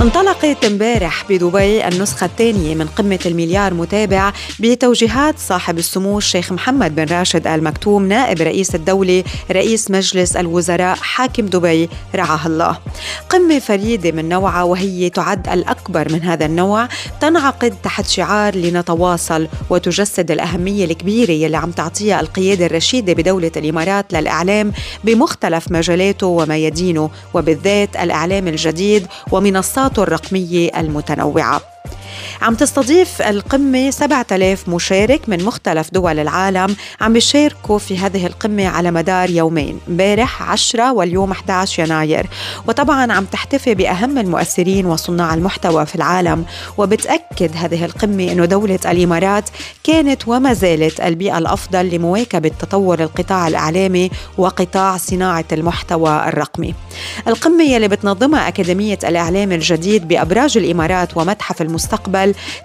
انطلقت امبارح بدبي النسخة الثانية من قمة المليار متابع بتوجيهات صاحب السمو الشيخ محمد بن راشد آل مكتوم نائب رئيس الدولة رئيس مجلس الوزراء حاكم دبي رعاه الله. قمة فريدة من نوعها وهي تعد الأكبر من هذا النوع تنعقد تحت شعار لنتواصل وتجسد الأهمية الكبيرة يلي عم تعطيها القيادة الرشيدة بدولة الإمارات للإعلام بمختلف مجالاته وميادينه وبالذات الإعلام الجديد ومنصات المنصات الرقمية المتنوعة. عم تستضيف القمة 7000 مشارك من مختلف دول العالم. عم بيشاركوا في هذه القمة على مدار يومين امبارح 10 واليوم 11 يناير. وطبعا عم تحتفي بأهم المؤثرين وصناع المحتوى في العالم. وبتأكد هذه القمة أنه دولة الإمارات كانت وما زالت البيئة الأفضل لمواكبة تطور القطاع الإعلامي وقطاع صناعة المحتوى الرقمي. القمة يلي بتنظمها أكاديمية الإعلام الجديد بأبراج الإمارات ومتحف المستقبل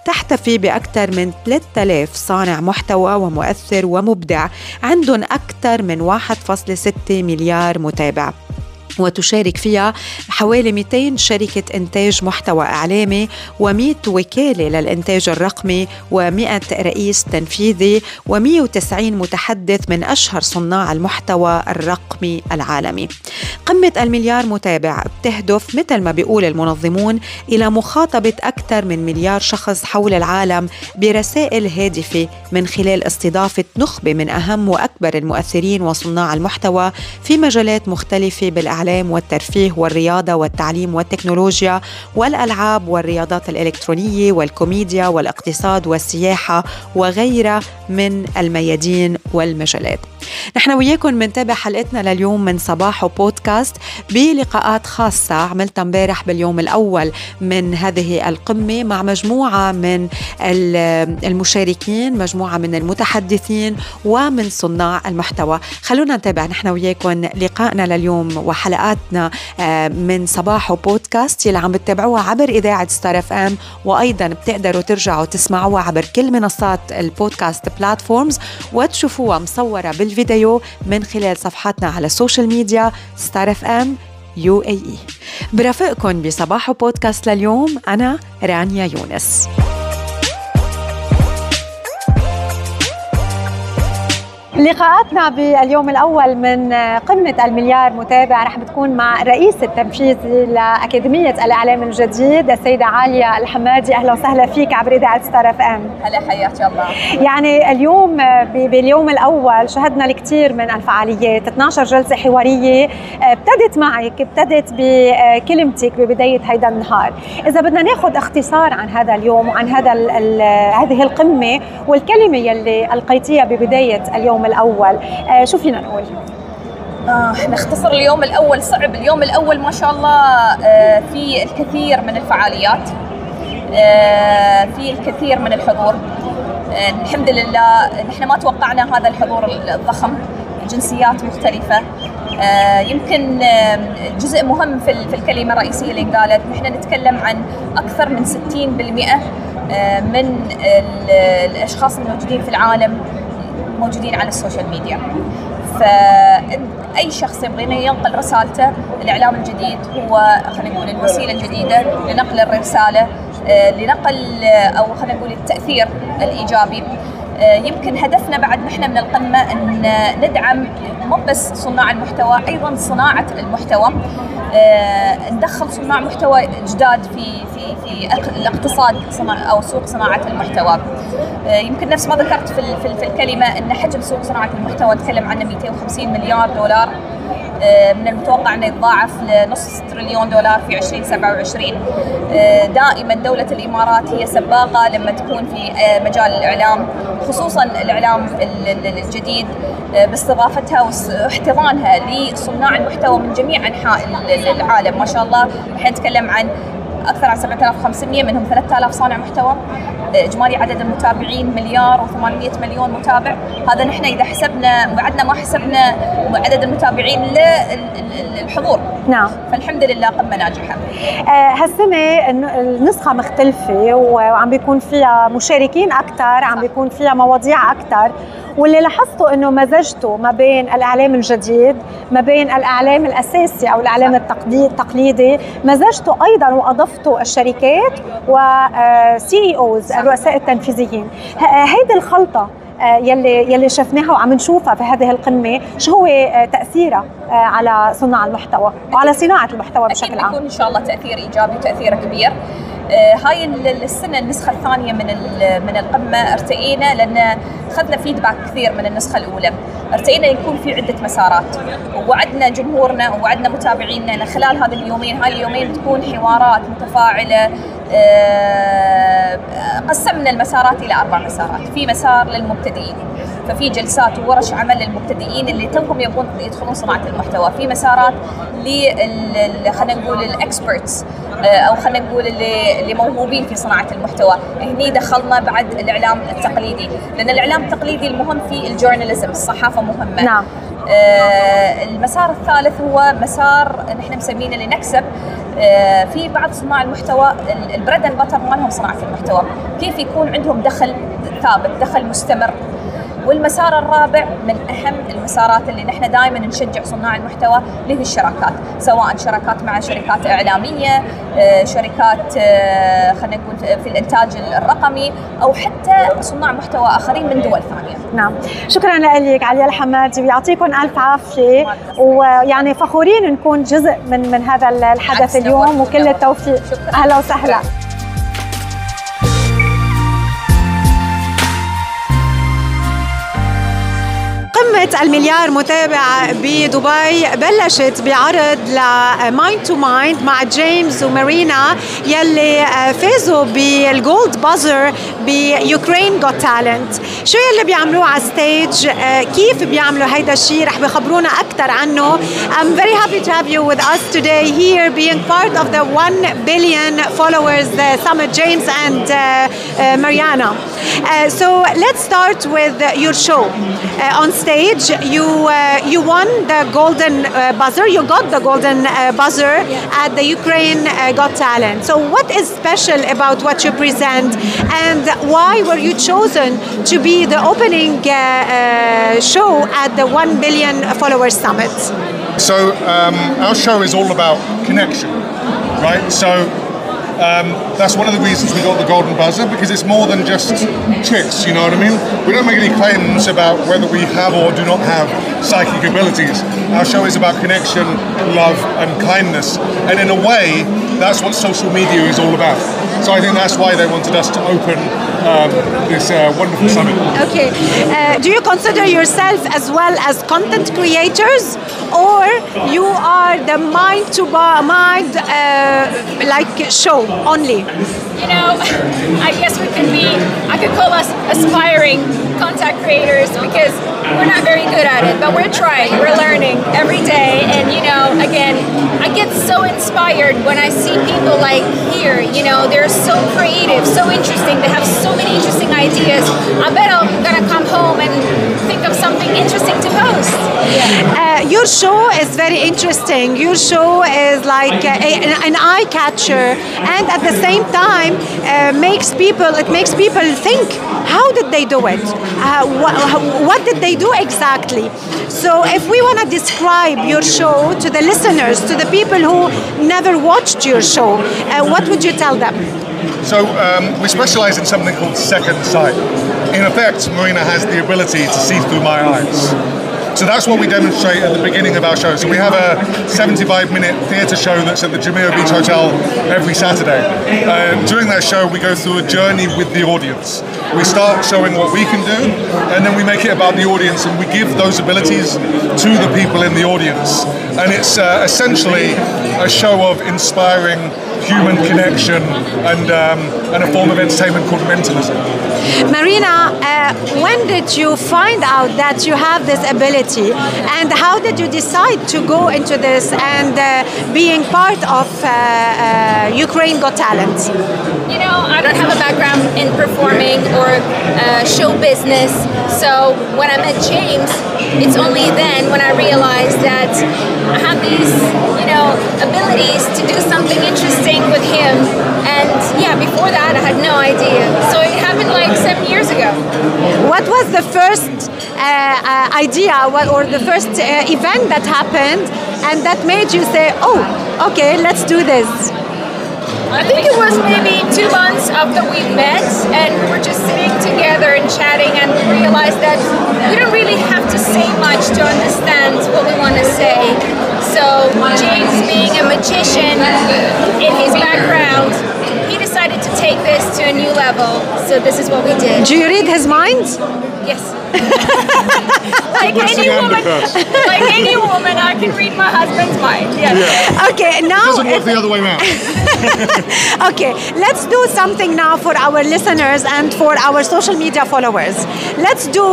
تحتفي بأكثر من 3000 صانع محتوى ومؤثر ومبدع عندهم أكثر من 1.6 مليار متابع. وتشارك فيها حوالي 200 شركة إنتاج محتوى إعلامي و100 وكالة للإنتاج الرقمي و100 رئيس تنفيذي و190 متحدث من أشهر صناع المحتوى الرقمي العالمي. قمة المليار متابع بتهدف مثل ما بيقول المنظمون إلى مخاطبة أكثر من مليار شخص حول العالم برسائل هادفة من خلال استضافة نخبة من أهم وأكبر المؤثرين وصناع المحتوى في مجالات مختلفة بالإعلام الإعلام والترفيه والرياضة والتعليم والتكنولوجيا والألعاب والرياضات الإلكترونية والكوميديا والاقتصاد والسياحة وغيرها من الميادين والمجالات. نحن وياكم بنتابع حلقتنا لليوم من صباح بودكاست بلقاءات خاصة عملتها امبارح باليوم الأول من هذه القمة مع مجموعة من المشاركين مجموعة من المتحدثين ومن صناع المحتوى. خلونا نتابع نحن وياكم لقائنا لليوم وحلقاتنا آه، من صباح بودكاست يلي عم بتتابعوها عبر إذاعة Star FM وأيضا بتقدروا ترجعوا تسمعوها عبر كل منصات البودكاست platforms وتشوفوها مصورة بالفيديو الفيديو من خلال صفحاتنا على السوشيال ميديا Star FM UAE. برافقكم بصباح بودكاست لليوم أنا رانيا يونس. لقاءاتنا باليوم الأول من قمة المليار متابع رح بتكون مع الرئيس التنفيذي لأكاديمية الإعلام الجديد السيدة عالية الحمادي. أهلا وسهلا فيك عبر إذاعة Star FM. هلا حياك الله. يعني اليوم باليوم الأول شهدنا الكثير من الفعاليات. 12 جلسة حوارية ابتدت معك ابتدت بكلمتك ببداية هيدا النهار. إذا بدنا ناخذ اختصار عن هذا اليوم وعن هذا هذه القمة والكلمة يلي ألقيتيها ببداية اليوم الأول. آه شو فينا نقول؟ آه نختصر اليوم الأول صعب اليوم الأول ما شاء الله آه في الكثير من الفعاليات. آه في الكثير من الحضور. آه الحمد لله نحن ما توقعنا هذا الحضور الضخم جنسيات مختلفة. آه يمكن آه جزء مهم في, في الكلمة الرئيسية اللي قالت نحن نتكلم عن أكثر من 60% آه من الأشخاص الموجودين في العالم. موجودين على السوشيال ميديا. فأي شخص يبغى ينقل رسالته الإعلام الجديد هو خلينا نقول الوسيلة الجديدة لنقل الرسالة آه، لنقل أو خلينا نقول التأثير الإيجابي. آه، يمكن هدفنا بعد نحن من القمة أن ندعم مو بس صناع المحتوى أيضا صناعة المحتوى. آه، ندخل صناع محتوى جداد في في في الاقتصاد صناع أو سوق صناعة المحتوى. آه، يمكن نفس ما ذكرت في في الكلمة أن حجم سوق صناعة المحتوى نتكلم عنه 250 مليار دولار. آه، من المتوقع أنه يتضاعف لنص تريليون دولار في 2027 دائما دولة الإمارات هي سباقة لما تكون في مجال الإعلام خصوصا الإعلام الجديد باستضافتها واحتضانها لصناع المحتوى من جميع أنحاء العالم. ما شاء الله إحنا نتكلم عن أكثر عن 7500 منهم 3000 صانع محتوى إجمالي عدد المتابعين مليار و800 مليون متابع. هذا نحن إذا حسبنا وعدنا ما حسبنا عدد المتابعين للحضور. نعم. فالحمد لله قمه ناجحة. آه، هالسنة النسخة مختلفة وعم بيكون فيها مشاركين أكثر عم بيكون فيها مواضيع أكثر واللي لاحظته إنه مزجته ما بين الإعلام الجديد ما بين الإعلام الأساسي أو الإعلام التقليدي مزجته أيضا وأضفته الشركات وسي اوز الرؤساء التنفيذيين. هيدي الخلطة آه، يلي يلي شفناها وعم نشوفها في هذه القمة. شو هو آه، تأثيرها آه، على صناع المحتوى وعلى صناعة المحتوى بشكل عام؟ إن شاء الله تأثير إيجابي وتأثير كبير. هاي السنة النسخة الثانية من من القمة. ارتئينا لأن أخذنا فيدباك كثير من النسخة الأولى. ارتئينا يكون في عدة مسارات. ووعدنا جمهورنا ووعدنا متابعينا ان خلال هذه اليومين. هاي اليومين بتكون حوارات متفاعلة قسمنا المسارات إلى أربع مسارات. في مسار للمبتدئين ففي جلسات وورش عمل للمبتدئين اللي توهم يبغون يدخلون صناعة المحتوى. في مسارات ل خلينا نقول الاكسبرتس آه، أو خلينا نقول اللي اللي موهوبين في صناعة المحتوى. هني دخلنا بعد الإعلام التقليدي لأن الإعلام التقليدي المهم في الجورناليزم الصحافة مهمة. نعم. آه المسار الثالث هو مسار نحن مسمينه لنكسب. آه في بعض صناع المحتوى البريد أند باتر مالهم صناعة المحتوى. كيف يكون عندهم دخل ثابت دخل مستمر؟ والمسار الرابع من أهم المسارات اللي نحن دائما نشجع صناع المحتوى اللي هي الشراكات سواء شراكات مع شركات إعلامية آه، شركات آه، خلينا نقول في الإنتاج الرقمي أو حتى صناع محتوى آخرين من دول ثانية. نعم. شكرا لك علي الحمادي ويعطيكم ألف عافية. ويعني فخورين نكون جزء من من هذا الحدث اليوم وكل التوفيق. أهلا وسهلا. قمة المليار متابع بدبي بلشت بعرض ل mind to mind مع جيمس ومارينا يلي فازوا بال golden buzzer ب Ukraine's Got Talent شو يلي بيعملوه على ستيج آه، كيف بيعملوا هيدا الشيء رح بخبرونا أكثر عنه. I'm very happy to have you with us today here being part of the 1 billion followers uh, summit James and uh, uh, Mariana. Uh, so let's start with your show on stage. Stage, you uh, you won the golden uh, buzzer. You got the golden uh, buzzer at the Ukraine uh, Got Talent. So, what is special about what you present, and why were you chosen to be the opening uh, uh, show at the One Billion Followers Summit? So, um, our show is all about connection, right? So um, that's one of the reasons we got the golden buzzer because it's more than just chicks, you know what I mean? We don't make any claims about whether we have or do not have psychic abilities. Our show is about connection, love, and kindness. And in a way, that's what social media is all about. So I think that's why they wanted us to open um, this uh, wonderful summit. Okay. Uh, do you consider yourself as well as content creators, or you are the mind to mind uh, like show only? You know, I guess we could be. I could call us aspiring content creators because we're not very good at it, but we're trying. We're learning every day, and you know, again, I get so inspired when I see people like here. You know, they're so creative, so interesting. They have so many interesting ideas. I bet I'm gonna come home and think of something interesting to post. Yeah. Uh, your show is very interesting. Your show is like a, an eye catcher, and at the same time, uh, makes people. It makes people think. How did they do it? Uh, wh- what did they do exactly? So, if we want to describe your show to the listeners, to the people who never watched your show, uh, what would you tell them? So um, we specialise in something called second sight. In effect, Marina has the ability to see through my eyes. So that's what we demonstrate at the beginning of our show. So we have a 75 minute theatre show that's at the Jumeirah Beach Hotel every Saturday. And during that show, we go through a journey with the audience. We start showing what we can do, and then we make it about the audience, and we give those abilities to the people in the audience. And it's uh, essentially a show of inspiring human connection and, um, and a form of entertainment called mentalism. Marina, uh, when did you find out that you have this ability and how did you decide to go into this and uh, being part of uh, uh Ukraine Got Talent? Know, I don't have a background in performing or uh, show business. So when I met James, it's only then when I realized that I have these, you know, abilities to do something interesting with him. And yeah, before that, I had no idea. So it happened like seven years ago. What was the first uh, uh, idea or the first uh, event that happened and that made you say, oh, okay, let's do this? I think it was maybe two months after we met, and we were just sitting together and chatting, and we realized that we don't really have to say much to understand what we want to say. So, James, being a magician in his background, he decided to take this to a new level. So, this is what we did. Do you read his mind? Yes. like any woman, like any woman, I can read my husband's mind. Yes. Okay, now. Doesn't work the other way around. Okay, let's do something now for our listeners and for our social media followers. Let's do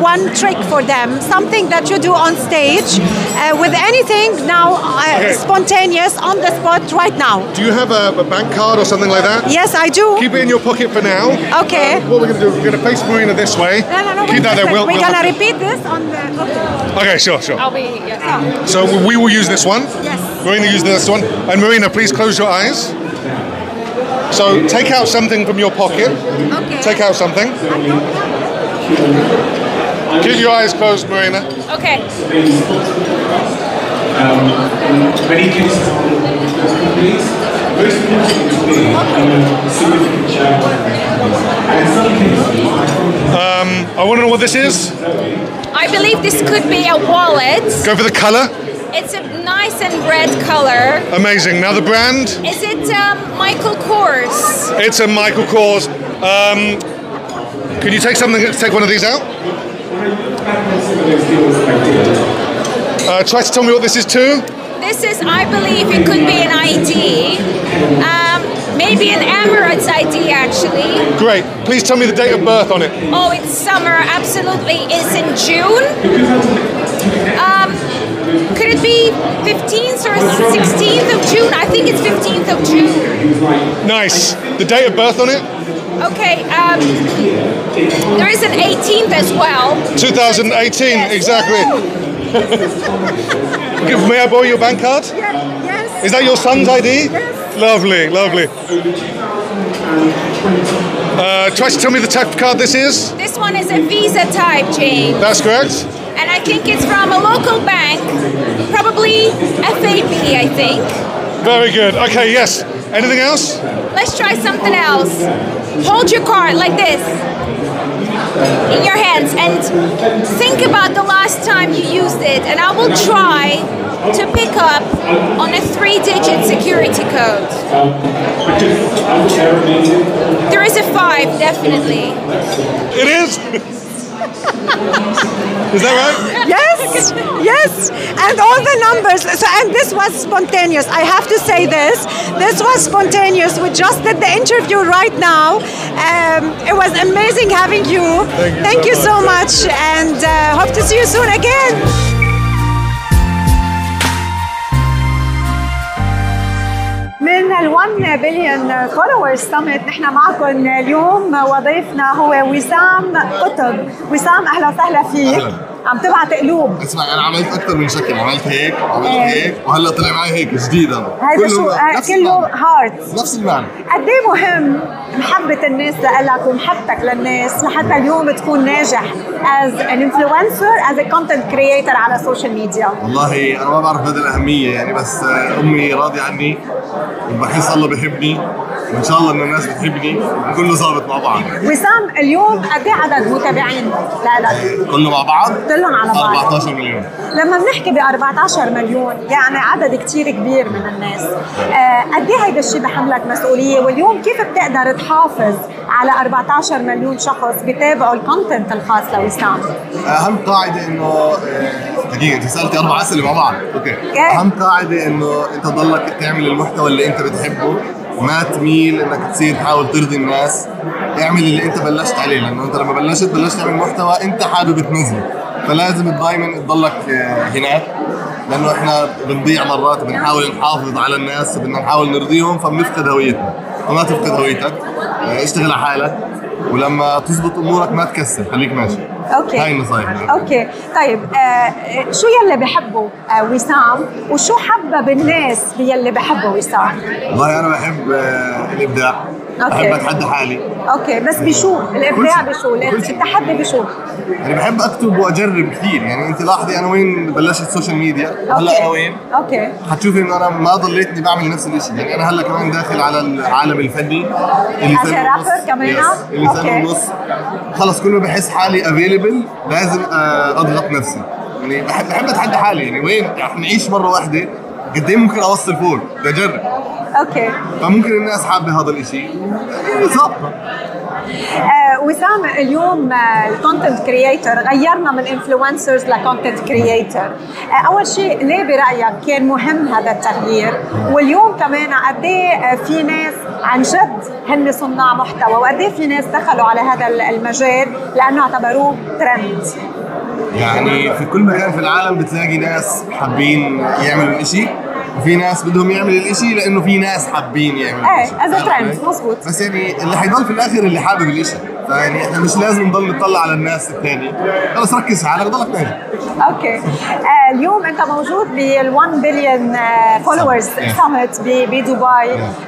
one trick for them, something that you do on stage uh, with anything now uh, Okay. spontaneous on the spot right now. Do you have a, a bank card or something like that? Yes, I do. Keep it in your pocket for now. Okay. Um, what we're going to do, we're going to face Marina this way. no, no, no. Keep that there. We'll, We're we'll gonna have to- repeat this on the. Okay. Okay, sure, sure. I'll be. Yeah. So we will use this one. Yes. Marina use this one. And Marina, please close your eyes. So take out something from your pocket. Okay. Take out something. Keep your eyes closed, Marina. Okay. Many things please. Very significant chapter. And some things I want to know what this is. I believe this could be a wallet. Go for the color. It's a nice and red color. Amazing. Now the brand. Is it um, Michael Kors? It's a Michael Kors. Um, can you take something? Take one of these out. Uh, try to tell me what this is too. This is, I believe, it could be an ID. Um, maybe an Emirates ID, actually. Great. Please tell me the date of birth on it. Oh, it's summer. Absolutely. It's in June. Um, could it be 15th or 16th of June? I think it's 15th of June. Nice. The date of birth on it. Okay. Um, there is an 18th as well. 2018. Yes. Exactly. Give- May I borrow your bank card? Yes. Is that your son's ID? Yes. Lovely, lovely. Uh, try to tell me the type of card this is. This one is a Visa type, Jane. That's correct. And I think it's from a local bank, probably FAB, I think. Very good. Okay, yes. Anything else? Let's try something else. Hold your card like this in your hands and think about the last time you used it. And I will try to pick up on a three digit security code. There is a five, definitely. It is. Is that right? Yes, yes, and all the numbers. So, and this was spontaneous. I have to say this. This was spontaneous. We just did the interview right now. Um, it was amazing having you. Thank you so you so much, and uh, hope to see you soon again. من ال 1 Billion Followers Summit نحن معكم اليوم وضيفنا هو وسام قطب. وسام أهلا وسهلا فيك. أهلاً. عم تبعت قلوب. اسمع أنا عملت أكثر من شكل عملت هيك وعملت إيه. هيك وهلأ طلع معي هيك جديدا. هذا شو آه، كله. heart نفس المعنى. قد إيه مهم محبة الناس لك ومحبتك للناس لحتى اليوم تكون ناجح as an influencer as a content creator على السوشيال ميديا والله أنا ما بعرف مدى الأهمية يعني بس آه، أمي راضية عني. وبحس الله بحبني وإن شاء الله إن الناس بتحبني وكله ظابط مع بعض. وسام اليوم قد إيه عدد متابعين؟ لك كله مع بعض؟ كلهم على بعض. 14 مليون. لما بنحكي ب 14 مليون يعني عدد كتير كبير من الناس. آه، قد إيه هيدا الشيء بحملك مسؤولية؟ واليوم كيف بتقدر تحافظ على 14 مليون شخص بيتابعوا الكونتنت الخاص لوسام؟ اهم قاعدة إنه آه، دقيقة أنت سألتي أربع أسئلة مع بعض. أوكي. أهم قاعدة إنه أنت تضلك تعمل المحتوى اللي أنت بتحبه. ما تميل إنك تصير تحاول ترضي الناس. اعمل اللي أنت بلشت عليه لأنه أنت لما بلشت بلشت تعمل محتوى أنت حابب تنزله. فلازم دائما تضلك آه، هناك. لأنه إحنا بنضيع مرات بنحاول نحافظ على الناس بدنا نحاول نرضيهم فبنفقد هويتنا. وما تفقد هويتك آه، اشتغل على حالك. ولما تزبط أمورك ما تكسر. خليك ماشي. أوكي. هاي النصايح. أوكي. طيب آه شو يلي بحبه؟ آه وسام. وشو حبب الناس باللي بحبه وسام؟ والله أنا بحب آه الإبداع. أوكي. بحب أتحدى حالي. أوكي بس بشو؟ الإبداع بشو. التحدي بشو؟ يعني بحب أكتب وأجرب كثير. يعني أنت لاحظي أنا وين بلشت سوشيال ميديا هلأ أنا وين؟ أوكي. حتشوفي إنه أنا ما ضليتني بعمل نفس الشيء يعني أنا هلأ كمان داخل على العالم الفني اللي a rapper كمان؟ اللي سنه. ونص خلص كل ما بحس حالي available لازم آه، أضغط نفسي. يعني بحب بحب أتحدى حالي. يعني وين؟ رح نعيش مرة واحدة قد إيه ممكن أوصل فوق؟ بدي اجرب أوكي فممكن الناس حابه هذا الشيء آه وسام اليوم ال content creator غيرنا من influencers ل content creator أول شيء ليه برأيك كان مهم هذا التغيير؟ واليوم كمان قد إيه في ناس عن جد هن صناع محتوى وقد إيه في ناس دخلوا على هذا المجال لأنه اعتبروه ترند يعني في كل مكان في العالم بتلاقي ناس حابين يعملوا الإشي. وفي ناس بدهم يعملوا الإشي لأنه في ناس حابين يعملوا إيه الإشي. as trend؟ مزبوط بس يعني اللي حيضل في الآخر اللي حابب الإشي. فيعني إحنا مش لازم نضل نطلع على الناس الثانية خلص ركز في حالك ضلك ناجح okay. آه اليوم أنت موجود بال 1 billion followers summit بدبي.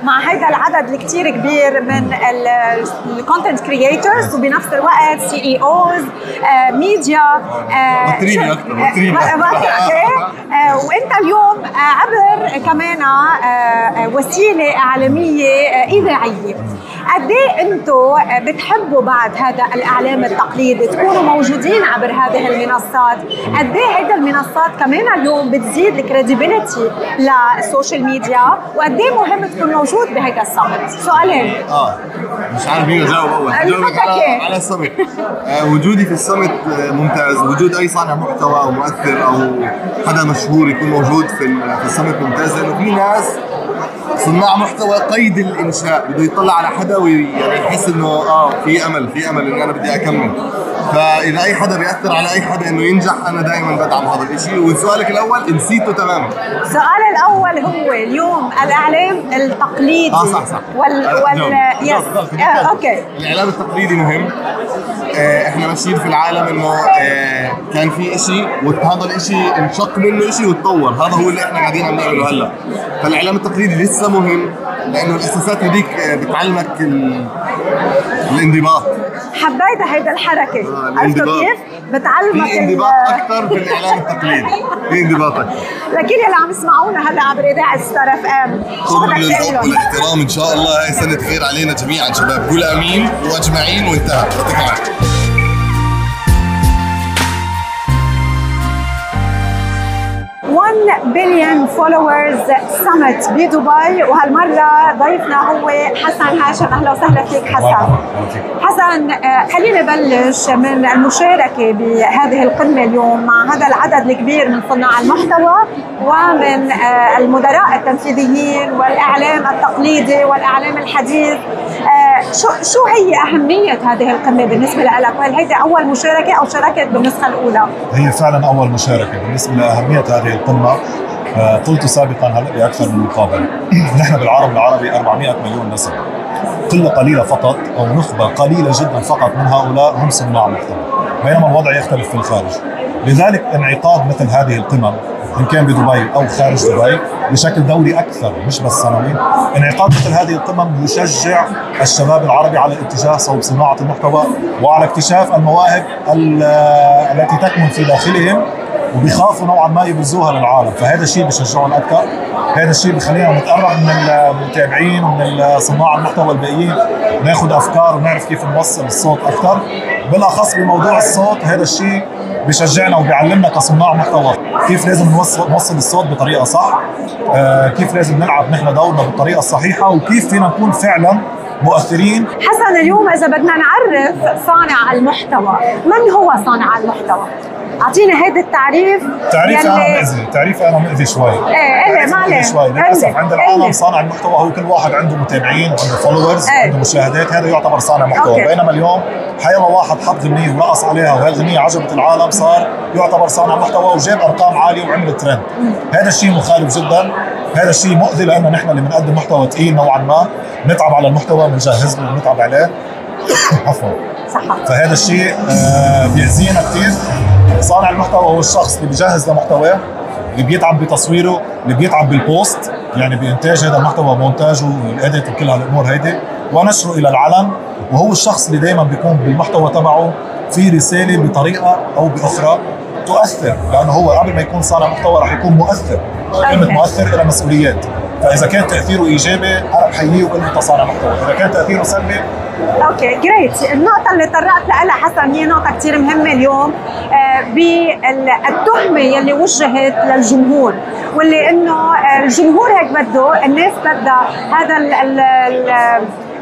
مع هذا العدد الكثير كبير من ال content creators وبنفس الوقت CEOs media بطريني أكتر، بطريني. وأنت اليوم آه، عبر كمان آه، آه، وسيلة إعلامية إذاعية. قد إيه أنتم بتحبوا بعد هذا الإعلام التقليدي تكونوا موجودين عبر هذه المنصات. قد إيه هيدا المنصات كمان اليوم بتزيد ال credibility لل social media؟ وقد إيه مهم تكون موجود بهيدا السمت سؤالين. آه مش عارف مين اجاوب أول. اجاوبك. على على السمت آه وجودي في السمت آه ممتاز. وجود أي صانع محتوى أو مؤثر أو حدا مشهور يكون موجود في ال- في السمت ممتاز لأنه في ناس صناع محتوى قيد الإنشاء بده يطلع على حدا ويعني يحس إنه آه في أمل في أمل انه أنا بدي أكمل. فإذا أي حدا بيأثر على أي حدا إنه ينجح أنا دائما بدعم هذا الشيء وسؤالك الأول نسيته تماما. السؤال الأول هو اليوم الإعلام التقليدي آه صح صح. وال آه، وال. yes. آه، okay. الإعلام التقليدي مهم. آه، إحنا ماشيين في العالم إنه آه، كان في إشي وهذا الإشي انشق منه إشي وتطور. هذا هو اللي إحنا قاعدين عم نعمله هلأ. فالإعلام التقليدي لسه مهم لأنه الأساسات هذيك بتعلمك ال- الانضباط. حبيت هيدا الحركة. آه، عرفتوا. كيف؟ بتعلمك في انضباط أكثر في الإعلام التقليدي. في انضباط أكثر. لكن اللي عم يسمعونا هلا عبر إذاعة ستار إف إم شو بدك تقول؟ والاحترام إن شاء الله. هاي سنة خير علينا جميعا شباب. قول أمين وأجمعين وانتهى. يعطيكم العافية. 1 billion followers سمت بدبي وهالمرة ضيفنا هو حسن هاشم أهلا وسهلا فيك حسن. حسن آه، خلينا نبلش من المشاركة بهذه القمة اليوم مع هذا العدد الكبير من صناع المحتوى ومن آه، المدراء التنفيذيين والإعلام التقليدي والإعلام الحديث. آه، شو شو هي أهمية هذه القمة بالنسبة لك؟ وهل هيدي أول مشاركة أو شاركت بالنسخة الأولى؟ هي فعلا أول مشاركة بالنسبة لأهمية هذه القمه قلت سابقا هلا باكثر من مقابله نحن بالعالم العربي 400 مليون نسمه قله قليلة فقط أو نخبة قليلة جدا فقط من هؤلاء هم صناع محتوى. بينما الوضع يختلف في الخارج. لذلك انعقاد مثل هذه القمم إن كان بدبي أو خارج دبي بشكل دوري أكثر مش بس سنوي. انعقاد مثل هذه القمم يشجع الشباب العربي على الاتجاه صوب صناعة المحتوى وعلى اكتشاف المواهب ال- التي تكمن في داخلهم. وبيخافوا نوعا ما يبرزوها للعالم. فهذا الشيء بشجعهم أكثر. هذا الشيء بخلينا نتقرب من المتابعين ومن صناع المحتوى الباقيين ناخذ أفكار ونعرف كيف نوصل الصوت أكثر. بالأخص بموضوع الصوت هذا الشيء بشجعنا وبيعلمنا كصناع محتوى كيف لازم نوصل نوصل الصوت بطريقة صح آه كيف لازم نلعب نحن دورنا بالطريقة الصحيحة وكيف فينا نكون فعلا مؤثرين؟ حسن اليوم إذا بدنا نعرف صانع المحتوى من هو صانع المحتوى؟ اعطينا هيدا التعريف تعريف أنا مؤذي تعريف أنا مؤذي شوي. إيه إيه ما عليه شوي. للأسف عند العالم صانع المحتوى هو كل واحد عنده متابعين وعنده followers إيه. عنده مشاهدات هذا يعتبر صانع محتوى. okay. بينما اليوم حيلا واحد حط غنية ورقص عليها وهي الغنية عجبت العالم صار يعتبر صانع محتوى وجاب أرقام عالية وعمل ترند هذا الشيء مخالف جدا. هذا الشيء مؤذي لأنه نحن اللي بنقدم محتوى ثقيل نوعا ما. نتعب على المحتوى بنجهز له ونتعب عليه. عفوا. صح فهذا الشيء آه بيأذينا كثير صانع المحتوى هو الشخص اللي بيجهز لمحتواه اللي بيتعب بتصويره اللي بيتعب بالبوست. يعني بإنتاج هذا المحتوى مونتاجه والاديت وكل هالامور هيدي. ونشره إلى العلن. وهو الشخص اللي دائما بيكون بالمحتوى تبعه في رسالة بطريقة أو بأخرى تؤثر. لأنه هو قبل ما يكون صانع محتوى راح يكون مؤثر. كلمه مؤثر إلى مسؤوليات. فإذا كان تأثيره إيجابي أنا بحييه وبقول له انت صانع محتوى. إذا كان تأثيره سلبي okay جريت النقطة اللي طرقت لها حسن هي نقطة كثير مهمة اليوم آه بالتهمة يلي وجهت للجمهور واللي إنه الجمهور هيك بده الناس بدها هذا ال ال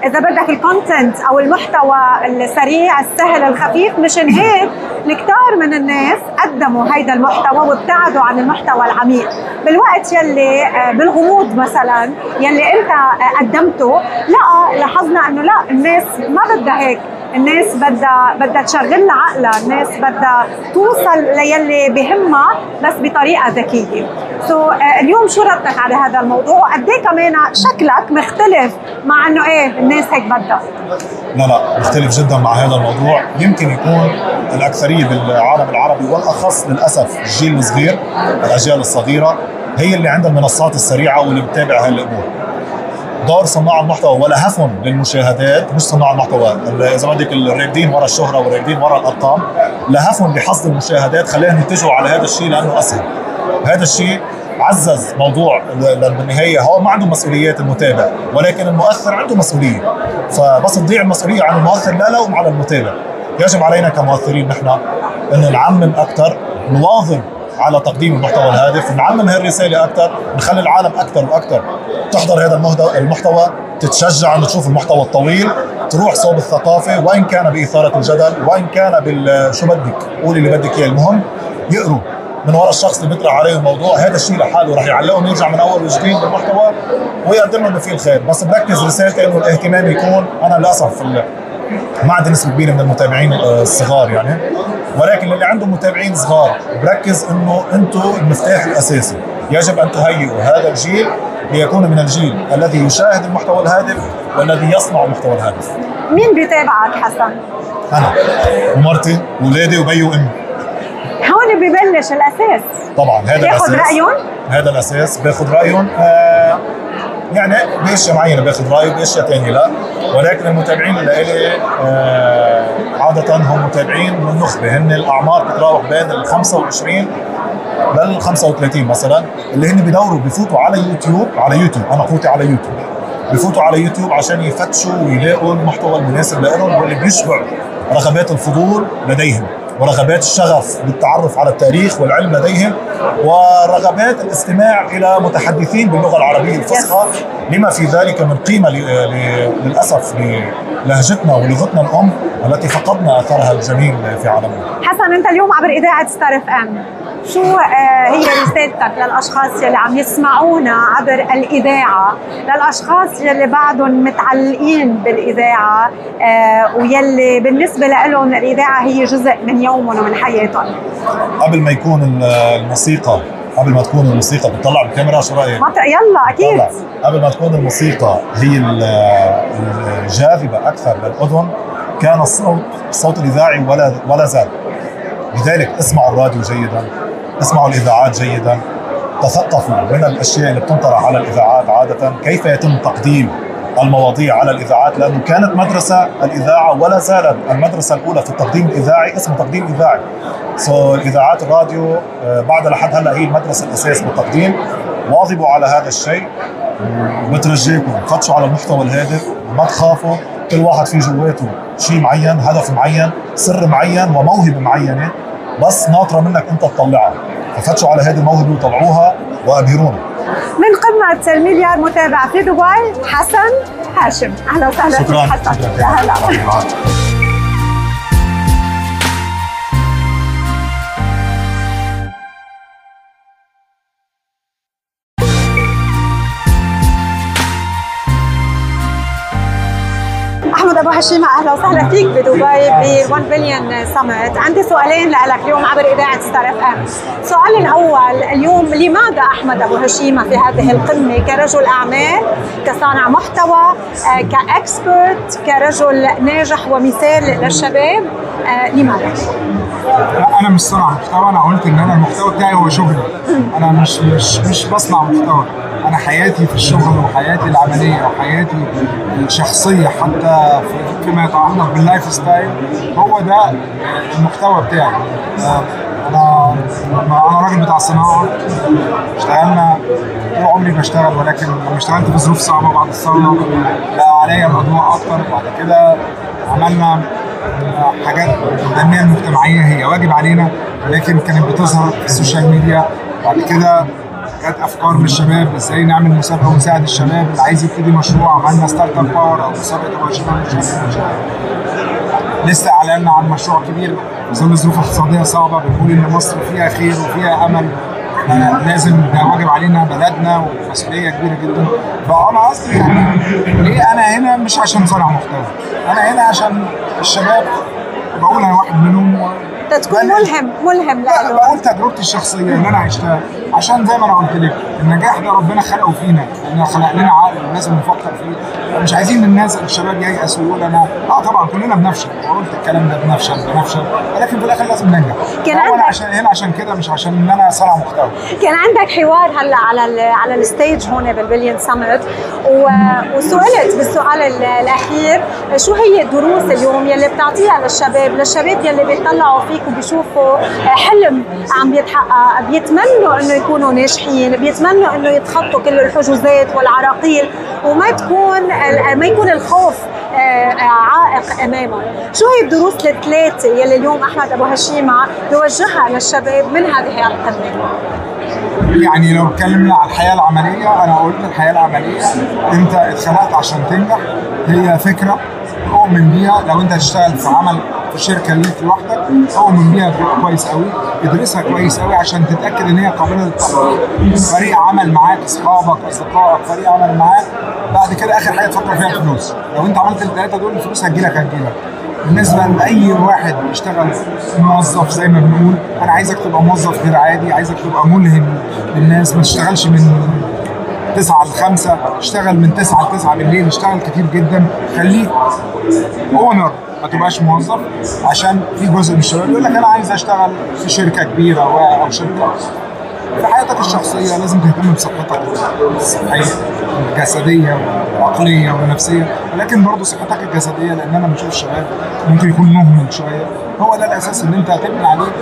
إذا بدك ال content أو المحتوى السريع السهل الخفيف مشان هيك الكثار من الناس قدموا هيدا المحتوى وابتعدوا عن المحتوى العميق. بالوقت يلي آه، بالغموض مثلا يلي انت آه، قدمته لا لاحظنا انه لا الناس ما بدها هيك. الناس بدها بدها تشغل عقلها. الناس بدها توصل ليلي بهمها بس بطريقة ذكية. سو so, uh, اليوم شو ردك على هذا الموضوع؟ وقد إيه كمان شكلك مختلف مع إنه إيه الناس هيك بدها؟ لا لا مختلف جدا مع هذا الموضوع. يمكن يكون الأكثرية بالعالم العربي والاخص للأسف الجيل الصغير الأجيال الصغيرة هي اللي عندها المنصات السريعة واللي بتتابع هالامور دور صناع المحتوى ولا هفن للمشاهدات مش صناع المحتوى. إذا بدك الراكدين ورا الشهرة والراكدين ورا الأرقام لهفن بحصد المشاهدات خليهم يتجهوا على هذا الشيء لأنه أسهل. هذا الشيء عزز موضوع بالنهاية هو ما عنده مسؤوليات المتابع ولكن المؤثر عنده مسؤولية. فبس تضيع المسؤولية عن المؤثر لا لوم على المتابع. يجب علينا كمؤثرين نحن انه نعمم أكثر نواظب على تقديم المحتوى الهادف نعمم هالرساله أكثر نخلي العالم أكثر وأكثر. تحضر هذا المحتوى تتشجع انه تشوف المحتوى الطويل تروح صوب الثقافة وإن كان بإثارة الجدل وإن كان بال شو بدك؟ قولي اللي بدك إياه. المهم يقروا من وراء الشخص اللي بيطرح عليه الموضوع. هذا الشيء لحاله رح يعلقهم يرجع من أول وجديد بالمحتوى ويقدم لهم فيه الخير. بس بركز رسالتي انه الاهتمام يكون أنا للأسف ما عندي نسبة كبيرة من المتابعين الصغار يعني. ولكن اللي عندهم متابعين صغار بركز إنه أنتم المفتاح الأساسي. يجب أن تهيئوا هذا الجيل ليكون من الجيل الذي يشاهد المحتوى الهادف والذي يصنع المحتوى الهادف. مين بيتابعك حسن؟ أنا. ومرتي واولادي وبي وأمي. هون ببلش الأساس. طبعا هذا الأساس. بياخذ رأيهم؟ هذا الأساس باخذ رأيهم. آه يعني باشياء معينه بأخذ راي وباشياء ثانية لا. ولكن المتابعين اللي لي آه عادة هم متابعين من النخبه هن الأعمار بتتراوح بين ال 25 لل 35 مثلا. اللي هن بدوروا بفوتوا على يوتيوب على يوتيوب. أنا فوتي على يوتيوب. بفوتوا على يوتيوب عشان يفتشوا ويلاقوا المحتوى المناسب لهم واللي بيشبع رغبات الفضول لديهم. ورغبات الشغف بالتعرف على التاريخ والعلم لديهم ورغبات الاستماع إلى متحدثين باللغة العربية الفصحى. لما في ذلك من قيمة للأسف للهجتنا ولغتنا الأم التي فقدنا أثرها الجميل في عالمنا. حسن أنت اليوم عبر إذاعة ستار إف إم. شو آه، هي رسالتك للأشخاص يلي عم يسمعونا عبر الإذاعة؟ للأشخاص يلي بعدهم متعلقين بالإذاعة آه، ويلي بالنسبة لهم الإذاعة هي جزء من يومهم ومن حياتهم. قبل ما يكون الموسيقى قبل ما تكون الموسيقى بتطلع بالكاميرا شو رأيك؟ يلا أكيد. قبل ما تكون الموسيقى هي الجاذبة أكثر للأذن كان الصوت الصوت الإذاعي ولا ولا زال. لذلك اسمعوا الراديو جيدا. اسمعوا الإذاعات جيدا. تثقفوا من الأشياء اللي بتنطرح على الإذاعات عادة. كيف يتم تقديم المواضيع على الإذاعات؟ لأنه كانت مدرسة الإذاعة ولا زالت المدرسة الأولى في التقديم الإذاعي اسمه تقديم إذاعي. سو so, الاذاعات الراديو آه، بعد لحد هلأ هي المدرسة الأساس بالتقديم. واظبوا على هذا الشيء. وبترجيكم فتشوا على المحتوى الهادف. ما تخافوا كل واحد في جواته شيء معين هدف معين سر معين وموهبة معينة. بس ناطرة منك أنت تطلعها. ففتشوا على هذه الموهبة وطلعوها وأبهرونا. من قمة المليار متابع في دبي حسن هاشم. أهلا وسهلا. شكرا. حسن. شكرا. هلا احمد ابو هشيمه أهلا وسهلا فيك بدبي ب 1 billion summit عندي سؤالين لك اليوم عبر إذاعة ستار إف إم. السؤال الأول اليوم لماذا أحمد أبو هشيمة في هذه القمة كرجل أعمال كصانع محتوى آه، ك expert كرجل ناجح ومثال للشباب؟ آه، لماذا؟ أنا مش صانع محتوى أنا قلت إن أنا المحتوى بتاعي هو شغلي. أنا مش مش مش بصنع محتوى. أنا حياتي في الشغل وحياتي العملية وحياتي الشخصية حتى في- فيما يتعلق بال lifestyle هو ده المحتوى بتاعي. أنا أنا راجل بتاع صناعه اشتغلنا طول عمري بشتغل ولكن لما اشتغلت في ظروف صعبة بعد الثورة بقى عليا الموضوع أكتر. بعد كده عملنا حاجات التنميه المجتمعيه هي واجب علينا لكن كانت بتظهر في ال social media. بعد كده جت أفكار من الشباب إزاي نعمل مسابقة ونساعد الشباب؟ اللي عايز يبتدي مشروع عملنا startup power أو مسابقة عارف مش عارف. لسه اعلنا عن مشروع كبير في ظل ظروف اقتصاديه صعبة بنقول إن مصر فيها خير وفيها أمل. إحنا لازم ده واجب علينا بلدنا ومسؤوليه كبيرة جدا. فانا قصدي يعني ليه أنا هنا مش عشان صانع محتوى؟ أنا هنا عشان الشباب بقول أنا واحد منهم. تكون ملهم ملهم لا له بقول تجربتي الشخصية ان أنا عشتها. عشان زي ما أنا قلت لك النجاح ده ربنا خلقه فينا. ان خلق لنا عقل لازم نفكر فيه. مش عايزين الناس الشباب ييأسوا ويقول أنا آه طبعا كلنا بنفشل. وقلت الكلام ده بنفشل بنفشل. ولكن في الآخر لازم ننجح. كان أنا عندك- عشان هنا عشان كده مش عشان إن أنا صانع محتوى. كان عندك حوار هلا على ال على الستيج هون بالبليون سمت. وسئلت بالسؤال ال- الأخير شو هي الدروس اليوم يلي بتعطيها للشباب للشباب يلي بيطلعوا فيك وبيشوفوا حلم عم بيتحقق بيتمنوا إنه يكونوا ناجحين بيتمنوا إنه يتخطوا كل الحجوزات والعراقيل وما تكون ال- ما يكون الخوف آه، آه، عائق أمامهم. شو هي الدروس الثلاثة يلي اليوم أحمد أبو هشيمة بيوجهها للشباب من هذه القمة؟ يعني لو اتكلمنا على الحياة العملية أنا قلت الحياة العملية أنت اتخلقت عشان تنجح هي فكرة اؤمن بيها. لو أنت هتشتغل في عمل في شركة ليك لوحدك. اؤمن بيها كويس قوي ادرسها كويس قوي عشان تتأكد إن هي قابلة للتطبيق فريق عمل معاك أصحابك أصدقائك فريق عمل معاك. بعد كده آخر حاجة تفكر فيها الفلوس لو أنت عملت الثلاثه دول الفلوس هتجيلك هتجيلك. بالنسبة لأي واحد بيشتغل موظف زي ما بنقول أنا عايزك تبقى موظف غير عادي عايزك تبقى ملهم للناس. ما تشتغلش من 9 ل 5 اشتغل من 9 ل 9 بالليل اشتغل كتير جدا. خليك اونر ما تبقاش موظف عشان في جزء من الشباب يقول لك أنا عايز أشتغل في شركة كبيرة أو شركة. في حياتك الشخصية لازم تهتم بصحتك الصحية الجسدية والعقلية والنفسية. ولكن برضه صحتك الجسدية لأن أنا بشوف الشباب ممكن يكون مهمل شوية. هو ده الأساس ان أنت هتبني عليه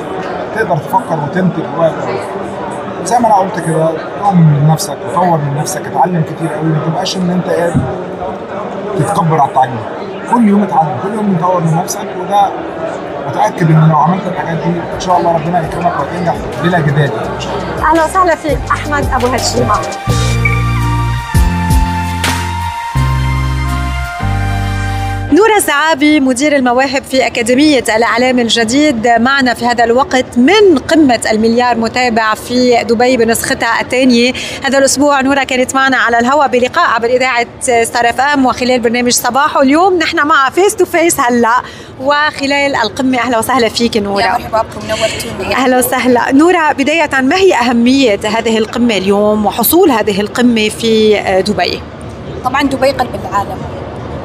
تقدر تفكر وتنتج زي ما أنا قلت كده تؤمن من نفسك وطور من نفسك اتعلم كتير قوي. ما تبقاش إن أنت قاعد تتكبر على التعليم. كل يوم اتعلم كل يوم تطور من نفسك وده متأكد إن لو عملت الحاجات دي إن شاء الله ربنا يكرمك وتنجح بلا جدال. أهلا وسهلا فيك أحمد أبو هشيمه نورا زعابي مدير المواهب في أكاديمية الإعلام الجديد معنا في هذا الوقت من قمة المليار متابع في دبي بنسختها الثانية. هذا الأسبوع نورا كانت معنا على الهواء بلقاء عبر إذاعة ستار إف إم وخلال برنامج صباح واليوم نحن معها face to face هلا وخلال القمة أهلا وسهلا فيك نورا. يا مرحبا بكم نورتوني. أهلا وسهلا. نورا بداية ما هي أهمية هذه القمة اليوم وحصول هذه القمة في دبي؟ طبعا دبي قلب العالم.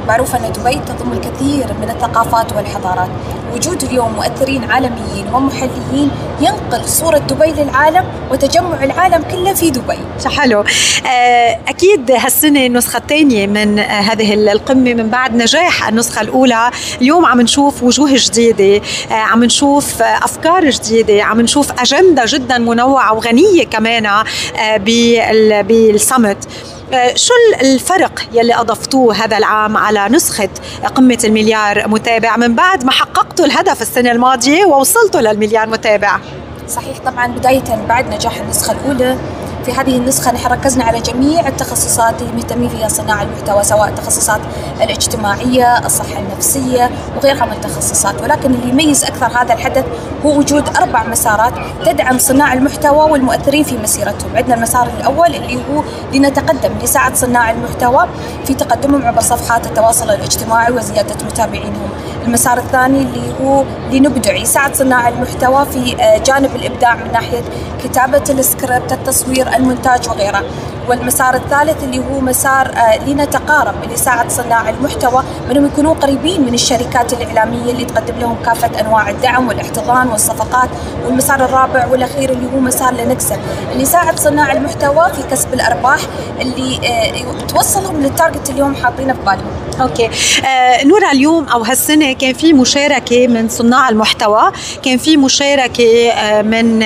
معروف أن دبي تضم الكثير من الثقافات والحضارات. وجود اليوم مؤثرين عالميين ومحليين ينقل صورة دبي للعالم وتجمع العالم كله في دبي. حلو. أكيد هالسنة النسخة الثانية من هذه القمة من بعد نجاح النسخة الأولى. اليوم عم نشوف وجوه جديدة عم نشوف أفكار جديدة عم نشوف أجندة جدا منوعة وغنية كمان بالسمت شو الفرق يلي أضفتوه هذا العام على نسخة قمة المليار متابع؟ من بعد ما حققتوا الهدف السنة الماضية ووصلتوا للمليار متابع. صحيح طبعا بداية بعد نجاح النسخة الأولى في هذه النسخة نحن ركزنا على جميع التخصصات اللي مهتمين فيها صناع المحتوى سواء التخصصات الاجتماعية الصحة النفسية وغيرها من التخصصات. ولكن اللي يميز أكثر هذا الحدث هو وجود أربع مسارات تدعم صناع المحتوى والمؤثرين في مسيرتهم. عندنا المسار الأول اللي هو لنتقدم لساعد صناع المحتوى في تقدمهم عبر صفحات التواصل الاجتماعي وزيادة متابعينهم. المسار الثاني اللي هو لنبدع يساعد صناع المحتوى في آه، جانب الإبداع من ناحية كتابة السكريبت التصوير المونتاج وغيره. والمسار الثالث اللي هو مسار آه، لنتقارب اللي يساعد صناع المحتوى انهم يكونوا قريبين من الشركات الإعلامية اللي تقدم لهم كافة أنواع الدعم والاحتضان والصفقات. والمسار الرابع والأخير اللي هو مسار لنكسب اللي يساعد صناع المحتوى في كسب الأرباح اللي آه، توصلهم لل target اللي هم حاطينه في بالهم. okay. آه نورا اليوم أو هالسنة كان في مشاركة من صناع المحتوى كان في مشاركة آه من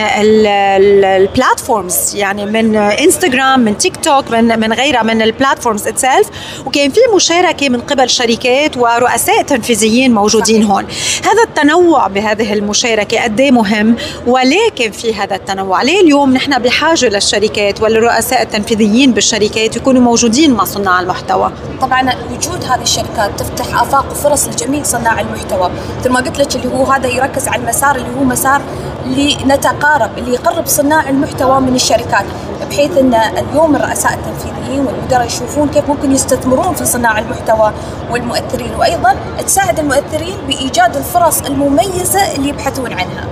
ال platforms يعني من انستغرام من تيك توك من من غيرها من ال platforms itself وكان في مشاركة من قبل شركات ورؤساء تنفيذيين موجودين هون. هذا التنوع بهذه المشاركة قد إيه مهم؟ وليه كان في هذا التنوع ليه اليوم نحن بحاجة للشركات والرؤساء التنفيذيين بالشركات يكونوا موجودين مع صناع المحتوى؟ طبعا وجود هذه الشركات تفتح آفاق وفرص لجميع صناع المحتوى. مثل ما قلت لك اللي هو هذا يركز على المسار اللي هو مسار لنتقارب اللي يقرب صناع المحتوى من الشركات بحيث إن اليوم الرؤساء التنفيذيين والمدراء يشوفون كيف ممكن يستثمرون في صناع المحتوى والمؤثرين وأيضا تساعد المؤثرين بإيجاد الفرص المميزة اللي يبحثون عنها.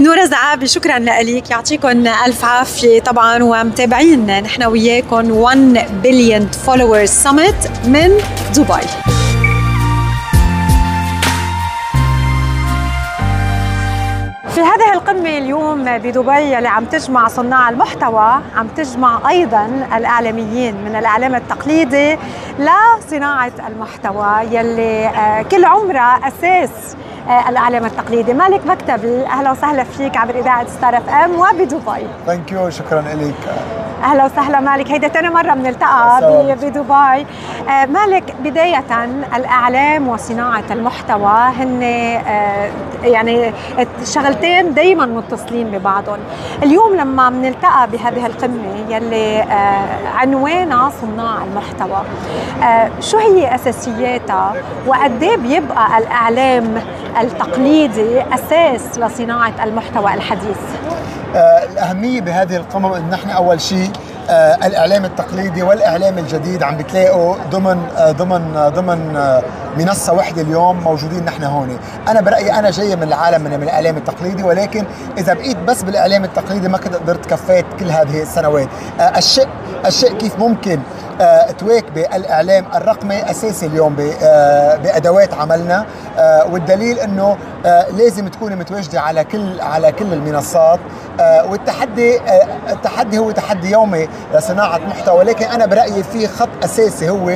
نورة زعابي شكرا لك يعطيكم ألف عافية طبعا ومتابعين نحن وياكم 1 بليون فولورز سمت من دبي هذه القمة اليوم بدبي اللي عم تجمع صناع المحتوى عم تجمع أيضا الإعلاميين من الإعلام التقليدي لصناعة المحتوى يلي آه، كل عمرها أساس الإعلام التقليدي. مالك مكتبي أهلا وسهلا فيك عبر إذاعة ستار إف إم وبدبي. thank you شكرا لك أهلا وسهلا مالك. هيدا ثاني مرة بنلتقى بدبي. آه، مالك بداية الإعلام وصناعة المحتوى هن آه، يعني شغلتين دائما متصلين ببعضهم. اليوم لما بنلتقى بهذه القمة يلي عنوانها صناع المحتوى. شو هي أساسياتها؟ وقد إيه بيبقى الإعلام التقليدي أساس لصناعة المحتوى الحديث؟ آه، الأهمية بهذه القمم إن نحن أول شيء آه الإعلام التقليدي والإعلام الجديد عم بتلاقوا ضمن آه ضمن آه ضمن آه منصة واحدة اليوم موجودين نحن هون أنا برأيي أنا جاي من العالم من, من الإعلام التقليدي ولكن إذا بقيت بس بالإعلام التقليدي ما كنت قدرت كفيت كل هذه السنوات آه الشيء الشيء كيف ممكن آه تواكبي الاعلام الرقمي اساسي اليوم آه بأدوات عملنا. آه والدليل إنه لازم تكوني متواجدة على كل على كل المنصات. والتحدي التحدي هو تحدي يومي لصناعة محتوى ولكن أنا برأيي في خط أساسي هو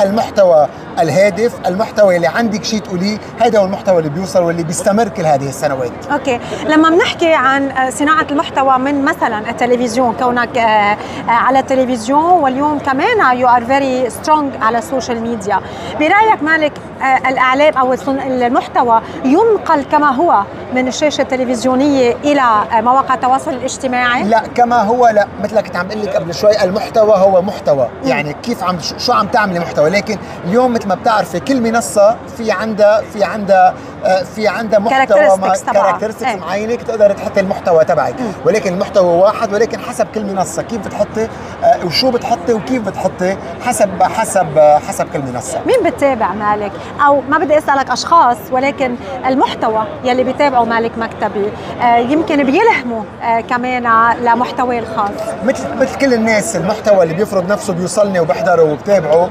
المحتوى. الهادف المحتوى اللي عندك شيء تقوليه هذا هو المحتوى اللي بيوصل واللي بيستمر كل هذه السنوات. okay. لما بنحكي عن صناعة المحتوى من مثلا التلفزيون كونك آه، آه، على التلفزيون واليوم كمان you are very strong على ال social media برأيك مالك آه، الإعلام أو المحتوى ينقل كما هو من الشاشة التلفزيونية إلى مواقع التواصل الاجتماعي؟ لا كما هو لا. مثل كنت عم بقول لك قبل شوي المحتوى هو محتوى. يعني كيف عم شو عم تعملي محتوى لكن اليوم مثل ما بتعرفي كل منصة في عندها في عندها آه، في عندها محتوى كاركترستكس إيه. معينة تقدر تحطي المحتوى تبعك. ولكن المحتوى واحد ولكن حسب كل منصة. كيف بتحطي آه، وشو بتحطي وكيف بتحطي؟ حسب حسب حسب كل منصة. مين بتتابع مالك؟ أو ما بدي أسألك أشخاص ولكن المحتوى يلي بيتابعوا مالك مكتبي آه، يمكن بيلهموا كمان لمحتوى الخاص. مثل مثل كل الناس المحتوى اللي بيفرض نفسه بيوصلني وبحضره وبتابعه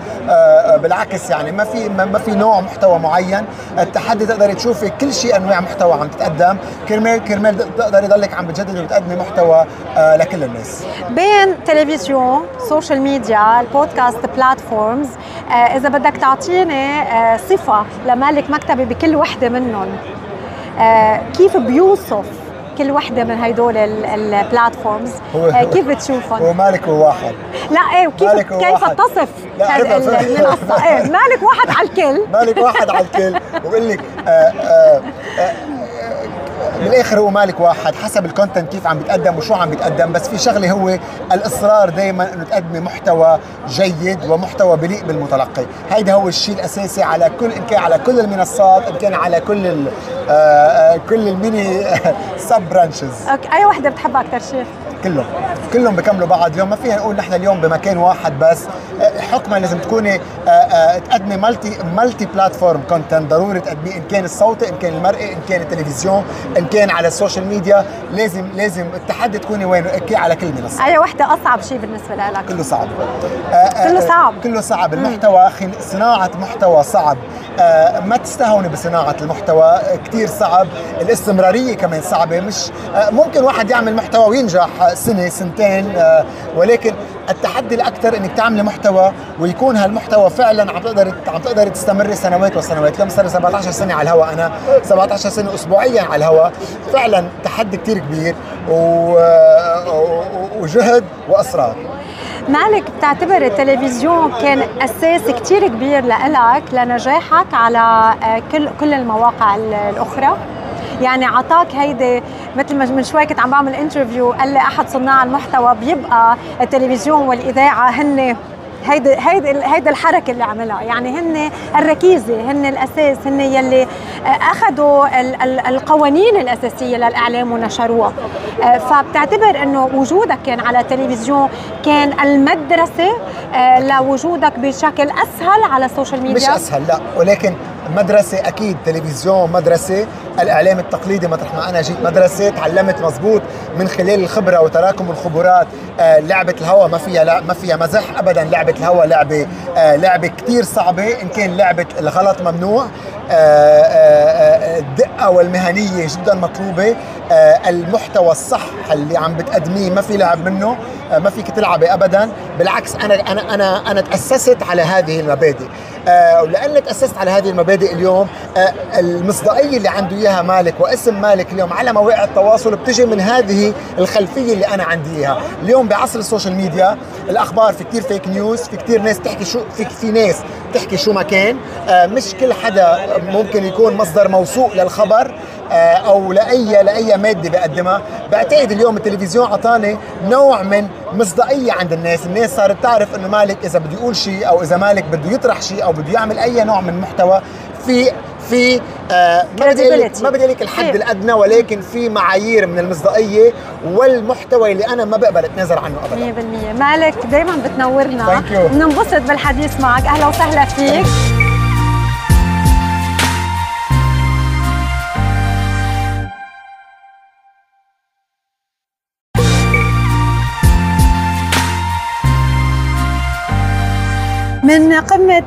بالعكس يعني. ما في ما في نوع محتوى معين. التحدي تقدري تشوفي كل شيء أنواع محتوى عم تتقدم. كرمال كرمال تقدري تضلك عم بتجددي وتقدمي محتوى آه لكل الناس. بين تلفزيون social media ال podcast platforms آه إذا بدك تعطيني آه صفة لمالك مكتبي بكل وحدة منهم آه كيف بيوصف كل وحدة من هدول ال platforms آه، كيف بتشوفهم؟ هو مالك واحد. لا إيه وكيف كيف تصف المنصة؟ إيه مالك واحد على الكل. مالك واحد على الكل. بقول لك آه، بالاخر هو مالك واحد حسب ال content كيف عم بيتقدم وشو عم بيتقدم بس في شغلة هو الإصرار دائما إنه تقدمي محتوى جيد ومحتوى بليق بالمتلقي. هيدا هو الشيء الأساسي على كل إن كان على كل المنصات إن كان على كل ال آه، آه، كل ال mini sub branches okay أي وحدة بتحبها أكثر شيء كلهم. كلهم بكملوا بعض. اليوم ما فينا نقول نحن اليوم بمكان واحد بس. آه، حكما لازم تكوني آه، آه، تقدمي multi multi platform content ضروري تقدميه إن كان الصوتي إن كان المرئي إن كان التلفزيون إن كان على ال social media لازم لازم التحدي تكوني وين؟ على كل منصه أي وحدة أصعب شيء بالنسبة لك؟ كله صعب. كله صعب. كله صعب. المحتوى أخي صناعة محتوى صعب. ما تستهوني بصناعة المحتوى. كثير صعب. الاستمرارية كمان صعبة. مش ممكن واحد يعمل محتوى وينجح. سنة سنتين آه، ولكن التحدي الأكثر إنك تعملي محتوى ويكون هالمحتوى فعلا عم تقدر عم تقدر تستمري سنوات وسنوات. اليوم صار لي 17 سنة على الهواء أنا 17 سنة اسبوعيا على الهواء فعلا تحدي كثير كبير. و- وجهد واصرار مالك بتعتبر التلفزيون كان أساس كتير كبير لإلك لنجاحك على آه، كل كل المواقع ال- الأخرى؟ يعني عطاك هيدي مثل ما من شوي كنت عم بعمل interview قال لي أحد صناع المحتوى بيبقى التلفزيون والإذاعة هن هيدي هيدي هيدي الحركة اللي عملها. يعني هن الركيزة هن الأساس هن يلي اخذوا ال- ال- القوانين الأساسية للإعلام ونشروها. آه، فبتعتبر إنه وجودك كان على التلفزيون كان المدرسة آه، لوجودك بشكل أسهل على ال social media مش أسهل لا. ولكن مدرسة أكيد تلفزيون مدرسة الإعلام التقليدي مطرح ما أنا جيت مدرسة تعلمت مزبوط من خلال الخبرة وتراكم الخبرات آه لعبة الهوا ما فيها لا ما فيها مزح ابدا لعبة الهوا لعبة آه لعبة كثير صعبة إن كان لعبة الغلط ممنوع الدقة والمهنية جدا مطلوبة. آه، المحتوى الصح اللي عم بتقدميه ما في لعب منه آه، ما فيك تلعبي ابدا. بالعكس أنا أنا أنا أنا تأسست على هذه المبادئ. آه، ولأني تأسست على هذه المبادئ اليوم آه، المصداقية اللي عنده إياها مالك واسم مالك اليوم على مواقع التواصل بتجي من هذه الخلفية اللي أنا عندي إياها. اليوم بعصر ال social media الأخبار في كثير fake news في كثير ناس تحكي شو في في ناس تحكي شو ما كان. آه، مش كل حدا ممكن يكون مصدر موثوق للخبر آه، أو لاي لأي مادة بقدمها. بعتقد اليوم التلفزيون أعطاني نوع من مصداقية عند الناس. الناس صارت تعرف إنه مالك إذا بده يقول شيء أو إذا مالك بده يطرح شيء أو بده يعمل أي نوع من محتوى في في آه ما بدي. ما بدي لك الحد. الأدنى ولكن في معايير من المصداقية والمحتوى اللي أنا ما بقبل أتنازل عنه ابدا. 100% مالك دائما بتنورنا. بننبسط بالحديث معك. أهلا وسهلا فيك. من قمة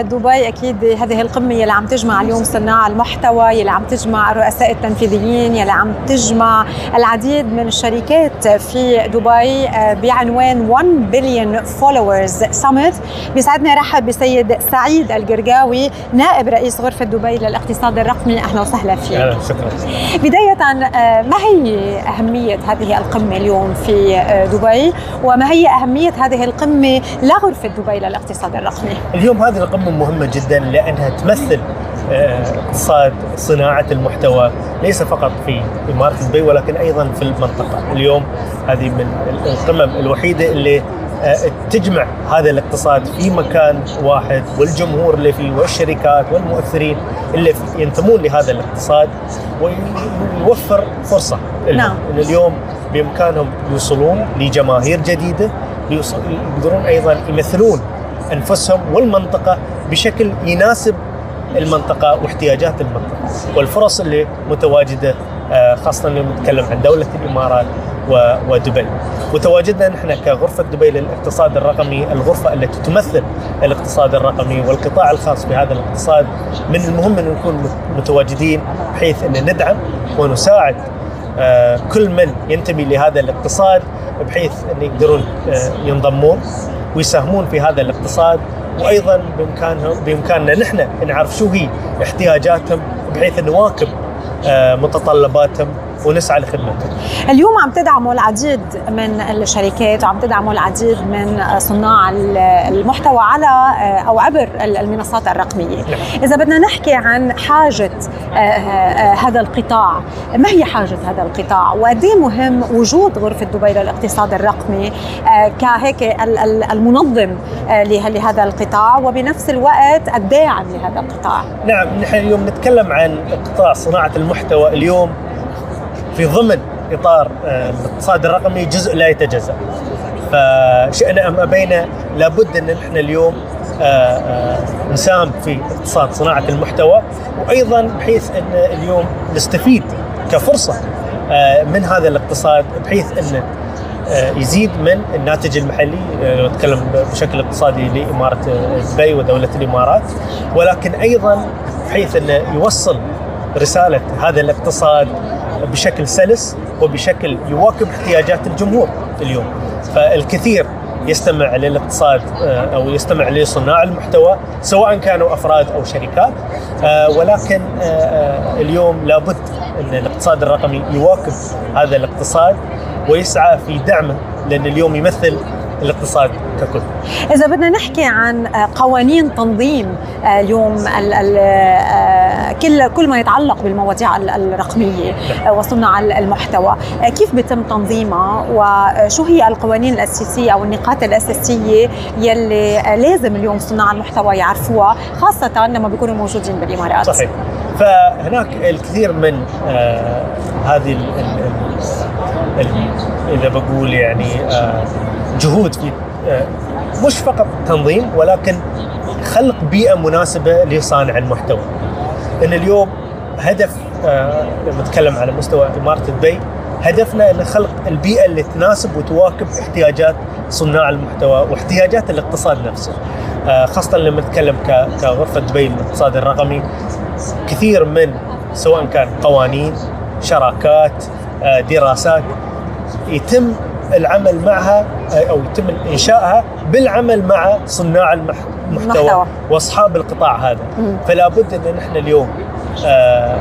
دبي أكيد هذه القمة يلي عم تجمع اليوم صناع المحتوى يلي عم تجمع الرؤساء التنفيذيين يلي عم تجمع العديد من الشركات في دبي آه، بعنوان 1 Billion Followers Summit بيسعدنا رحب بسيد سعيد القرقاوي نائب رئيس غرفة دبي للاقتصاد الرقمي. أهلا وسهلا فيك. أهلا شكرا. بداية آه، ما هي أهمية هذه القمة اليوم في آه، دبي؟ وما هي أهمية هذه القمة لغرفة دبي للاقتصاد الرقمي؟ اليوم هذه القمه مهمة جدا لأنها تمثل آه، اقتصاد صناعة المحتوى ليس فقط في إمارة دبي ولكن أيضا في المنطقة اليوم هذه من القمم الوحيدة اللي آه، تجمع هذا الاقتصاد في مكان واحد والجمهور اللي فيه والشركات والمؤثرين اللي ينتمون لهذا الاقتصاد ويوفر لهم. نعم. اليوم بإمكانهم يوصلون لجماهير يوصل- يقدرون أيضا يمثلون أنفسهم والمنطقة بشكل يناسب المنطقة واحتياجات المنطقة. والفرص اللي متواجدة آه، خاصة لما نتكلم عن دولة الإمارات ودبي. وتواجدنا نحن كغرفة دبي للاقتصاد الرقمي الغرفة التي تمثل الاقتصاد الرقمي والقطاع الخاص بهذا الاقتصاد. من المهم أن نكون مت- متواجدين بحيث أن ندعم ونساعد آه، كل من ينتمي لهذا الاقتصاد بحيث أن يقدرون آه، ينضمون. ويساهمون في هذا الاقتصاد. وأيضا بامكانهم بإمكاننا نحن نعرف شو هي احتياجاتهم بحيث نواكب آه، متطلباتهم. ونسعى لخدمته. اليوم عم تدعموا العديد من الشركات وعم تدعموا العديد من صناع المحتوى على أو عبر المنصات الرقمية. إذا بدنا نحكي عن حاجة هذا القطاع ما هي حاجة هذا القطاع؟ وقد إيه مهم وجود غرفة دبي للاقتصاد الرقمي كهيك المنظم لهذا القطاع؟ وبنفس الوقت الداعم لهذا القطاع. نعم نحن اليوم نتكلم عن قطاع صناعة المحتوى اليوم. في ضمن إطار آه، الاقتصاد الرقمي جزء لا يتجزأ. فشئنا أم أبينا لابد أن نحن اليوم آه، آه، نساهم في اقتصاد صناعة المحتوى وأيضا بحيث أن اليوم نستفيد كفرصة من هذا الاقتصاد بحيث أن يزيد من الناتج المحلي لو نتكلم بشكل اقتصادي لإمارة دبي ودولة الإمارات. ولكن أيضا بحيث انه يوصل رسالة هذا الاقتصاد بشكل سلس وبشكل يواكب احتياجات الجمهور اليوم. فالكثير يستمع للاقتصاد آه، أو يستمع لصناع المحتوى سواء كانوا أفراد أو شركات آه، ولكن آه، اليوم لابد أن الاقتصاد الرقمي يواكب هذا الاقتصاد ويسعى في دعمه لأن اليوم يمثل الاقتصاد ككل. إذا بدنا نحكي عن قوانين تنظيم اليوم كل كل ما يتعلق بالمواضيع الرقمية وصناع المحتوى. كيف بيتم تنظيمها وشو هي القوانين الأساسية أو النقاط الأساسية يلي لازم اليوم صناع المحتوى يعرفوها خاصة لما بيكونوا موجودين بالإمارات؟ صحيح. فهناك الكثير من آه هذه إذا بقول يعني آه جهود في آه مش فقط تنظيم ولكن خلق بيئة مناسبة لصانع المحتوى. إن اليوم هدف آه لما نتكلم على مستوى إمارة دبي هدفنا إن خلق البيئة اللي تناسب وتواكب احتياجات صناع المحتوى واحتياجات الاقتصاد نفسه. خاصة لما نتكلم كغرفة دبي للاقتصاد الرقمي كثير من سواء كان قوانين شراكات دراسات يتم العمل معها أو يتم إنشائها بالعمل مع صناع المحتوى وأصحاب القطاع هذا. فلا بد إن نحن اليوم آه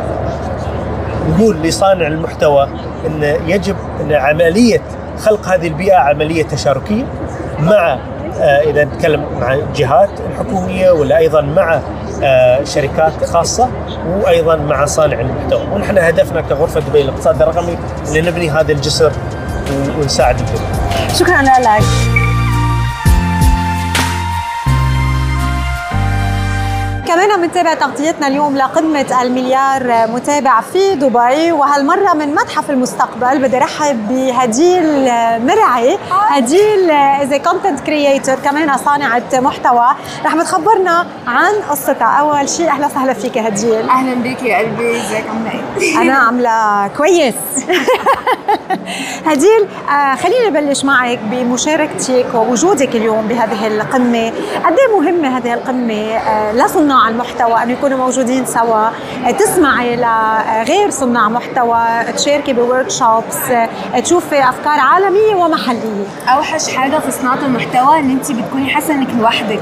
نقول لصانع المحتوى إن يجب إن عملية خلق هذه البيئة عملية تشاركية مع آه إذا نتكلم مع جهات حكوميه ولا أيضا مع آه شركات خاصة وأيضا مع صانع المحتوى. ونحن هدفنا كغرفة دبي للاقتصاد الرقمي إن نبني هذا الجسر ونساعد الجميع. شكرا لك. كمان بنتابع تغطيتنا اليوم لقمة المليار متابع في دبي وهالمرة من متحف المستقبل بدي رحب بهديل مرعي هديل إذا content creator كمان صانعة محتوى. رح بتخبرنا عن قصتها. أول شيء أهلا وسهلا فيك هديل. أهلا بك يا قلبي. إزيك؟ عاملة إيه؟ أنا عاملة كويس. هديل آه خليني نبلش معك بمشاركتك ووجودك اليوم بهذه القمة. قد إيه مهمة هذه القمة؟ آه لصناع صناع المحتوى انه يكونوا موجودين سوا. تسمعي لغير صناع محتوى تشاركي بورك شوبس تشوفي أفكار عالمية ومحلية. أوحش حاجة في صناعة المحتوى إن انت بتكوني حاسة إنك لوحدك.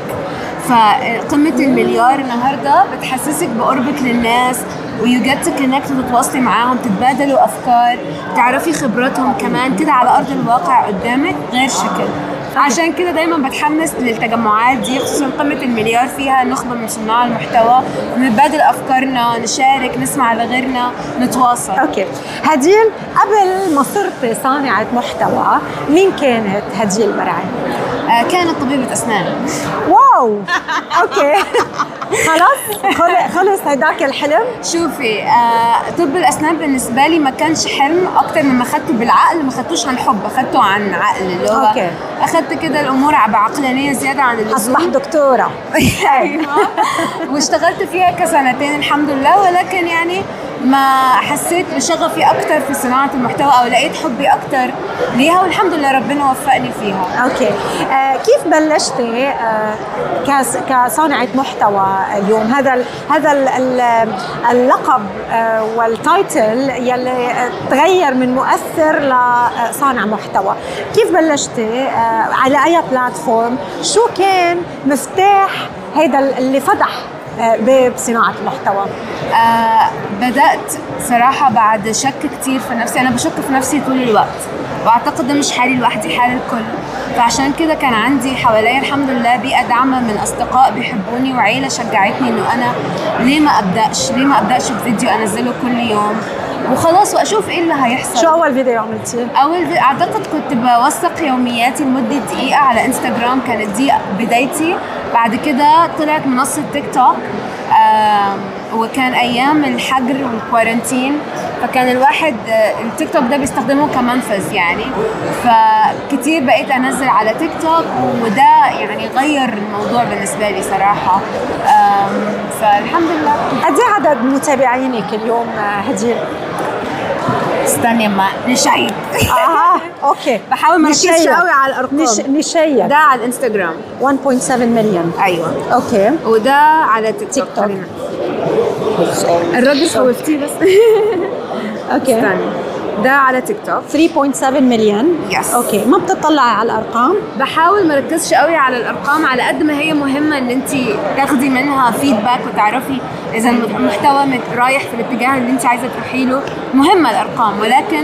فقمه المليار النهارده بتحسسك بقربك للناس و you get to connect وتتواصلي معاهم تتبادلوا أفكار تعرفي خبراتهم كمان كده على أرض الواقع قدامك غير شكل. عشان كده دايما بتحمس للتجمعات دي خصوصا قمة المليار فيها. نخبه من صناع المحتوى نتبادل أفكارنا نشارك نسمع لغيرنا نتواصل. okay. هديل قبل ما صرت صانعة محتوى مين كانت هديل مرعي؟ آه كانت طبيبة أسنان. wow! Okay. خلاص؟ خلص هيداك الحلم. شوفي آه طب الأسنان بالنسبة لي ما كانش حلم أكتر مما اخذته بالعقل ما اخذتوش عن حب اخذته عن عقل اللي هو okay. اخذت كده الأمور بعقلانيه زيادة عن اللزوم. اصبح دكتورة. أيوه. واشتغلت فيها كسنتين الحمد لله ولكن يعني ما حسيت بشغفي أكثر في صناعة المحتوى أو لقيت حبي أكثر ليها والحمد لله ربنا وفقني فيها. Okay. آه كيف بلشتي آه كصانعه محتوى؟ اليوم. هذا ال هذا ال اللقب آه والتايتل يلي تغير من مؤثر لصانع محتوى. كيف بلشتي؟ آه على أي بلاتفورم؟ شو كان مفتاح هيدا اللي فتح باب صناعة المحتوى؟ آه بدأت صراحة بعد شك كتير في نفسي. أنا بشك في نفسي طول الوقت. وأعتقد ده مش حالي لوحدي حال الكل. فعشان كده كان عندي حواليا الحمد لله بيئة داعمة من أصدقاء بيحبوني وعيلة شجعتني إنه أنا ليه ما أبدأش ليه ما أبدأش بفيديو أنزله كل يوم. وخلاص وأشوف إيه اللي هيحصل. شو أول فيديو عملتيه؟ أول فيديو أعتقد كنت بوثق يومياتي لمدة دقيقة على إنستغرام كانت دي بدايتي. بعد كده طلعت منصة تيك توك آم، وكان أيام الحجر وال quarantine فكان الواحد آه، التيك توك ده بيستخدمه كمنفذ يعني. فكتير بقيت أنزل على تيك توك وده يعني غير الموضوع بالنسبة لي صراحة. فالحمد لله. قد إيه عدد متابعينك اليوم آه، هدير؟ استني ما ن check أها okay. بحاول ما اركزش. قوي على الأرقام. نش... ن check ده على الإنستغرام. 1.7 مليون أيوه. Okay. وده على تيك توك توك. الراجل خوفتيه بس. Okay. استني. ده على تيك توك 3.7 مليون yes okay ما بتطلعي على الأرقام؟ بحاول ما اركزش قوي على الأرقام على قد ما هي مهمة إن انت تاخدي منها feedback وتعرفي إذا المحتوى رايح في الاتجاه اللي انت عايزة تروحي له. مهمة الأرقام ولكن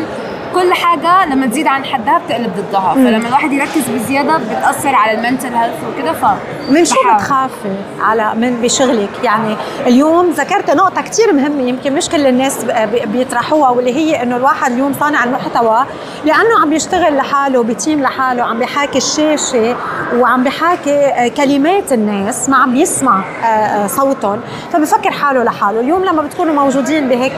كل حاجة لما تزيد عن حدها بتقلب ضدها. فلما الواحد يركز بزيادة بتأثر على المنتل هيلث وكده ف من شو. بتخافي؟ على من بشغلك؟ يعني اليوم ذكرت نقطة كتير مهمة يمكن مش كل الناس بيطرحوها واللي هي إنه الواحد اليوم صانع المحتوى لأنه عم بيشتغل لحاله بتيم لحاله عم بيحاكي الشاشة وعم بيحاكي آه، كلمات الناس ما عم بيسمع آه، آه، صوتهم. فبفكر حاله لحاله. اليوم لما بتكونوا موجودين بهيك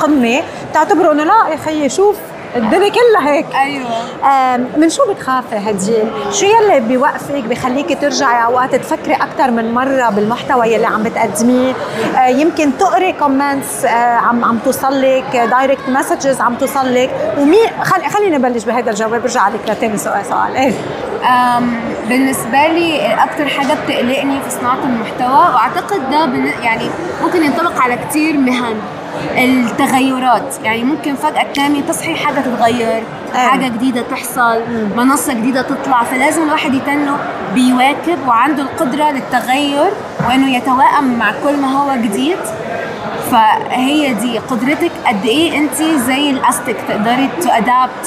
قمة بتعتبروا إنه لا يا خيي شوف الدنيا كلها هيك أيوه من شو بتخافي هدير؟ شو يلي بيوقفك بخليكي ترجعي اوقات تفكري أكثر من مرة بالمحتوى يلي عم بتقدميه؟ آه، يمكن تقري comments عم عم توصل لك، direct messages عم توصل لك، ومين خلي خليني نبلش بهذا الجواب برجع عليك لتاني سؤال سؤال إيه؟ أم، بالنسبة لي أكتر حاجة بتقلقني في صناعة المحتوى وأعتقد ده بن- يعني ممكن ينطبق على كتير مهن التغيرات. يعني ممكن فجأة تنامي تصحي حاجة تتغير حاجة جديدة تحصل منصة جديدة تطلع. فلازم الواحد يتنه بيواكب وعنده القدرة للتغير وإنه يتوائم مع كل ما هو جديد. فهي دي قدرتك قد إيه انت زي الأستك تقدري to adapt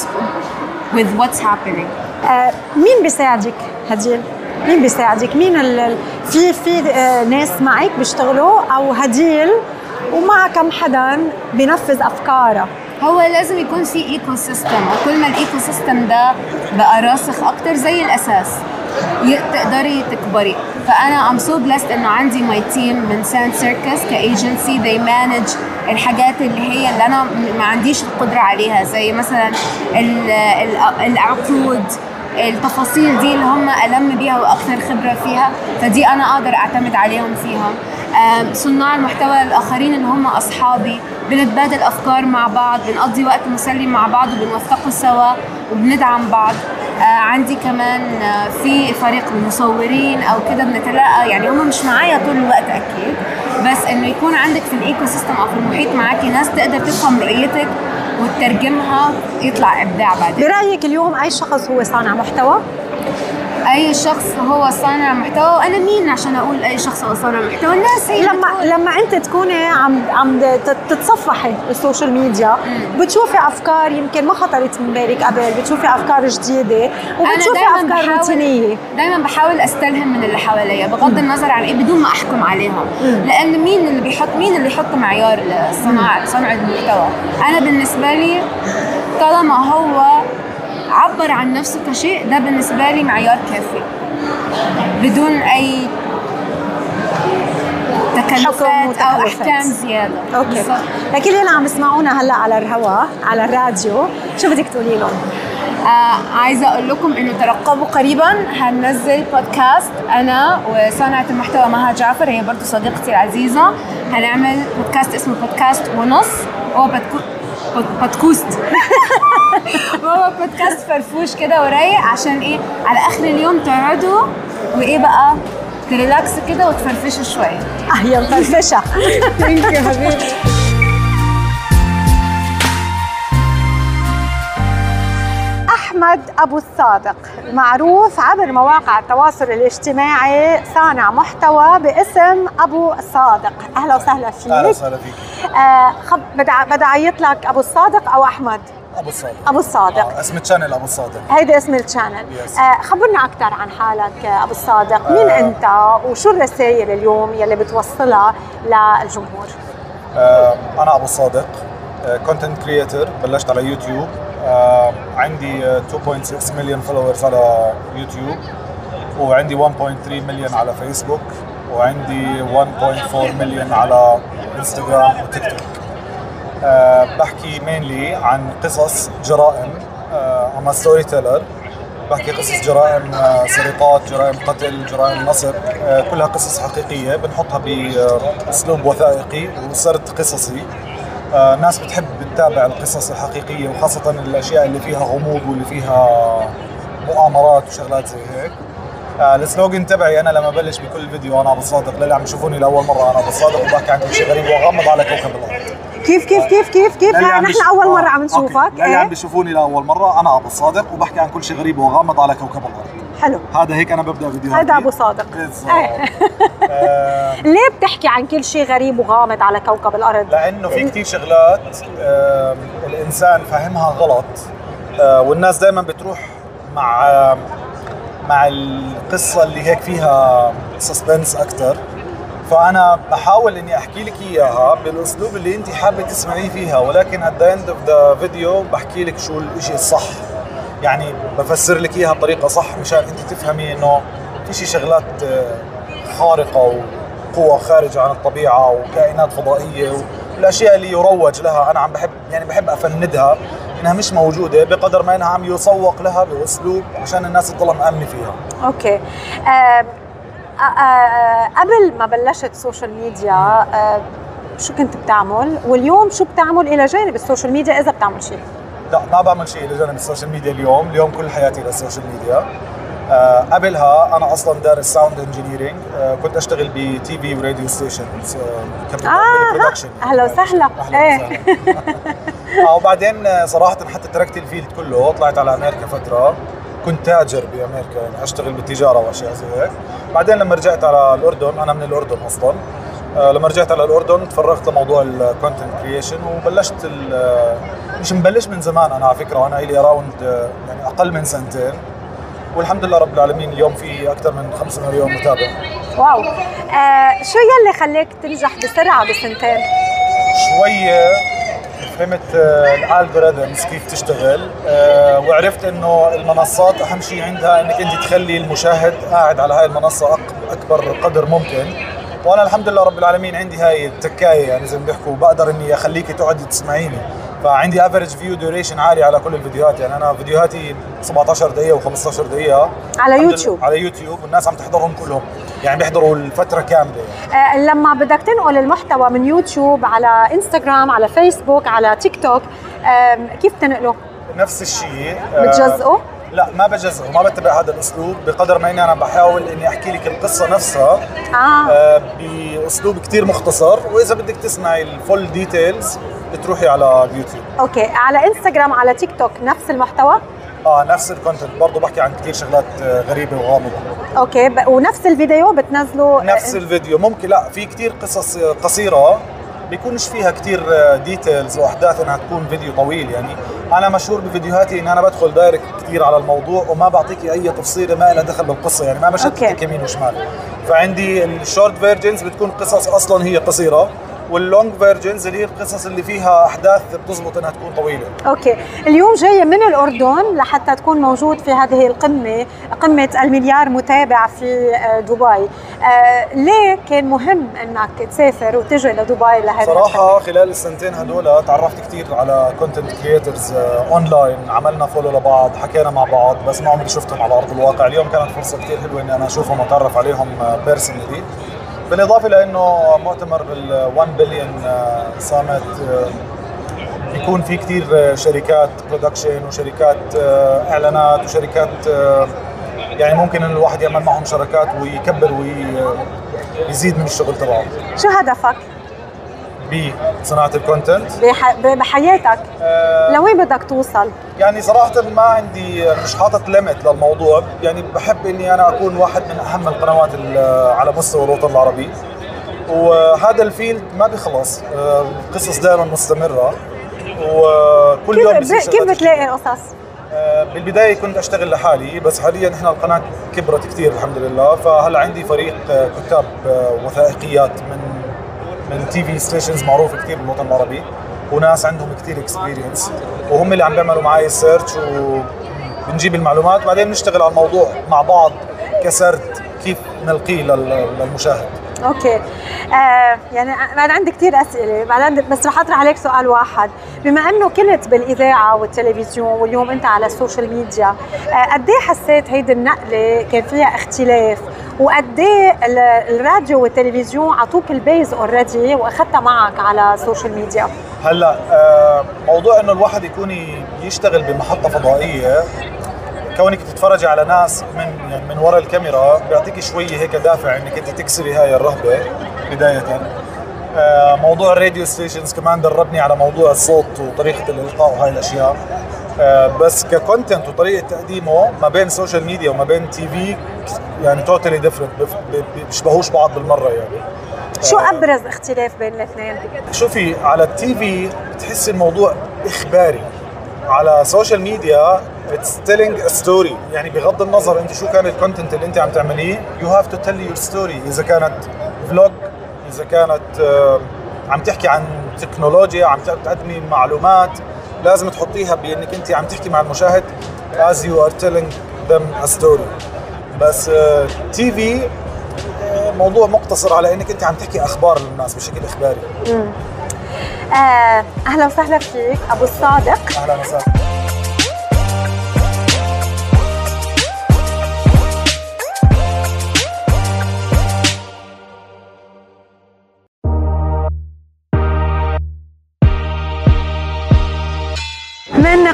with what's happening. آه، مين بيساعدك هديل؟ مين بيساعدك؟ مين ال- ال- في في آه، ناس معك بيشتغلوا أو هديل ومع كم حدا بينفذ افكارها هو لازم يكون في ecosystem وكل ما ال ecosystem ده بقى راسخ أكتر زي الأساس تقدري تكبري. فأنا I'm so blessed إنه عندي my team من ساند سيركس كايجنسي they manage الحاجات اللي هي اللي أنا ما عنديش القدرة عليها زي مثلا ال- ال- العقود التفاصيل دي اللي هم ألم بيها وأكثر خبرة فيها فدي أنا أقدر أعتمد عليهم فيها. صناع المحتوى الآخرين اللي هم أصحابي بنتبادل أفكار مع بعض بنقضي وقت مسلي مع بعض وبنوثقه سوا وبندعم بعض. آه عندي كمان آه في فريق المصورين أو كده بنتلاقى يعني هم مش معايا طول الوقت أكيد بس إنه يكون عندك في ال ecosystem أو في المحيط معاكي ناس تقدر تفهم رؤيتك وتترجمها يطلع إبداع بعدين برأيك اليوم أي شخص هو صانع محتوى؟ أي شخص هو صانع محتوى وأنا مين عشان أقول أي شخص هو صانع محتوى؟ الناس هي لما لما أنت تكوني عم عم تت- تتصفحي ال social media بتشوفي أفكار يمكن ما خطرت من بالك قبل بتشوفي أفكار جديدة وبتشوفي أفكار روتينية. دايما بحاول أستلهم من اللي حواليا بغض النظر عن إيه بدون ما أحكم عليهم. لأن مين اللي بيحط مين اللي يحط معيار الصناعه صنع المحتوى؟ أنا بالنسبة لي طالما هو عبر عن نفسه كشيء ده بالنسبة لي معيار كافي. بدون أي تكلفات أو أحكام زيادة. Okay. لكل اللي عم يسمعونا هلأ على الهواء على الراديو. شو بدك تقولي لهم؟ آه عايزة أقول لكم إنه ترقبوا قريبا هننزل بودكاست أنا وصانعة المحتوى مها جعفر هي برضو صديقتي العزيزة. هنعمل بودكاست اسمه بودكاست ونص. هو بودكو بود- بودكوست هو بودكاست فرفوش كده ورايق عشان إيه؟ على آخر اليوم تقعدوا وإيه بقى؟ ت relax كده وتفرفشوا شوية. آه يا مفرفشه thank you حبيبي. أحمد أبو الصادق. معروف عبر مواقع التواصل الاجتماعي صانع محتوى باسم أبو الصادق. أهلا وسهلا فيك. أهلا وسهلا فيك. آه خب بدي بدي أعيط لك أبو الصادق أو أحمد؟ أبو الصادق. أبو الصادق. آه اسم الشانل أبو الصادق. هيدا اسم الشانل. Yes. آه خبرنا أكثر عن حالك آه، أبو الصادق. مين آه. أنت وشو الرسائل اليوم يلي بتوصلها للجمهور؟ آه أنا أبو الصادق. content creator بلشت على يوتيوب آه عندي آه، 2.6 مليون followers على يوتيوب وعندي 1.3 مليون على فيسبوك وعندي 1.4 مليون على انستغرام وتيك توك آه بحكي mainly عن قصص جرائم. I'm storyteller بحكي قصص جرائم آه، سرقات جرائم قتل جرائم نصب. آه، كلها قصص حقيقية بنحطها بأسلوب وثائقي وسرد قصصي. آه، ناس بتحب تتابع القصص الحقيقية وخاصة الأشياء اللي فيها غموض واللي فيها مؤامرات وشغلات زي هيك. آه، ال slogan تبعي أنا لما بلش بكل فيديو أنا أبو الصادق للي عم يشوفوني لأول مرة أنا أبو الصادق وبحكي عن كل شيء غريب وغامض على كوكب الأرض. كيف كيف كيف كيف كيف؟ عم نحن أول آه، مره عم okay. نشوفك للي عم إيه؟ بيشوفوني لأول مرة أنا أبو الصادق وبحكي عن كل شيء غريب وغامض على كوكب الأرض. حلو. هذا هيك أنا ببدأ فيديوهاتي. هيدا أبو صادق. إيه. ليه بتحكي عن كل شيء غريب وغامض على كوكب الأرض؟ لأنه في كثير شغلات الإنسان فاهمها غلط. آه، والناس دائما بتروح مع مع القصة اللي هيك فيها سسبنس أكثر فأنا بحاول إني أحكي لك إياها بالأسلوب اللي أنت حابة تسمعيه فيها ولكن at the end of the فيديو بحكي لك شو الشيء الصح. يعني بفسر لك إياها بطريقة صح مشان أنت تفهمي إنه في شي شغلات آه، خارقة وقوى خارجة عن الطبيعة وكائنات فضائية والأشياء اللي يروج لها. أنا عم بحب يعني بحب أفندها إنها مش موجودة بقدر ما إنها عم يسوق لها بأسلوب عشان الناس تضلها مأمنة فيها. أوكي. آه قبل ما بلشت social media آه شو كنت بتعمل؟ واليوم شو بتعمل إلى جانب ال social media إذا بتعمل شيء؟ لا ما بعمل شيء لجانب ال social media اليوم اليوم كل حياتي لل social media. آه قبلها أنا أصلا دارس sound engineering آه كنت أشتغل ب TV و radio stations آه آه بال production أهلا وسهلا. إيه. آه وبعدين آه، صراحة حتى تركت ال field كله طلعت على أمريكا فترة. كنت تاجر بأمريكا يعني أشتغل بالتجارة وأشياء زي هيك. بعدين لما رجعت على الأردن أنا من الأردن أصلا. آه، لما رجعت على الأردن تفرغت لموضوع ال content creation وبلشت آه، مش مبلش من زمان أنا على فكرة أنا لي around يعني أقل من سنتين. والحمد لله رب العالمين اليوم في أكثر من 5 مليون متابع. Wow. آه شو يلي خليك تنجح بسرعة بسنتين؟ شوية. فهمت ال algorithms كيف تشتغل آه، وعرفت إنه المنصات أهم شيء عندها إنك أنت تخلي المشاهد قاعد على هاي المنصة أكبر قدر ممكن. وأنا الحمد لله رب العالمين عندي هاي التكاية يعني زي ما بيحكوا بقدر إني أخليكي تقعدي تسمعيني. فعندي average view duration عالي على كل الفيديوهات. يعني أنا فيديوهاتي 17 دقيقة و15 دقيقة. على يوتيوب. على يوتيوب والناس عم تحضرهم كلهم. يعني بيحضروا الفترة كاملة. آه لما بدك تنقل المحتوى من يوتيوب على انستغرام على فيسبوك على تيك توك آه كيف تنقله؟ نفس الشيء. بتجزئه؟ لا ما بجزئه ما بتبع هذا الأسلوب بقدر ما إني أنا بحاول إني أحكي لك القصة نفسها. آه. آه، بأسلوب كتير مختصر وإذا بدك تسمعي ال full details بتروحي على اليوتيوب أوكي على انستغرام على تيك توك نفس المحتوى؟ آه نفس ال content برضه بحكي عن كتير شغلات آه، غريبة وغامضة. أوكي ونفس الفيديو بتنزله نفس الفيديو. ممكن لا في كتير قصص آه، قصيرة. بيكونش فيها كتير details وأحداث إنها تكون فيديو طويل. يعني أنا مشهور بفيديوهاتي إن أنا بدخل direct كتير على الموضوع وما بعطيكي أي تفصيلة ما لها دخل بالقصة. يعني ما بشتتك. يمين وشمال. فعندي ال short versions بتكون قصص أصلا هي قصيرة. وال long versions اللي هي القصص اللي فيها أحداث بتزبط إنها تكون طويلة. أوكي. اليوم جاية من الأردن لحتى تكون موجود في هذه القمة قمة المليار متابع في آه، دبي. آه ليه كان مهم إنك تسافر وتجي لدبي لهذا صراحة خلال السنتين هدول تعرفت كثير على content creators online عملنا follow لبعض حكينا مع بعض بس ما عمري شفتهم على أرض الواقع. اليوم كانت فرصة كثير حلوة إني أنا أشوفهم وأتعرف عليهم personally بالإضافة لأنه مؤتمر ال 1 Billion Summit بيكون في كثير شركات production وشركات آه، إعلانات وشركات آه، يعني ممكن إن الواحد يعمل معهم شراكات ويكبر ويزيد من الشغل تبعه شو هدفك؟ بصناعة ال content بح... بحياتك. آه لوين بدك توصل؟ يعني صراحة ما عندي مش حاطط limit للموضوع. يعني بحب إني أنا أكون واحد من أهم القنوات على مستوى الوطن العربي. وهذا ال field ما بيخلص. القصص دائما مستمرة. وكل يوم كيف, كيف بتلاقي قصص؟ بالبداية كنت أشتغل لحالي بس حاليا إحنا القناة كبرت كثير الحمد لله. فهلا عندي فريق كتاب وثائقيات من من TV stations معروفه كثير بالوطن العربي. وناس عندهم كثير experience وهم اللي عم بيعملوا معي ال search وبنجيب المعلومات. بعدين بنشتغل على الموضوع مع بعض كسرد كيف نلقيه للمشاهد. أوكي. آه يعني أنا عندي كثير أسئلة. بس رح أطرح عليك سؤال واحد. بما إنه كنت بالإذاعة والتلفزيون واليوم أنت على ال social media آه قد إيه حسيت هيدي النقلة كان فيها اختلاف؟ وقد إيه الراديو والتلفزيون عطوك ال base already وأخذتها معك على ال social media هلأ آه موضوع إنه الواحد يكون يشتغل بمحطة فضائية كونك تتفرجي على ناس من يعني من وراء الكاميرا بيعطيك شوية هيك دافع إنك أنت تكسري هاي الرهبة بداية. آه موضوع ال radio stations كمان دربني على موضوع الصوت وطريقة الإلقاء وهاي الأشياء. آه بس ك content وطريقة تقديمه ما بين social media وما بين TV يعني totally different بيشبهوش بعض بالمرة يعني. شو أبرز اختلاف بين الاثنين؟ شوفي على ال TV بتحسي الموضوع إخباري. على social media it's telling a story يعني بغض النظر انت شو كان ال content اللي انت عم تعمليه you have to tell your story إذا كانت vlog إذا كانت عم تحكي عن تكنولوجيا عم تقدمي معلومات لازم تحطيها بأنك انت عم تحكي مع المشاهد as you are telling them a story. بس تي في موضوع مقتصر على إنك انت عم تحكي أخبار للناس بشكل إخباري. آه أهلا وسهلا فيك أبو الصادق. أهلا وسهلا.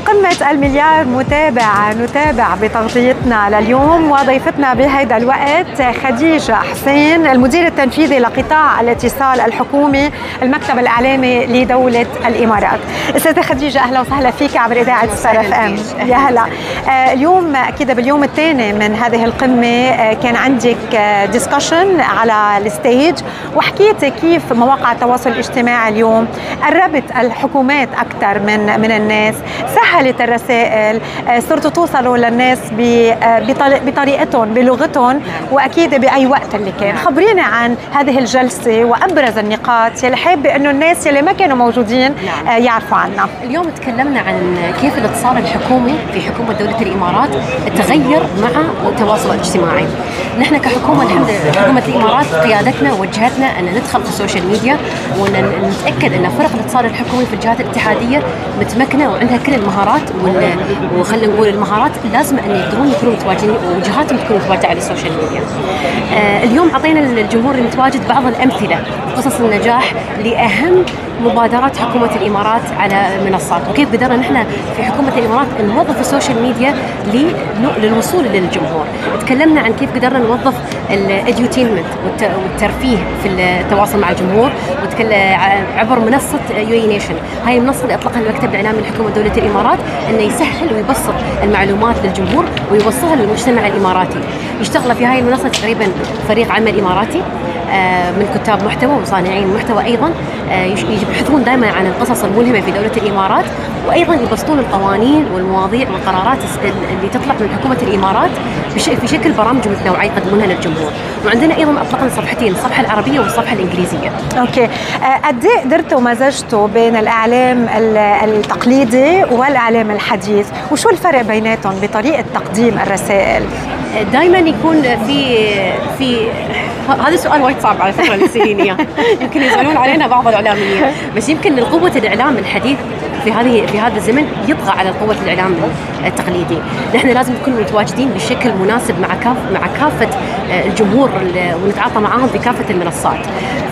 قمة المليار متابع نتابع بتغطيتنا لليوم وضيفتنا بهذا الوقت خديجة حسين المدير التنفيذي لقطاع الاتصال الحكومي المكتب الإعلامي لدولة الإمارات. أستاذة خديجة أهلا وسهلا فيك عبر إذاعة ستار أف إم. يا هلا. آه اليوم أكيد باليوم الثاني من هذه القمة آه كان عندك discussion على ال stage وحكيتي كيف مواقع التواصل الاجتماعي اليوم قربت الحكومات أكثر من من الناس. سهلت الرسائل صرتوا توصلوا للناس بطريقتهم بلغتهم وأكيد بأي وقت اللي كان. خبرينا عن هذه الجلسة وأبرز النقاط يلي حابة إنه الناس يلي ما كانوا موجودين يعرفوا عنها. اليوم تكلمنا عن كيف الاتصال الحكومي في حكومة دولة الإمارات تغير مع التواصل الاجتماعي. نحن كحكومة الحمد لله حكومة الإمارات قيادتنا وجهتنا أن ندخل في السوشيال ميديا ونتاكد أن فرق الاتصال الحكومي في الجهات الاتحادية متمكنة وعندها كل المهارات وخلينا نقول المهارات لازم أن يقدرون يكونوا متواجدين وجهاتهم تكون متواجده على السوشيال ميديا. آه اليوم أعطينا الجمهور المتواجد بعض الأمثلة قصص النجاح لأهم مبادرات حكومة الإمارات على المنصات وكيف قدرنا نحن في حكومة الإمارات نوظف السوشيال ميديا للوصول للجمهور. تكلمنا عن كيف قدرنا نوظف ال edutainment والترفيه في التواصل مع الجمهور عبر منصة يو نيشن، هاي المنصة اللي أطلقها المكتب الإعلامي لحكومة دولة الإمارات إنه يسهل ويبسط المعلومات للجمهور ويوصلها للمجتمع الإماراتي. يشتغل في هاي المنصة تقريبا فريق عمل إماراتي من كتاب محتوى وصانعين محتوى أيضا يبحثون دائما عن القصص الملهمة في دولة الإمارات وأيضا يبسطون القوانين والمواضيع والقرارات اللي تطلع من حكومة الإمارات في شكل برامج متنوعه يقدمونها للجمهور. وعندنا أيضا اطلقنا صفحتين الصفحة العربية والصفحة الإنجليزية. أوكي. قد إيه قدرتوا مزجتوا بين الإعلام التقليدي والإعلام الحديث؟ وشو الفرق بيناتهم بطريقة تقديم الرسائل؟ دائما يكون في في هذا السؤال وايد صعب على فكرة اياه يمكن يسالون علينا بعض الإعلاميين. بس يمكن قوه الإعلام الحديث في هذه في هذا الزمن يطغى على قوه الإعلام التقليدي، نحن لازم نكون متواجدين بشكل مناسب مع كاف مع كافة الجمهور ونتعاطى معاهم في كافة المنصات.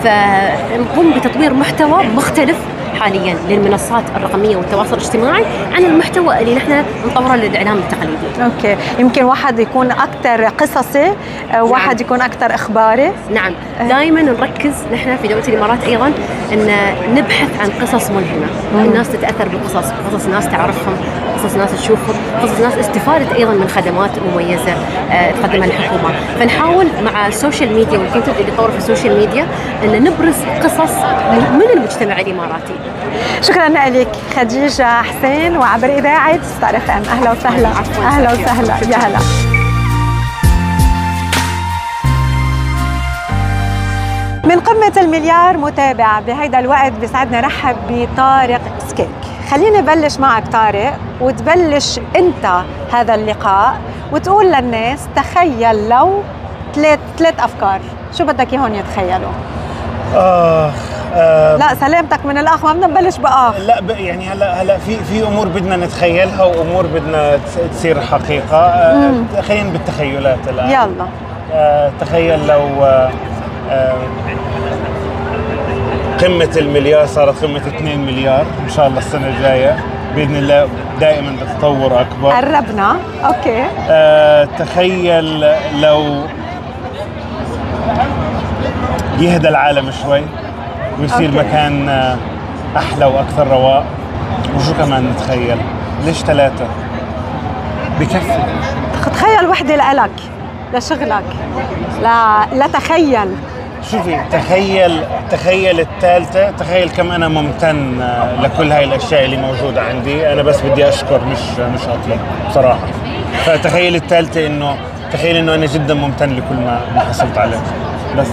فنقوم بتطوير محتوى مختلف حاليا للمنصات الرقمية والتواصل الاجتماعي عن المحتوى اللي نحن نطوره للإعلام التقليدي. أوكي يمكن واحد يكون أكثر قصصي آه، واحد نعم. يكون أكثر إخباري نعم دائما نركز نحن في دوله الإمارات أيضا إن نبحث عن قصص ملهمة. الناس تتأثر بالقصص قصص ناس تعرفهم قصص ناس تشوفهم قصص ناس استفادت أيضا من خدمات مميزة آه، تقدمها الحكومة فنحاول مع السوشيال ميديا وال content اللي يطور في السوشيال ميديا إن نبرز قصص من المجتمع الإماراتي. شكرا لك خديجة حسين وعبر إذاعة ستار إف إم. أهلا وسهلا. أهلا وسهلا. يا هلا. من قمة المليار متابع بهيدا الوقت بيسعدنا رحب بطارق سكيك. خليني بلش معك طارق وتبلش انت هذا اللقاء وتقول للناس تخيل لو ثلاث ثلاث أفكار. شو بدك إياهم يتخيلوا؟ آه آه لا سلامتك من الأخ ما بدنا نبلش بأخ. لا ب- يعني هلا هلا في في أمور بدنا نتخيلها وأمور بدنا تصير حقيقة. آه. خلينا بالتخيلات الآن. يلا. آه تخيل لو آه آه قمة المليار صارت قمة 2 مليار. إن شاء الله السنة الجاية بإذن الله دائما بتطور أكبر. قربنا. okay. آه تخيل لو يهدى العالم شوي ويصير أوكي. مكان آه، أحلى وأكثر رواق. وشو كمان نتخيل؟ ليش ثلاثة؟ بكفي. تخيل وحدة لإلك لشغلك. لا لا تخيل. شوفي تخيل تخيل الثالثة تخيل كم أنا ممتن آه، لكل هاي الأشياء اللي موجودة عندي. أنا بس بدي أشكر مش مش أطلب بصراحة. فتخيل الثالثة إنه تخيل إنه أنا جدا ممتن لكل ما ما حصلت عليه. بس.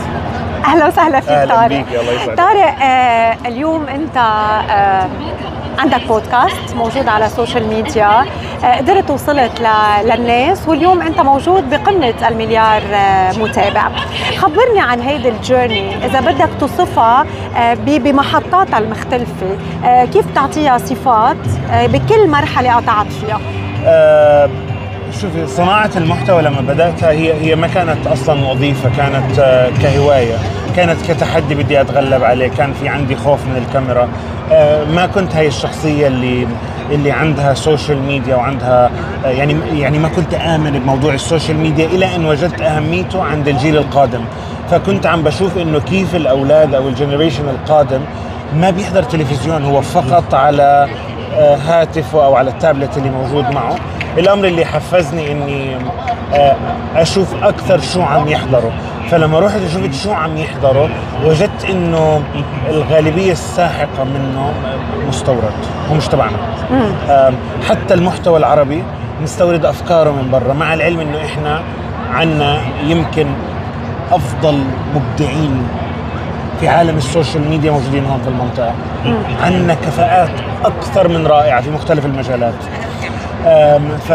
أهلا وسهلا فيك أهلاً طارق. بيك، الله يسعدك. طارق آه اليوم أنت آه عندك بودكاست موجود على السوشيال ميديا آه قدرت وصلت للناس واليوم أنت موجود بقمة المليار آه متابع. خبرني عن هيدي ال journey إذا بدك توصفها آه بمحطاتها المختلفة. كيف تعطيها صفات؟ بكل مرحلة قطعت فيها. شوفي صناعة المحتوى لما بدأتها هي هي ما كانت أصلا وظيفة كانت كهواية. كانت كتحدي بدي أتغلب عليه كان في عندي خوف من الكاميرا. ما كنت هاي الشخصية اللي اللي عندها سوشيال ميديا وعندها آه، يعني يعني ما كنت آمن بموضوع السوشيال ميديا إلى أن وجدت أهميته عند الجيل القادم. فكنت عم بشوف إنه كيف الأولاد أو ال generation القادم ما بيحضر تلفزيون هو فقط على آه، هاتفه أو على التابلت اللي موجود معه. الأمر اللي حفزني إني آه، أشوف أكثر شو عم يحضروا. فلما رحت شفت شو عم يحضروا وجدت إنه الغالبية الساحقة منه مستورد هو مش تبعنا. حتى المحتوى العربي نستورد أفكاره من برا مع العلم إنه إحنا عنا يمكن أفضل مبدعين في عالم السوشيال ميديا موجودين هون في المنطقة. عندنا كفاءات أكثر من رائعة في مختلف المجالات. ف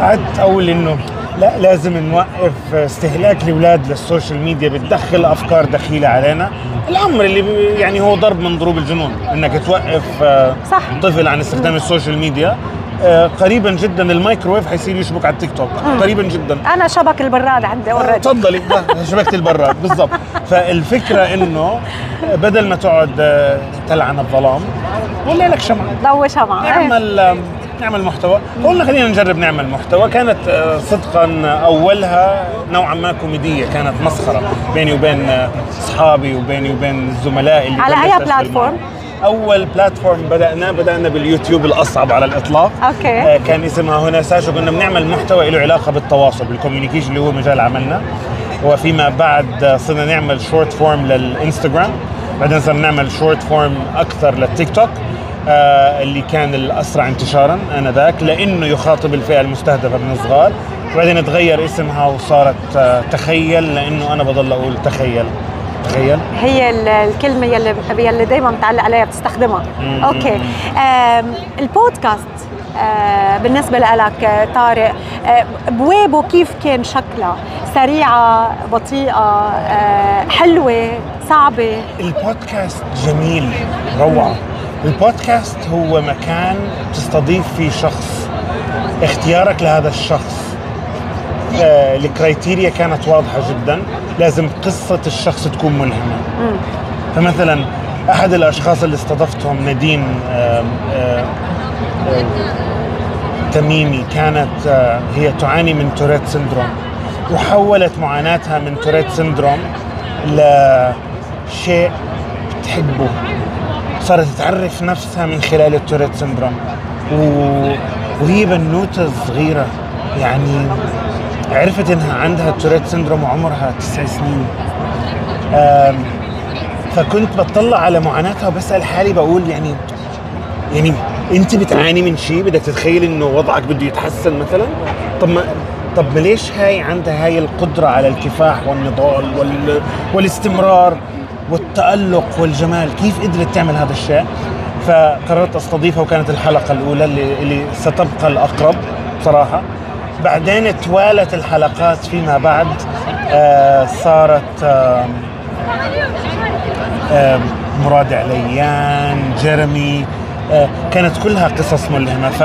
قعدت أقول إنه لا لازم نوقف استهلاك الأولاد للسوشيال ميديا بتدخل أفكار دخيلة علينا. الأمر اللي يعني هو ضرب من ضروب الجنون إنك توقف آه، صح. طفل عن استخدام السوشيال ميديا. آه، قريبا جدا الميكروويف حيصير يشبك على التيك توك. قريبا جدا. أنا شبك البراد عندي already تفضلي. ده شبكة البراد بالضبط. فالفكرة إنه بدل ما تقعد آه، تلعن الظلام ولع لك شمعة. ضوي شمعة. نعمل نعمل محتوى. قلنا خلينا نجرب نعمل محتوى. كانت آه، صدقا أولها نوعا ما كوميدية. كانت مسخرة بيني وبين آه، أصحابي وبيني وبين الزملاء اللي على أشتغل platform؟ أول platform بدأنا بدأنا باليوتيوب الأصعب على الإطلاق. okay. آه، كان اسمها هنا ساشا كنا بنعمل محتوى له علاقة بالتواصل بال communication اللي هو مجال عملنا. وفيما بعد آه، صرنا نعمل short form للإنستغرام. بعدين صرنا نعمل short form أكثر للتيك توك. اللي كان الأسرع انتشارا آنذاك لأنه يخاطب الفئة المستهدفة من الصغار. وبعدين تغير اسمها وصارت آه، تخيل لأنه أنا بضل أقول تخيل. تخيل. هي ال- الكلمة يلي يلي دائما بتعلق عليها بتستخدمها. أوكي. البودكاست آه، بالنسبة لك آه، طارق آه، بوابه كيف كان شكلها؟ سريعة بطيئة آه، حلوة صعبة؟ البودكاست جميل روعة. البودكاست هو مكان تستضيف فيه شخص اختيارك لهذا الشخص. آه، ال criteria كانت واضحة جدا. لازم قصة الشخص تكون ملهمة. فمثلا أحد الأشخاص اللي استضفتهم آم، تميمي كانت آه، هي تعاني من Tourette syndrome وحولت معاناتها من Tourette syndrome لشيء بتحبه صارت تعرف نفسها من خلال ال Tourette syndrome. و... وهي بنوتة صغيرة. يعني عرفت إنها عندها Tourette syndrome وعمرها تسع سنين. فكنت بطلع على معاناتها وبسأل حالي بقول يعني يعني أنت بتعاني من شيء بدك تتخيل إنه وضعك بده يتحسن مثلا؟ طب ما طب ما ليش هاي عندها هاي القدرة على الكفاح والنضال وال... والاستمرار؟ والتألق والجمال كيف قدرت تعمل هذا الشيء؟ فقررت أستضيفها وكانت الحلقة الأولى اللي, اللي ستبقى الأقرب صراحة. بعدين توالت الحلقات فيما بعد آه صارت آه آه مراد عليان جيرمي آه كانت كلها قصص ملهمة. ف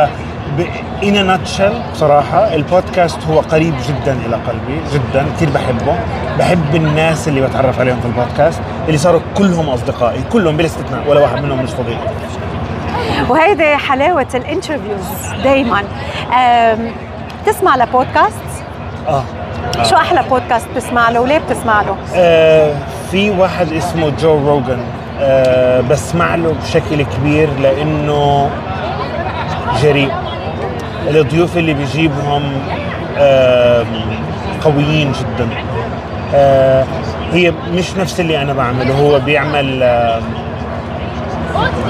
in a nutshell بصراحة البودكاست هو قريب جدا إلى قلبي جدا كثير بحبه. بحب الناس اللي بتعرف عليهم في البودكاست اللي صاروا كلهم أصدقائي كلهم بلا استثناء ولا واحد منهم مش صديق. وهيدي حلاوة ال interviews دائما تسمع لبودكاست؟ آه. آه. شو أحلى بودكاست بتسمع له وليه بتسمع له؟ آه في واحد اسمه جو روجن آه بسمع له بشكل كبير لأنه جريء. الضيوف اللي بيجيبهم قويين جدا. آه هي مش نفس اللي أنا بعمله. هو بيعمل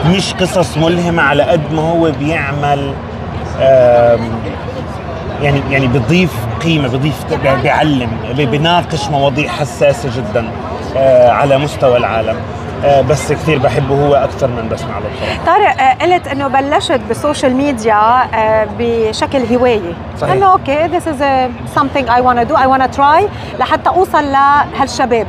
مش قصص ملهمة على قد ما هو بيعمل يعني يعني بيضيف قيمة بيضيف بيعلم بيناقش مواضيع حساسة جدا آه على مستوى العالم. بس كثير بحبه هو أكثر من بسمع له بصراحه طارق آه، قلت إنه بلشت بال social media آه، بشكل هواية صحيح. انه okay is a something I wanna do I wanna try لحتى أوصل لهالشباب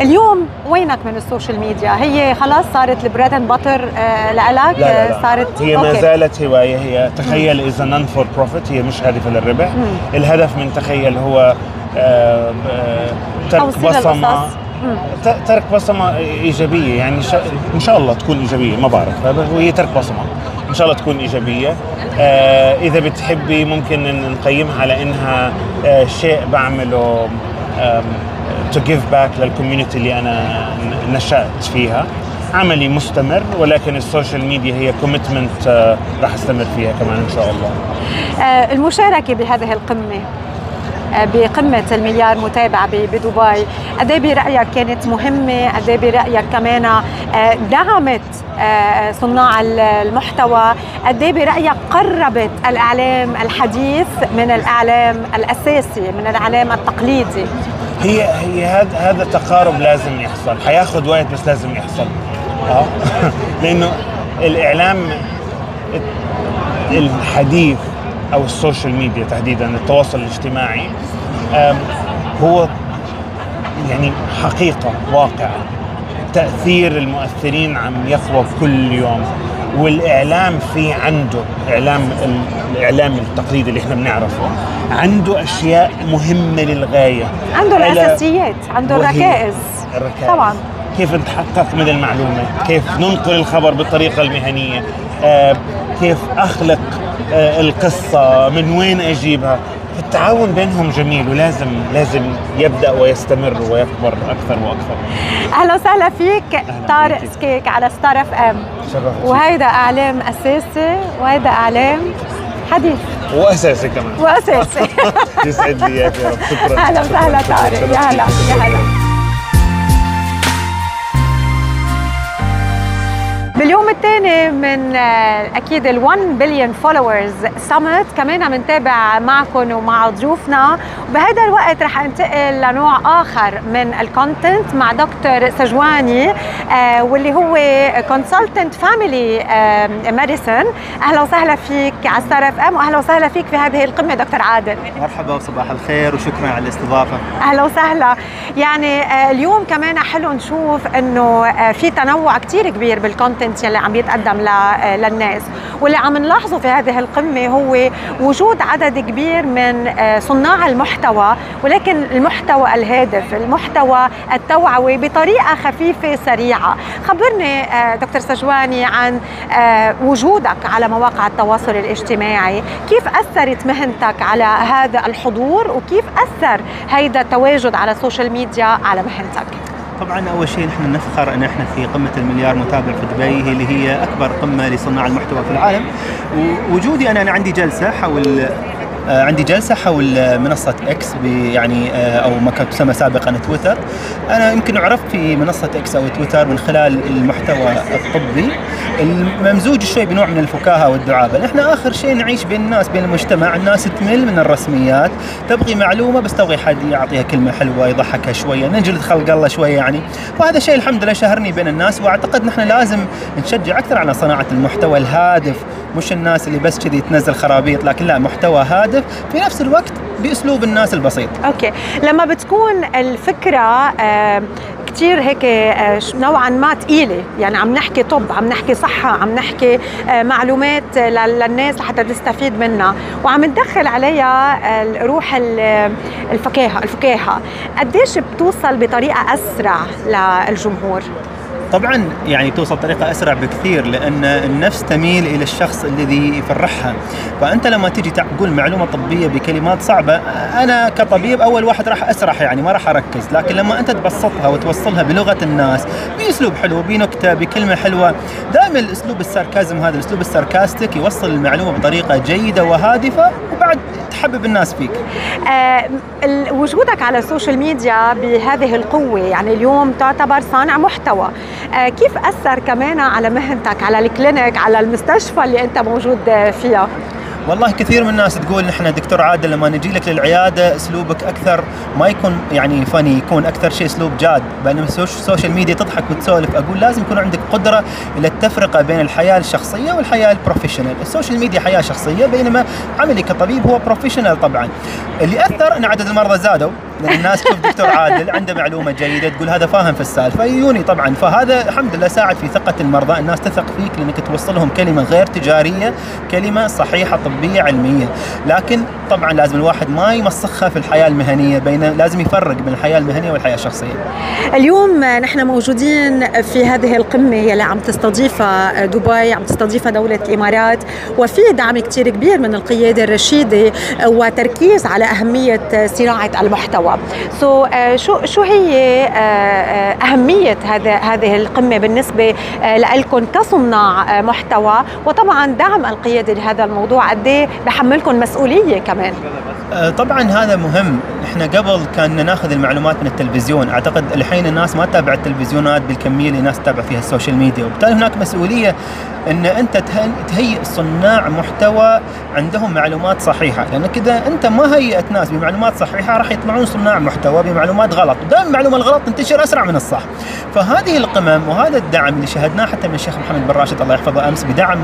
اليوم وينك من ال social media هي خلاص صارت ال bread and butter لك لا لا, لا. صارت هي ما. زالت هواية هي تخيل اذا non for profit هي مش هادفه للربح. الهدف من تخيل هو آه آه ترك بصمة ترك بصمة إيجابية يعني شا... إن شاء الله تكون إيجابية ما بعرف وهي ترك بصمة. إن شاء الله تكون إيجابية. آه إذا بتحبي ممكن إن نقيمها على إنها آه شيء بعمله to give back لل community اللي أنا نشأت فيها. عملي مستمر ولكن ال social media هي commitment راح أستمر فيها كمان إن شاء الله. آه، المشاركة بهذه القمة. بقمة المليار متابع ب- بدبي. قد إيه برأيك كانت مهمة؟ قد إيه برأيك كمان آه، دعمت آه، صناع ال- المحتوى؟ قد إيه برأيك قربت الإعلام الحديث من الإعلام الأساسي من الإعلام التقليدي؟ هي هي هذا هذا تقارب لازم يحصل. حياخذ وقت بس لازم يحصل. آه. لأنه الإعلام الحديث أو السوشيال ميديا تحديدا التواصل الاجتماعي هو يعني حقيقة واقعه تأثير المؤثرين عم يقوى كل يوم والإعلام في عنده إعلام الإعلام التقليدي اللي إحنا بنعرفه عنده أشياء مهمة للغاية. عنده الأساسيات عنده الركائز. الركائز. طبعا. كيف نتحقق من المعلومة؟ كيف ننقل الخبر بالطريقة المهنية؟ آه، كيف أخلق آه، القصة؟ من وين أجيبها؟ التعاون بينهم جميل ولازم لازم يبدأ ويستمر ويكبر أكثر وأكثر. أهلا وسهلا فيك طارق سكيك على Star FM وهيدا إعلام أساسي وهيدا إعلام حديث. وأساسي كمان. وأساسي. يسعد لي إياك يا رب. شكرا. أهلا وسهلا طارق. يا هلا فيك. يا هلا. باليوم الثاني من آه، أكيد ال 1 Billion Followers Summit كمان عم نتابع معكم ومع ضيوفنا. وبهذا الوقت رح انتقل لنوع آخر من ال content مع دكتور سجواني آه، واللي هو consultant family medicine أهلا وسهلا فيك على Star FM وأهلا وسهلا فيك في هذه القمة دكتور عادل. مرحبا وصباح الخير وشكرا على الاستضافة. أهلا وسهلا. يعني آه، اليوم كمان حلو نشوف إنه آه، في تنوع كتير كبير بال content ال content يلي عم يتقدم للناس. واللي عم نلاحظه في هذه القمة هو وجود عدد كبير من صناع المحتوى ولكن المحتوى الهادف المحتوى التوعوي بطريقة خفيفة سريعة. خبرني دكتور سجواني عن وجودك على مواقع التواصل الاجتماعي. كيف أثرت مهنتك على هذا الحضور؟ وكيف أثر هيدا التواجد على ال social media على مهنتك؟ طبعا أول شيء نحن نفخر إن إحنا في قمة المليار متابع في دبي اللي هي أكبر قمة لصناع المحتوى في العالم. ووجودي أنا أنا عندي جلسة حول عندي جلسة حول منصة إكس يعني آه، أو ما كانت تسمى سابقا تويتر. أنا يمكن عرفت في منصة إكس أو تويتر من خلال المحتوى الطبي الممزوج شوي بنوع من الفكاهة والدعابة، إحنا آخر شيء نعيش بين الناس بين المجتمع، الناس تمل من الرسميات، تبغي معلومة بس تبغي حد يعطيها كلمة حلوة يضحكها شوية، نجلد خلق الله شوية يعني، وهذا الشيء الحمد لله شهرني بين الناس وأعتقد نحن لازم نشجع أكثر على صناعة المحتوى الهادف، مش الناس اللي بس كذي تنزل خرابيط، لكن لا محتوى هادف في نفس الوقت بأسلوب الناس البسيط. أوكي، لما بتكون الفكرة آه كثير هيك آه، نوعا ما ثقيله يعني عم نحكي طب عم نحكي صحة عم نحكي آه، معلومات للناس لحتى تستفيد منها. وعم ندخل عليها روح الفكاهة الفكاهة. قديش بتوصل بطريقة أسرع للجمهور؟ طبعا يعني توصل بطريقه أسرع بكثير لأن النفس تميل إلى الشخص الذي يفرحها فأنت لما تجي تقول معلومة طبية بكلمات صعبة أنا كطبيب أول واحد راح أسرح يعني ما راح أركز. لكن لما أنت تبسطها وتوصلها بلغة الناس بأسلوب حلو بنكتة بكلمة حلوة دائما الأسلوب ال sarcasm هذا الأسلوب ال sarcastic يوصل المعلومة بطريقة جيدة وهادفة وبعد تحبب الناس فيك؟ آه وجودك على ال social media بهذه القوة يعني اليوم تعتبر صانع محتوى. آه كيف أثر كمان على مهنتك على ال clinic على المستشفى اللي أنت موجود فيها؟ والله كثير من الناس تقول نحن دكتور عادل لما نجي لك للعيادة أسلوبك أكثر ما يكون يعني funny يكون أكثر شيء أسلوب جاد بينما ال social media تضحك وتسولف. أقول لازم يكون عندك قدرة إلى التفرقة بين الحياة الشخصية والحياة ال professional ال social media حياة شخصية بينما عملي كطبيب هو professional طبعا. اللي أثر إن عدد المرضى زادوا لأن الناس تشوف دكتور عادل عنده معلومة جيدة تقول هذا فاهم في السالفة يجوني طبعا. فهذا الحمد لله ساعد في ثقة المرضى الناس تثق فيك لأنك توصل لهم كلمة غير تجارية كلمة صحيحة طبيه علمية. لكن طبعا لازم الواحد ما يمسخها في الحياة المهنية بين لازم يفرق بين الحياة المهنية والحياة الشخصية. اليوم نحن موجودين في هذه القمة يلي عم تستضيفها دبي عم تستضيفها دولة الإمارات وفي دعم كثير كبير من القيادة الرشيدة وتركيز على أهمية صناعة المحتوى. سو uh, شو شو هي uh, uh, أهمية هذا هذه القمة بالنسبة لكم كصناع محتوى؟ وطبعا دعم القيادة لهذا الموضوع قد إيه بحملكم مسؤولية كمان. uh, طبعا هذا مهم. إحنا قبل كنا ناخذ المعلومات من التلفزيون. أعتقد الحين الناس ما تتابع التلفزيونات بالكمية اللي الناس تتابع فيها السوشيال ميديا. وبالتالي هناك مسؤولية إن أنت تهيئ صناع محتوى عندهم معلومات صحيحة. لأن كذا أنت ما هيئت ناس بمعلومات صحيحة راح يطلعون صناع محتوى بمعلومات غلط. ودائما المعلومه الغلط تنتشر أسرع من الصح. فهذه القمم وهذا الدعم اللي شهدناه حتى من الشيخ محمد بن راشد الله يحفظه أمس بدعم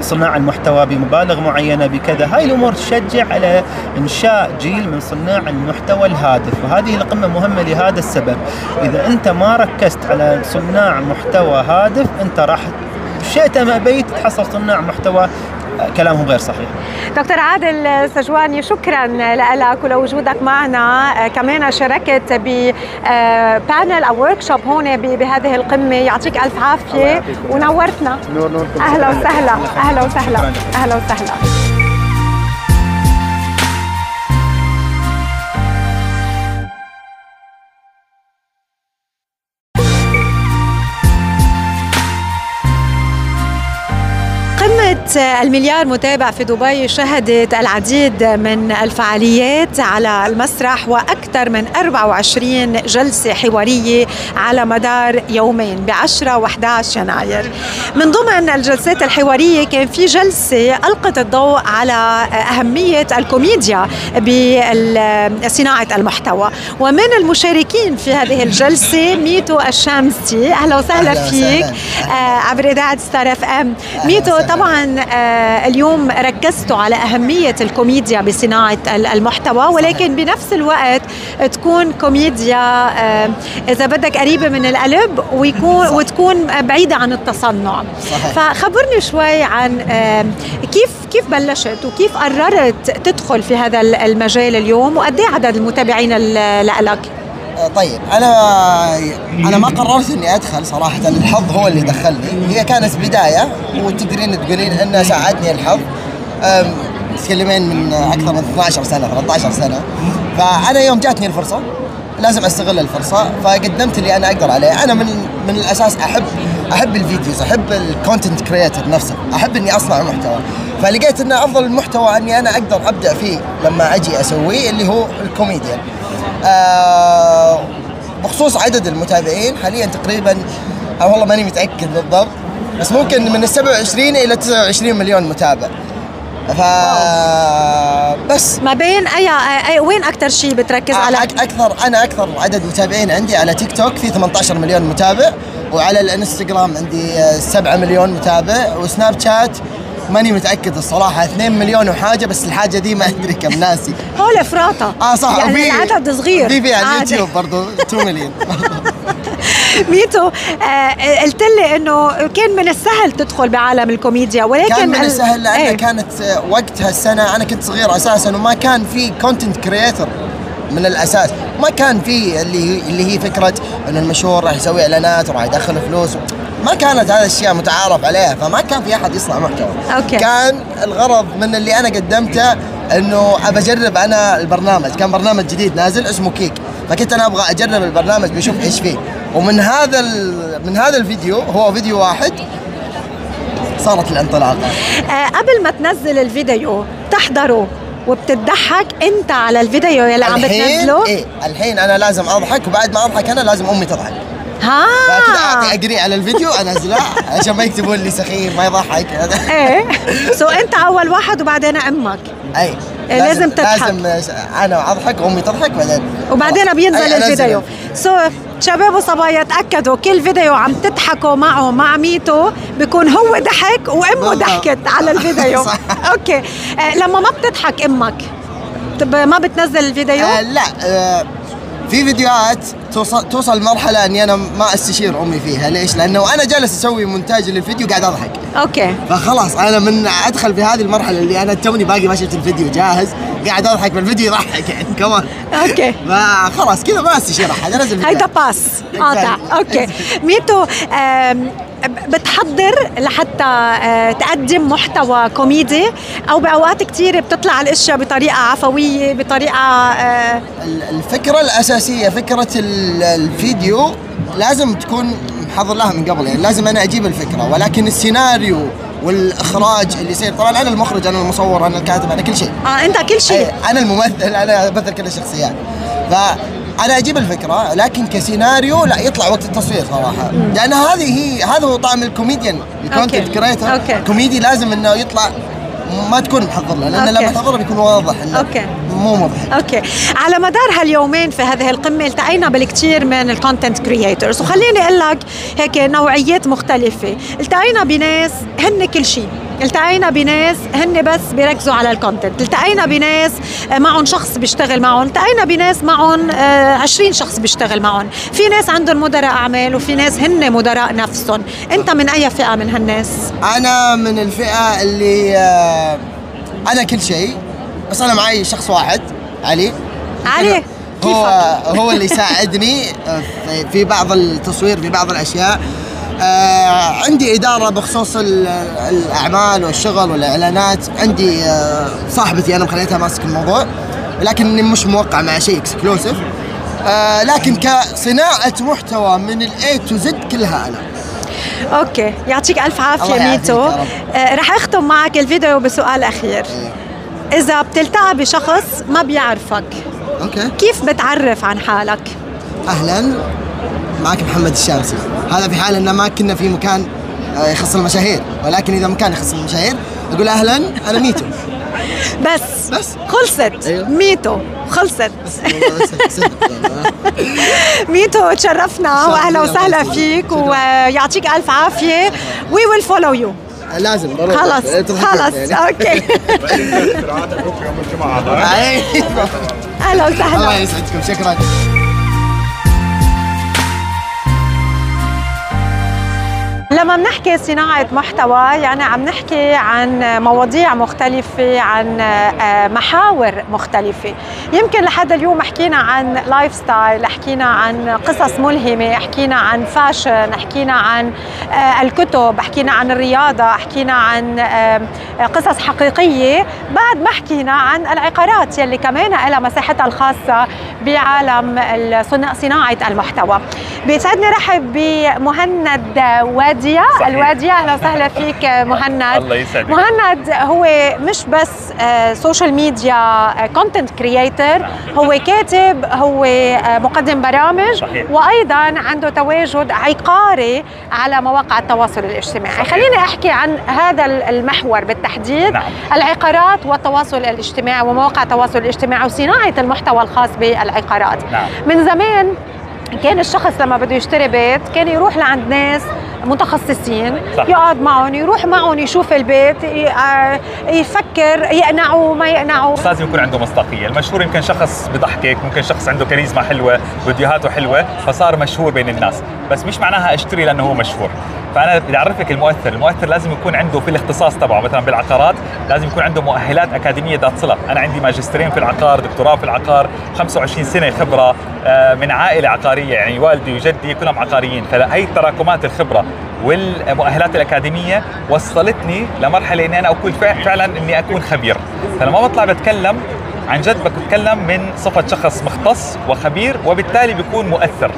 صناع المحتوى بمبالغ معينة. بكذا. هاي الأمور تشجع على إنشاء جيل من صناع المحتوى الهادف وهذه القمة مهمة لهذا السبب. إذا أنت ما ركزت على صناع محتوى هادف أنت راح شئت أم أبيت تحصل صناع محتوى كلامهم غير صحيح. دكتور عادل سجواني شكرا لك ولوجودك معنا. كمان شاركت ب panel أو workshop هون بهذه القمة. يعطيك ألف عافية. ونورتنا. نور نور أهلا وسهلا. أهلا وسهلا. أهلا وسهلا. المليار متابع في دبي شهدت العديد من الفعاليات على المسرح وأكثر من 24 جلسة حوارية على مدار يومين ب 10 و 11 يناير. من ضمن الجلسات الحوارية كان في جلسة ألقت الضوء على أهمية الكوميديا بصناعة المحتوى. ومن المشاركين في هذه الجلسة ميتو الشامسي. أهلا وسهلا فيك. آه عبر إذاعة Star FM. ميتو طبعا اليوم ركزتوا على أهمية الكوميديا بصناعة المحتوى ولكن بنفس الوقت تكون كوميديا آه، إذا بدك قريبة من القلب ويكون وتكون بعيدة عن التصنع صحيح. فخبرني شوي عن آه، كيف كيف بلشت وكيف قررت تدخل في هذا المجال اليوم وقد إيه عدد المتابعين ال- لك؟ آه، طيب أنا أنا ما قررت إني أدخل صراحة الحظ هو اللي دخلني. هي كانت بداية وتقدرين تقولين إنه ساعدني الحظ. أم، تتكلمين من أكثر من 12 سنة 13 سنة. فأنا يوم جاتني الفرصة لازم أستغل الفرصة فقدمت اللي أنا أقدر عليه. أنا من من الأساس أحب أحب ال videos أحب ال content creator نفسه أحب إني أصنع محتوى. فلقيت ان أفضل المحتوى إني أنا أقدر ابدع فيه لما أجي أسويه اللي هو الكوميديا. آه بخصوص عدد المتابعين حاليا تقريبا أو والله ماني متأكد بالضبط بس ممكن من ال 27 إلى 29 مليون متابع. ف بس. ما بين اي, أي وين أكثر شيء بتركز على؟ أكثر أنا أكثر عدد متابعين عندي على تيك توك في 18 مليون متابع وعلى الإنستغرام عندي آه، 7 مليون متابع وسناب شات ماني متأكد الصراحة 2 مليون وحاجة بس الحاجة دي ما أدري كم ناسي. هول أفراطة. آه صح يعني العدد صغير. في في على. اليوتيوب برضه 2 مليون ميتو. آه قلت لي إنه كان من السهل تدخل بعالم الكوميديا ولكن كان من ال- السهل لأنه إيه. كانت آه، وقتها السنة أنا كنت صغير أساسا وما كان في content creator من الأساس. ما كان في اللي اللي هي فكرة إنه المشهور راح يسوي إعلانات وراح يدخل فلوس. ما كانت هذه الأشياء متعارف عليها فما كان في أحد يصنع محتوى. أوكي. كان الغرض من اللي أنا قدمته إنه أبى أجرب أنا البرنامج. كان برنامج جديد نازل اسمه كيك فكنت أنا أبغى أجرب البرنامج بشوف إيش فيه. ومن هذا ال- من هذا الفيديو هو فيديو واحد صارت الانطلاقة. آه قبل ما تنزل الفيديو تحضره وبتضحك انت على الفيديو يلي عم الحين بتنزله. إيه الحين أنا لازم أضحك وبعد ما أضحك أنا لازم أمي تضحك. ها. أعطي اقري على الفيديو انزله عشان ما يكتبون لي سخيف ما يضحك. إيه. سو أنت أول واحد وبعدين أمك. أي. إيه، لازم تضحك. لازم أنا أضحك وامي تضحك بعدين وبعدين بينزل الفيديو. so شباب وصبايا تأكدوا كل فيديو عم تضحكوا معه مع ميتو بيكون هو ضحك وأمه. ضحكت على الفيديو. أوكي. آه لما ما بتضحك أمك ما بتنزل الفيديو؟ آه لا آه في فيديوهات توصل توصل مرحله إني أنا ما أستشير أمي فيها. ليش؟ لأنه أنا جالس أسوي مونتاج للفيديو قاعد أضحك. أوكي. فخلاص أنا من أدخل في هذه المرحلة اللي أنا توني باقي ما شفت الفيديو جاهز قاعد أضحك بالفيديو يضحك يعني كمان أوكي. فخلاص كذا ما أستشير أحد أنزل هيدا باس قاطع أوكي. ميتو بتحضر لحتى آه، تقدم محتوى كوميدي؟ أو بأوقات كثير بتطلع الأشياء بطريقة عفوية بطريقة آه، الفكرة الأساسية فكرة ال- الفيديو لازم تكون محضر لها من قبل يعني لازم أنا أجيب الفكرة ولكن السيناريو والإخراج اللي يصير طبعا أنا المخرج أنا المصور أنا الكاتب أنا كل شيء. آه أنت كل شيء. أي، أنا الممثل أنا امثل كل الشخصيات. فأنا أجيب الفكرة لكن كسيناريو لا يطلع وقت التصوير صراحة. لأن هذه هي هذا هو طعم ال comedian ال content. creator. كوميدي لازم إنه يطلع ما تكون محضر له لأن. لما تحضره بيكون واضح إنه أوكي. مو مضحك. أوكي. على مدار هاليومين في هذه القمة التقينا بالكثير من ال content creators وخليني أقول لك هيك نوعيات مختلفة. التقينا بناس هن كل شيء. التقينا بناس هن بس بيركزوا على ال content التقينا بناس آه، معهم شخص بيشتغل معهم. التقينا بناس معهم آه، 20 شخص بيشتغل معهم. في ناس عندهم مدراء أعمال وفي ناس هن مدراء نفسهم. أنت من أي فئة من هالناس؟ أنا من الفئة اللي آه، أنا كل شيء بس أنا معي شخص واحد علي. علي هو هو اللي يساعدني آه، في- في بعض التصوير في بعض الأشياء. آه عندي إدارة بخصوص ال- الأعمال والشغل والإعلانات. عندي آه صاحبتي أنا مخليتها ماسك الموضوع لكني مش موقع مع شيء exclusive آه لكن كصناعة محتوى من ال A to Z كلها أنا. أوكي. يعطيك ألف عافية ميتو. آه، رح أختم معك الفيديو بسؤال أخير. إذا بتلتقى بشخص ما بيعرفك أوكي. كيف بتعرف عن حالك؟ أهلا. معك محمد الشامسي. هذا في حال إن ما كنا في مكان آه، يخص المشاهير. ولكن إذا مكان يخص المشاهير أقول أهلا أنا ميتو. بس. بس. خلصت. أيوه. ميتو. خلصت. ميتو تشرفنا. شرف واهلا وسهلا فيك. ويعطيك ألف عافية. we will follow you لازم. ضروري خلص خلص أوكي. يوم الجمعة أهلا وسهلا. الله يسعدكم. شكرا. لما بنحكي صناعة محتوى يعني عم نحكي عن مواضيع مختلفة عن آه، محاور مختلفة. يمكن لحد اليوم حكينا عن lifestyle حكينا عن قصص ملهمة حكينا عن fashion حكينا عن آه، الكتب حكينا عن الرياضة حكينا عن قصص حقيقية. بعد ما حكينا عن العقارات يلي كمان لها مساحتها الخاصة بعالم صناعة المحتوى. بيسعدني رحب بمهند وادية صحيح. الوادية أهلا وسهلا فيك مهند الله يسعدك. مهند هو مش بس social media content creator هو كاتب هو آه، مقدم برامج صحيح. وأيضا عنده تواجد عقاري على مواقع التواصل الاجتماعي خليني أحكي عن هذا المحور بالتحديد نعم. العقارات والتواصل الاجتماعي ومواقع التواصل الاجتماعي وصناعة المحتوى الخاص بالعقارات نعم. من زمان كان الشخص لما بده يشتري بيت كان يروح لعند ناس متخصصين صح. يقعد معهم يروح معهم يشوف البيت آه، يفكر يقنعوا ما يقنعوا بس لازم يكون عنده مصداقية، المشهور يمكن شخص بضحكك، ممكن شخص عنده كاريزما حلوة، فيديوهاته حلوة، فصار مشهور بين الناس، بس مش معناها أشتري لأنه هو مشهور. فأنا بدي اعرفك المؤثر، المؤثر لازم يكون عنده في الاختصاص تبعه. مثلا بالعقارات لازم يكون عنده مؤهلات أكاديمية ذات صلة، أنا عندي ماجستيرين في العقار، دكتوراه في العقار، 25 سنة خبرة آه، من عائلة عقارية يعني والدي وجدي كلهم عقاريين، فهي تراكمات الخبرة. والمؤهلات الأكاديمية وصلتني لمرحلة إني أنا أكون فع- فعلا إني أكون خبير. فلما بطلع بتكلم عن جد بتكلم من صفة شخص مختص وخبير وبالتالي بيكون مؤثر.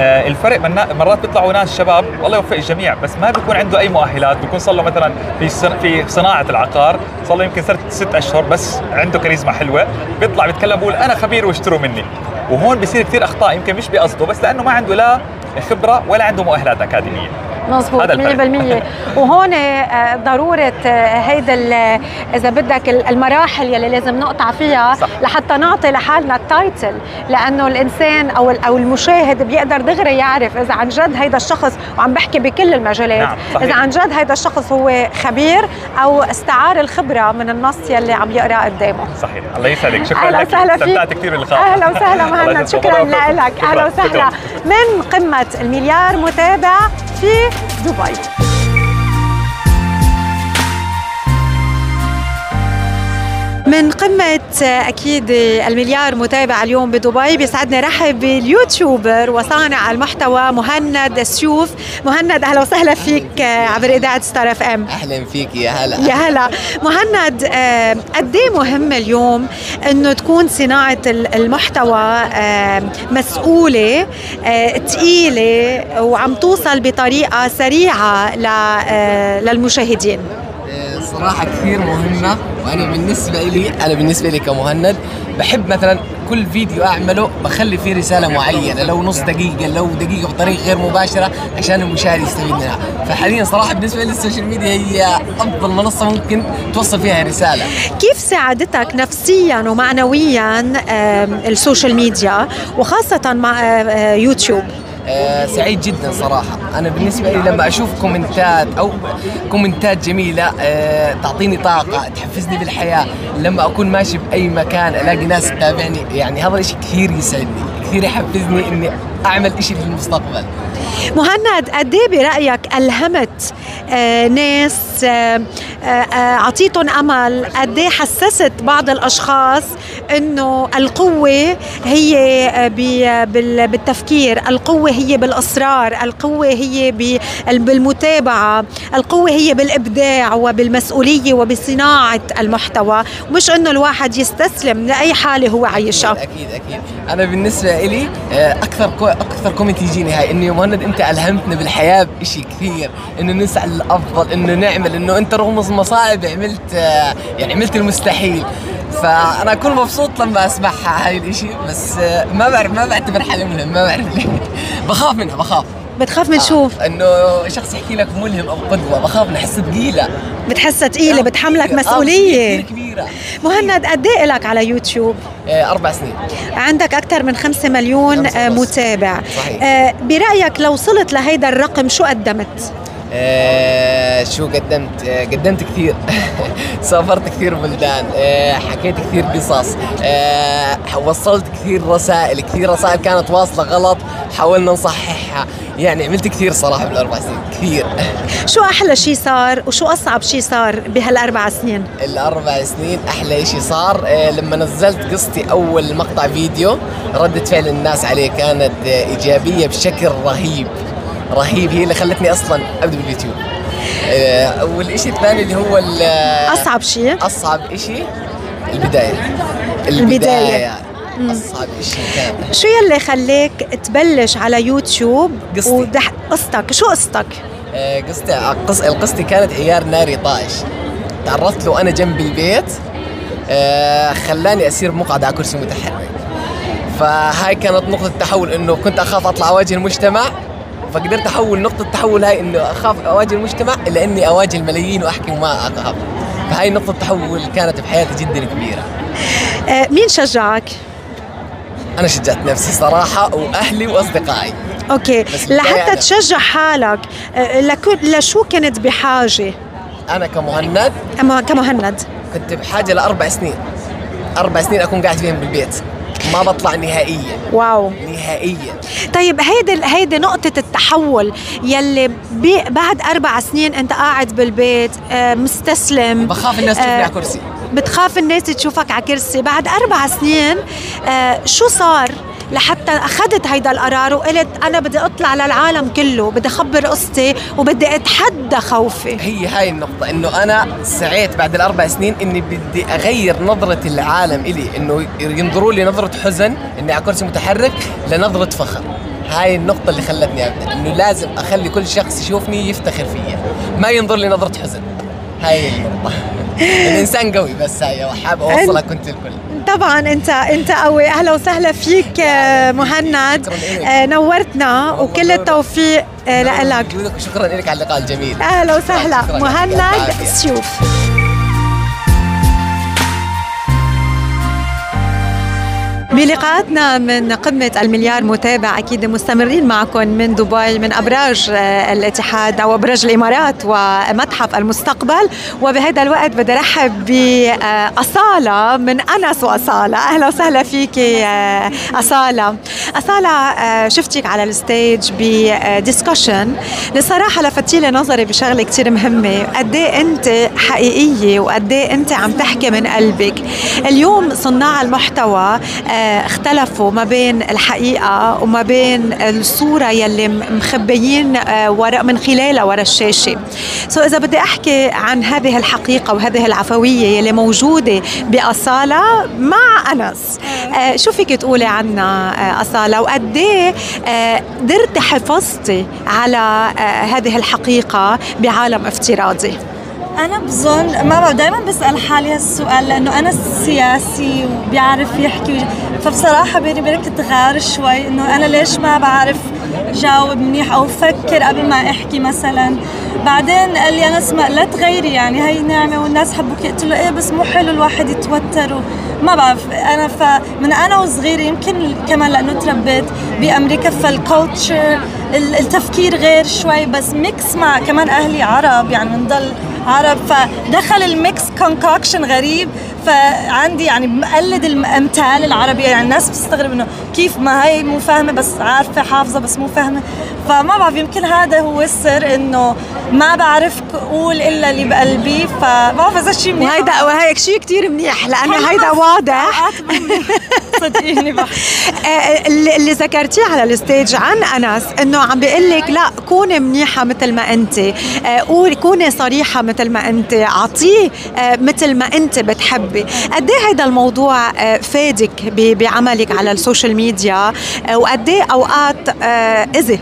آه، الفرق من مرات بيطلعوا ناس شباب الله يوفق الجميع بس ما بيكون عنده أي مؤهلات. بيكون صار له مثلا في في صناعة العقار صار له يمكن ست أشهر بس عنده كاريزما حلوة. بيطلع بيتكلم بقول أنا خبير واشتروا مني. وهون بصير كثير أخطاء يمكن مش بقصده بس لأنه ما عنده لا خبرة ولا عنده مؤهلات أكاديمية. مظبوط هذا الفرق. 100% وهون آه، ضرورة آه، هيدا إذا بدك ال- المراحل يلي لازم نقطع فيها صح. لحتى نعطي لحالنا التايتل لأنه الإنسان أو ال- أو المشاهد بيقدر دغري يعرف إذا عن جد هيدا الشخص وعم بحكي بكل المجالات نعم، صحيح. إذا عن جد هيدا الشخص هو خبير أو استعار الخبرة من النص يلي عم يقرأ قدامه صحيح الله يسعدك شكرا أهلا لك وسهلا فيك استمتعت كثير باللقاء أهلا وسهلا مهند. شكرا. لك أهلا. وسهلا. من قمة المليار متابع في دبي من قمة أكيد المليار متابع اليوم بدبي بيسعدني رحب باليوتيوبر وصانع المحتوى مهند السيوف مهند أهلا وسهلا فيك عبر إذاعة ستار إف إم. أهلا فيك يا هلا. يا هلا. مهند آه، قد إيه مهم اليوم إنه تكون صناعة ال- المحتوى آه، مسؤولة آه، ثقيله وعم توصل بطريقة سريعة ل- آه، للمشاهدين؟ صراحة كثير مهمة وأنا بالنسبة لي أنا بالنسبة لي كمهند بحب مثلا كل فيديو أعمله بخلي فيه رسالة معينة لو نص دقيقة لو دقيقة بطريقة غير مباشرة عشان المشاهد يستفيد منها. فحاليا صراحة بالنسبة لي ال social media هي أفضل منصة ممكن توصل فيها رسالة. كيف ساعدتك نفسيا ومعنويا ال social media وخاصة مع آه، آه، يوتيوب؟ آه، سعيد جدا صراحة. أنا بالنسبة لي لما أشوف كومنتات أو كومنتات جميلة آه، تعطيني طاقة تحفزني بالحياة. لما أكون ماشي بأي مكان ألاقي ناس تتابعني يعني هذا الشيء كثير يسعدني كثير يحفزني إني أعمل إشي في المستقبل. مهند قد إيه برأيك ألهمت آه ناس آه آه آه، أعطيتهم أمل؟ قد إيه حسست بعض الأشخاص إنه القوة هي بالتفكير القوة هي بالاصرار القوة هي بال- بالمتابعة القوة هي بالإبداع وبالمسؤولية وبصناعة المحتوى مش إنه الواحد يستسلم لأي حالة هو عايشها. أكيد أكيد. أنا بالنسبة لي آه، أكثر كومنت يجيني هاي إنه يا مهند أنت ألهمتنا بالحياة بشيء كثير. إنه نسعى للأفضل إنه نعمل إنه أنت رغم المصاعب عملت يعني عملت المستحيل. فأنا أكون مبسوط لما أسمعها هاي الإشي بس آه، ما بعرف ما بعتبر حالي ملهم ما بعرف ليه بخاف منها بخاف. بتخاف من شو؟ إنه شخص يحكي لك ملهم أو قدوة بخاف نحس ثقيله بتحسها ثقيله بتحملك آه، مسؤولية. كثير كبيرة مهند قد إيه لك على يوتيوب؟ آه، أربع سنين. عندك أكثر من خمسة مليون آه، متابع. صحيح. آه، برأيك لو وصلت لهيدا الرقم شو قدمت؟ آه شو قدمت؟ آه قدمت كثير. سافرت كثير بلدان. آه حكيت كثير قصص. آه وصلت كثير رسائل. كثير رسائل كانت واصلة غلط حاولنا نصححها. يعني عملت كثير صراحة بالأربع سنين كثير. شو أحلى شيء صار وشو أصعب شيء صار بهالأربع سنين؟ الأربع سنين أحلى شيء صار آه لما نزلت قصتي أول مقطع فيديو ردة فعل الناس عليه كانت آه إيجابية بشكل رهيب رهيب هي اللي خلتني أصلا أبدأ باليوتيوب. آه والشيء الثاني اللي هو أصعب شيء أصعب شيء البداية. البداية, اصعب شيء كان شو يلي خليك تبلش على يوتيوب؟ قصتي. ودح... قصتك. شو قصتك؟ آه قصتي قص... القصتي كانت عيار ناري طايش. تعرضت له أنا جنب البيت. آه خلاني أسير مقعد على كرسي متحرك. فهاي كانت نقطة تحول إنه كنت أخاف أطلع أواجه المجتمع. فقدرت أحول نقطة التحول هاي إنه أخاف أواجه المجتمع إلا إني أواجه الملايين وأحكي وما أخاف. فهاي نقطة تحول كانت بحياتي جدا كبيرة. آه مين شجعك؟ أنا شجعت نفسي صراحة وأهلي وأصدقائي. Okay. لحتى تشجع حالك لكل لشو كنت بحاجة؟ أنا كمهند. كمهند. كنت بحاجة لأربع سنين. أربع سنين أكون قاعد فيهم بالبيت. ما بطلع نهائيا. wow. نهائيا. طيب هيدي هيدي نقطة التحول يلي بعد أربع سنين أنت قاعد بالبيت مستسلم. بخاف الناس تشوفني على كرسي بتخاف الناس تشوفك على كرسي. بعد أربع سنين شو صار لحتى أخذت هيدا القرار وقلت أنا بدي أطلع للعالم كله بدي أخبر قصتي وبدي أتحدى خوفي؟ هي هاي النقطة إنه أنا سعيت بعد الأربع سنين إني بدي أغير نظرة العالم إلي إنه ينظروا لي نظرة حزن إني على كرسي متحرك لنظرة فخر. هاي النقطة اللي خلتني ابدا إنه لازم أخلي كل شخص يشوفني يفتخر فيا ما ينظر لي نظرة حزن. هاي النقطة. الإنسان قوي بس وحاب اوصلها كنت الكل. طبعا أنت أنت قوي. أهلا وسهلا فيك مهند. نورتنا وكل التوفيق لك. شكرا لك على اللقاء الجميل. أهلا وسهلا. مهند سيوف بلقاءاتنا من قمة المليار متابع أكيد مستمرين معكم من دبي من أبراج الاتحاد أو أبراج الإمارات ومتحف المستقبل. وبهذا الوقت بدي أرحب بأصالة من أنس وأصالة. أهلا وسهلا فيك أصالة. أصالة شفتك على ال stage ب discussion. لصراحة لفتي لي نظري بشغلة كتير مهمة. قد أنت حقيقية وقد أنت عم تحكي من قلبك؟ اليوم صناع المحتوى اختلفوا ما بين الحقيقة وما بين الصورة يلي مخبيين وراء من خلالها وراء الشاشة. سو إذا بدي أحكي عن هذه الحقيقة وهذه العفوية يلي موجودة بأصالة مع أنس. شو فيك تقولي عنها أصالة؟ وقد قدرتي حفظتي على هذه الحقيقة بعالم افتراضي؟ أنا بظن ما دائما بسأل حالي هالسؤال لأنه أنا سياسي وبيعرف يحكي فبصراحة بيني وبينك تغار شوي إنه أنا ليش ما بعرف جاوب منيح أو فكر قبل ما أحكي مثلا. بعدين قال لي أنا اسمع لا تغيري يعني هي نعمة والناس حبوك قلت له إيه بس مو حلو الواحد يتوتر ما بعرف. أنا فمن أنا وصغيرة يمكن كمان لأنه تربيت بأمريكا فال culture التفكير غير شوي بس mix مع كمان أهلي عرب يعني بنضل عرب فدخل ال mix concoction غريب. فعندي يعني بقلد الامثال العربيه يعني الناس بتستغرب إنه كيف ما هي مو فاهمة بس عارفة حافظة بس مو فاهمة. فما بعرف يمكن هذا هو السر إنه ما بعرف أقول إلا اللي بقلبي. فما بعرف إذا شيء منيح. وهيدا وهيك شيء كثير منيح لأنه هيدا واضح. صدقيني اللي ذكرتيه على الستيج عن أنس إنه عم بيقول لك لا كوني منيحة مثل ما انت قولي كوني صريحة مثل ما أنت اعطيه مثل ما أنت بتحبي. قد إيه هذا الموضوع فادك بعملك على السوشيال ميديا؟ وقد إيه أوقات اذى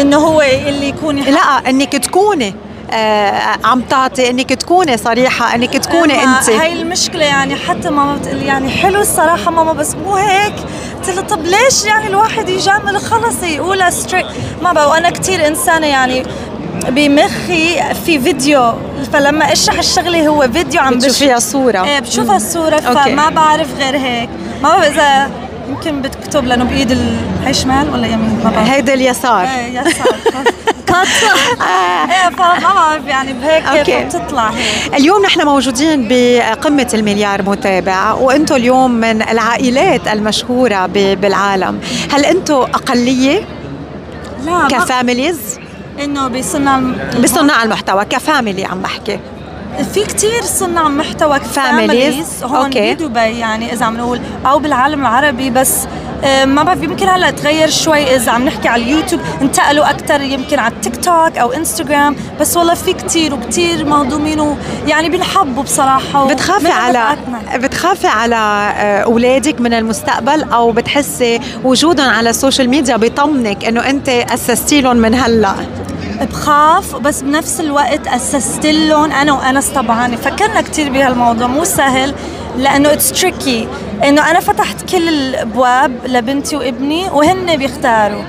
إنه هو اللي يكون لا إنك تكوني آه عم تعطي إنك تكوني صريحة إنك تكوني أنت. هاي المشكلة يعني حتى ماما بتقول يعني حلو الصراحة ماما بس مو هيك. قلت لها طب ليش يعني الواحد يجامل خلص يقولها straight ما بقى وأنا كثير إنسانة يعني بمخي في فيديو فلما أشرح الشغلة هو فيديو عم بتشوفيها صورة. إيه بشوفها الصورة فما بعرف غير هيك. ما بعرف إذا يمكن بتكتب لأنه بإيد ال... هي شمال ولا يمين؟ ما بعرف. هيدا اليسار. إيه يسار. إيه فما بعرف يعني بهيك. بتطلع هيك. اليوم نحن موجودين بقمة المليار متابع وأنتم اليوم من العائلات المشهورة ب- بالعالم. هل أنتم أقلية لا ك families؟ إنه بصنع بصناع المحتوى ك family عم بحكي. في كتير صناع محتوى. families هون okay. بدبي يعني إذا عم نقول أو بالعالم العربي بس آه، ما بعرف يمكن هلا تغير شوي إذا عم نحكي على اليوتيوب انتقلوا أكثر يمكن على التيك توك أو انستغرام بس والله في كتير وكتير مهضومين ويعني بنحبوا بصراحة بتخافي على. بتخافي على آه، أولادك من المستقبل أو بتحسي وجودهم على السوشيال ميديا بيطمنك إنه أنت اسستي لهم من هلأ بخاف بس بنفس الوقت اسست لهم. أنا وأنس طبعا فكرنا كثير بهالموضوع مو سهل لأنه it's tricky إنه أنا فتحت كل الأبواب لبنتي وابني وهن بيختاروا.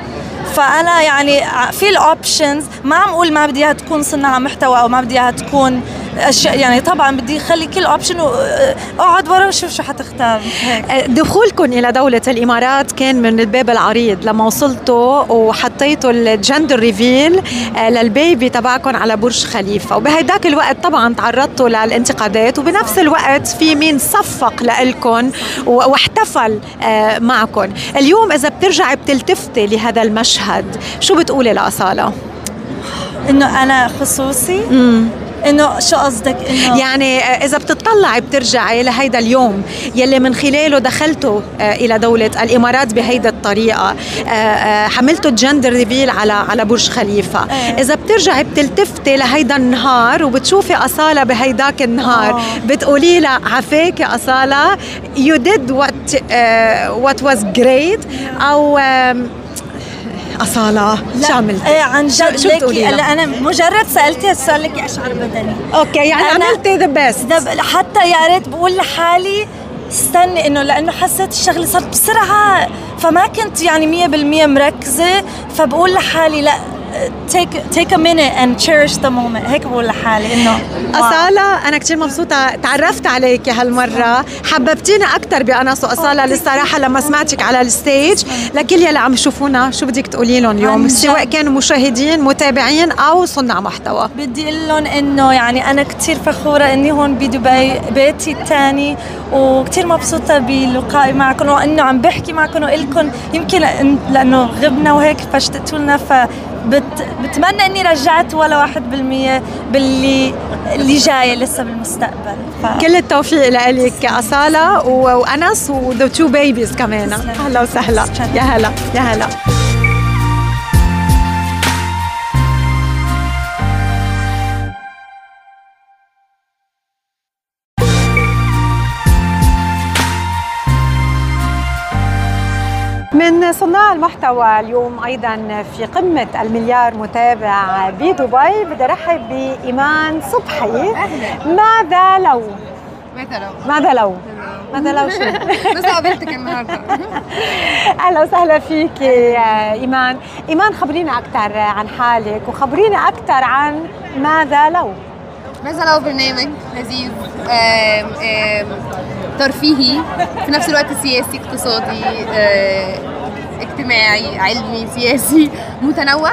فأنا يعني في ال options ما عم أقول ما بدي إياها تكون صناعة محتوى أو ما بدي إياها تكون أشياء يعني طبعا بدي أخلي كل option واقعد ورا وشوف شو حتختار. هيك. دخولكم إلى دولة الإمارات كان من الباب العريض لما وصلتوا وحطيتوا الجندر ريفيل آه، للبيبي تبعكم على برج خليفة. وبهيداك الوقت طبعا تعرضتوا للانتقادات وبنفس الوقت في مين صفق لكم واحتفل آه، معكم. اليوم إذا بترجعي بتلتفتي لهذا المشهد. شو بتقولي لأصالة؟ إنه أنا خصوصي؟ إنه شو قصدك؟ إنه يعني آه، إذا بتطلعي بترجعي لهيدا اليوم يلي من خلاله دخلتوا آه، إلى دولة الإمارات بهيدا الطريقة. آه، حملتوا ال gender reveal على على برج خليفة. إذا بترجعي بتلتفتي لهيدا النهار وبتشوفي أصالة بهيداك النهار بتقولي لها عفاك يا أصالة you did what uh, what was great أو أصالة شو عملتي؟ إيه عن جد شو ليكي؟ هلا أنا مجرد سألتي السؤال لك أشعر بدني okay يعني أنا- عملتي the best حتى يا ريت بقول لحالي استني إنه لأنه حسيت الشغلة صارت بسرعة فما كنت يعني 100% مركزة فبقول لحالي لا take take a minute and cherish the moment. هيك بقول لحالي إنه. أصالة أنا كتير مبسوطة تعرفت عليك هالمرة. حببتيني أكثر بأنس وأصالة للصراحة لما سمعتك على الستيج. لكل يلي عم يشوفونا شو بدك تقولي لهم اليوم؟ سواء. كانوا مشاهدين متابعين أو صناع محتوى. بدي أقول لهم إنه يعني أنا كثير فخورة إني هون بدبي بيتي الثاني وكثير مبسوطة بلقائي معكم وإنه عم بحكي معكم والكم يمكن لأن- لأنه غبنا وهيك فاشتقتوا لنا ف بت بتمنى إني رجعت ولا واحد بالمية باللي اللي جاي لسه بالمستقبل. ف... كل التوفيق لك أصالة و- وأنس وذا تو بيبيز كمان. أهلا وسهلا. يا هلا. يا هلا. صناع المحتوى اليوم أيضا في قمة المليار متابع بدبي. بدي أرحب بإيمان صبحي. ماذا لو؟ ماذا لو؟ ماذا لو؟ ماذا لو شو؟ بس قابلتك النهارده. أهلا وسهلا فيك يا إيمان. إيمان خبرينا أكثر عن حالك وخبرينا أكثر عن ماذا لو. ماذا لو برنامج لذيذ آم، آم، ترفيهي في نفس الوقت سياسي اقتصادي آه، اجتماعي علمي سياسي متنوع.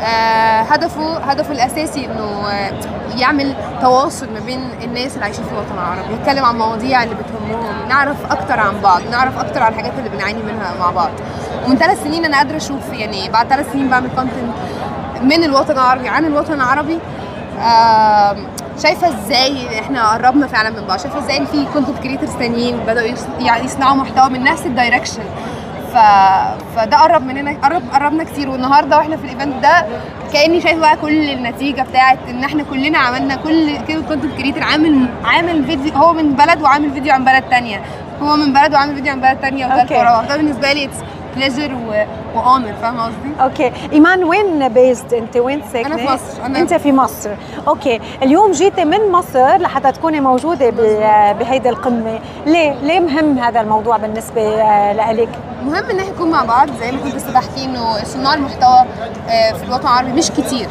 آه، هدفه هدفه الأساسي إنه آه، يعمل تواصل ما بين الناس اللي عايشين في الوطن العربي. يتكلم عن مواضيع اللي بتهمهم. نعرف أكتر عن بعض نعرف أكتر عن الحاجات اللي بنعاني منها مع بعض. ومن ثلاث سنين أنا قادرة أشوف يعني بعد ثلاث سنين بعمل كونتنت من الوطن العربي عن الوطن العربي. آم، شايفة إزاي إحنا قربنا فعلا من بعض؟ شايفة إزاي في content creators تانيين بدأوا يعني يصنعوا محتوى من نفس ال direction ف... فده قرب مننا قرب قربنا كتير. والنهارده وإحنا في ال event ده كأني شايفة بقى كل النتيجة بتاعت إن إحنا كلنا عملنا كل كل content creator عامل عامل فيديو هو من بلد وعامل فيديو عن بلد تانية. هو من بلد وعامل فيديو عن بلد تانية وده. ورا ده بالنسبة لي بليجر واونر فاهمة قصدي؟ Okay. إيمان وين based أنت وين ساكنة؟ أنا في مصر. أنا- أنت في مصر. Okay. اليوم جيتي من مصر لحتى تكوني موجودة ب- بهيدي القمة. ليه؟ ليه مهم هذا الموضوع بالنسبة آه، لك مهم إن إحنا نكون مع بعض زي ما كنت لسه بحكي إنه صناع المحتوى آه، في الوطن العربي مش كتير.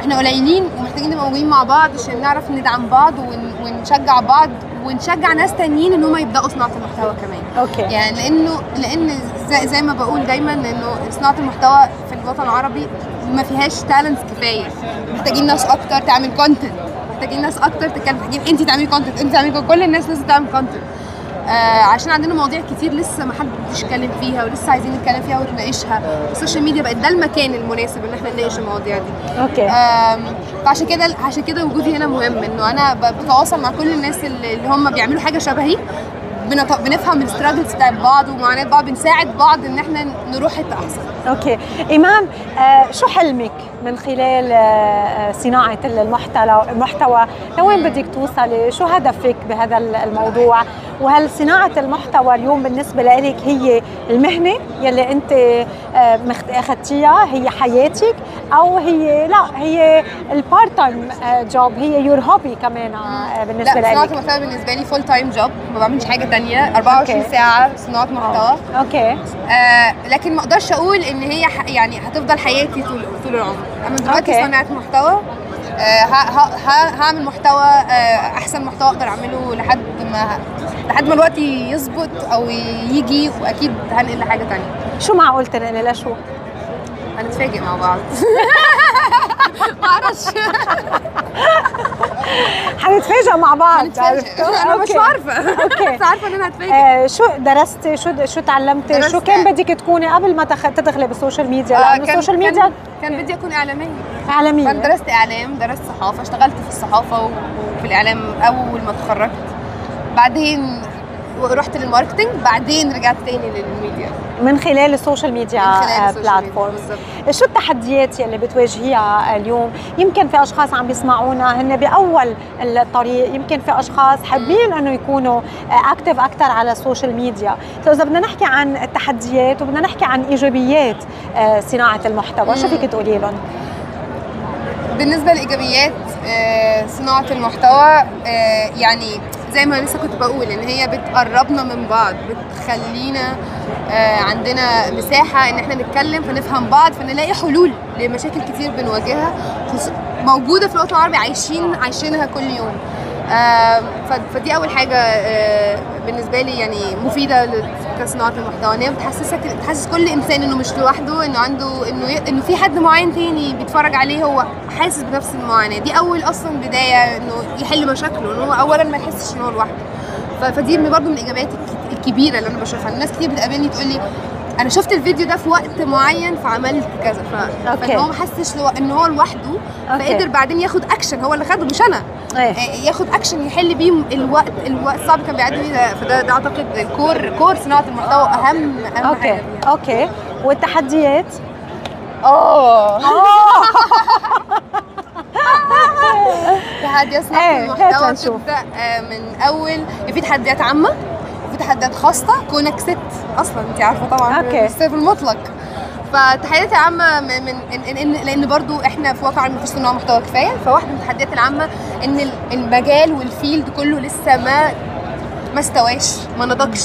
إحنا قليلين ومحتاجين نبقى موجودين مع بعض عشان نعرف ندعم بعض ون- ونشجع بعض ونشجع ناس تانيين إن هم يبدأوا صناعة المحتوى كمان. Okay. يعني لأنه لأن زي, زي ما بقول دايما إنه صناعة المحتوى في الوطن العربي ما فيهاش talents كفاية. محتاجين ناس أكتر تعمل content محتاجين ناس أكتر تتكلم محتاجين انت تعملي content انت تعملي. كل الناس لازم تعمل content آه عشان عندنا مواضيع كتير لسه ما حدش اتكلم فيها ولسه عايزين نتكلم فيها ونناقشها. ال social media بقت ده المكان المناسب إن إحنا نناقش المواضيع دي. Okay. آم، فعشان كده عشان كده وجودي هنا مهم إنه أنا بتواصل مع كل الناس اللي هم بيعملوا حاجة شبهي. بنفهم ال struggles بتاعت بعض ومعاناة بعض بنساعد بعض إن إحنا نروح حتة احسن okay. ايمان آه شو حلمك؟ من خلال آه آه، صناعة المحتوى المحتوى. لوين بدك توصلي؟ شو هدفك بهذا الموضوع؟ وهل صناعة المحتوى اليوم بالنسبة لك هي المهنة يلي أنت آه أخذتيها هي حياتك؟ أو هي لا هي ال part time job هي your hobby كمان بالنسبة لا صناعة لك المحتوى بالنسبة لي full time job ما بعملش حاجة تانية. 24 okay. ساعة صناعة محتوى. أوكي. آه لكن ما أقدرش أقول إن هي. يعني هتفضل حياتي طول طول العمر. أنا دلوقتي. صناعه محتوى آه. ه... هعمل محتوى آه أحسن محتوى أقدر أعمله لحد ما لحد ما الوقت يظبط أو يجي وأكيد هنقل لحاجة تانية شو معقول تنقلي لشو؟ هنتفاجئ مع بعض ما أعرفش. حنتفاجئ مع بعض. هنتفاجئ. أنا مش. عارفة. okay. بس عارفة إن أنا هتفاجئ. آه شو درستي شو شو تعلمتي شو كان بدك تكوني قبل ما تخ... تدخلي بال social media؟ آه، لأنه كان- السوشيال ميديا كان بدي أكون إعلامية. إعلامية. فانا درست إعلام درست صحافة اشتغلت في الصحافة وفي الإعلام أول ما اتخرجت. بعدين رحت لل marketing بعدين رجعت تاني للميديا. من خلال ال social media platforms شو التحديات يلي بتواجهيها اليوم؟ يمكن في أشخاص عم بيسمعونا هن بأول الطريق يمكن في أشخاص حابين إنه يكونوا active أكثر على ال social media فاذا بدنا نحكي عن التحديات وبدنا نحكي عن إيجابيات آه، صناعة المحتوى شو. فيك تقولي لهم؟ بالنسبة لإيجابيات آه، صناعة المحتوى آه، يعني زي ما لسه كنت بقول إن هي بتقربنا من بعض بتخلينا آه، عندنا مساحة إن إحنا نتكلم فنفهم بعض فنلاقي حلول لمشاكل كتير بنواجهها موجودة في الوطن العربي عايشين عايشينها كل يوم. فدي أول حاجة آه، بالنسبة لي يعني مفيدة كصناعة المحتوى إن بتحسسك بتحسس كل إنسان إنه مش لوحده إنه عنده إنه إنه في حد معين تاني بيتفرج عليه هو حاسس بنفس المعاناة. دي أول أصلا بداية إنه يحل مشاكله إن هو اولا ما يحسش إن هو لوحده. فدي برضه من الايجابيات الك- الكبيرة اللي أنا بشوفها. الناس كتير بتقابلني تقول لي أنا شفت الفيديو ده في وقت معين فعملت كذا ف... okay. فإن هو ما حسش لو... إن هو لوحده. فقدر بعدين ياخد اكشن هو اللي خده مش أنا إيه. آه، ياخد اكشن يحل بيه الوقت الوقت الصعب كان بيعدي بيه ده فده ده أعتقد ال core core صناعة المحتوى اهم أهم okay حاجة okay والتحديات آه تحديات صناعة إيه، المحتوى. تبدا آه، من أول في تحديات عامة وفي تحديات خاصة؟ كونك ست أصلا انت عارفة طبعا. okay. السيف المطلق. فالتحديات العامة من, إن إن لأن برضو إحنا في واقع ما فيش صناع محتوى كفاية. فواحدة من التحديات العامة إن ال- المجال وال field كله لسه ما ما استواش ما نضجش.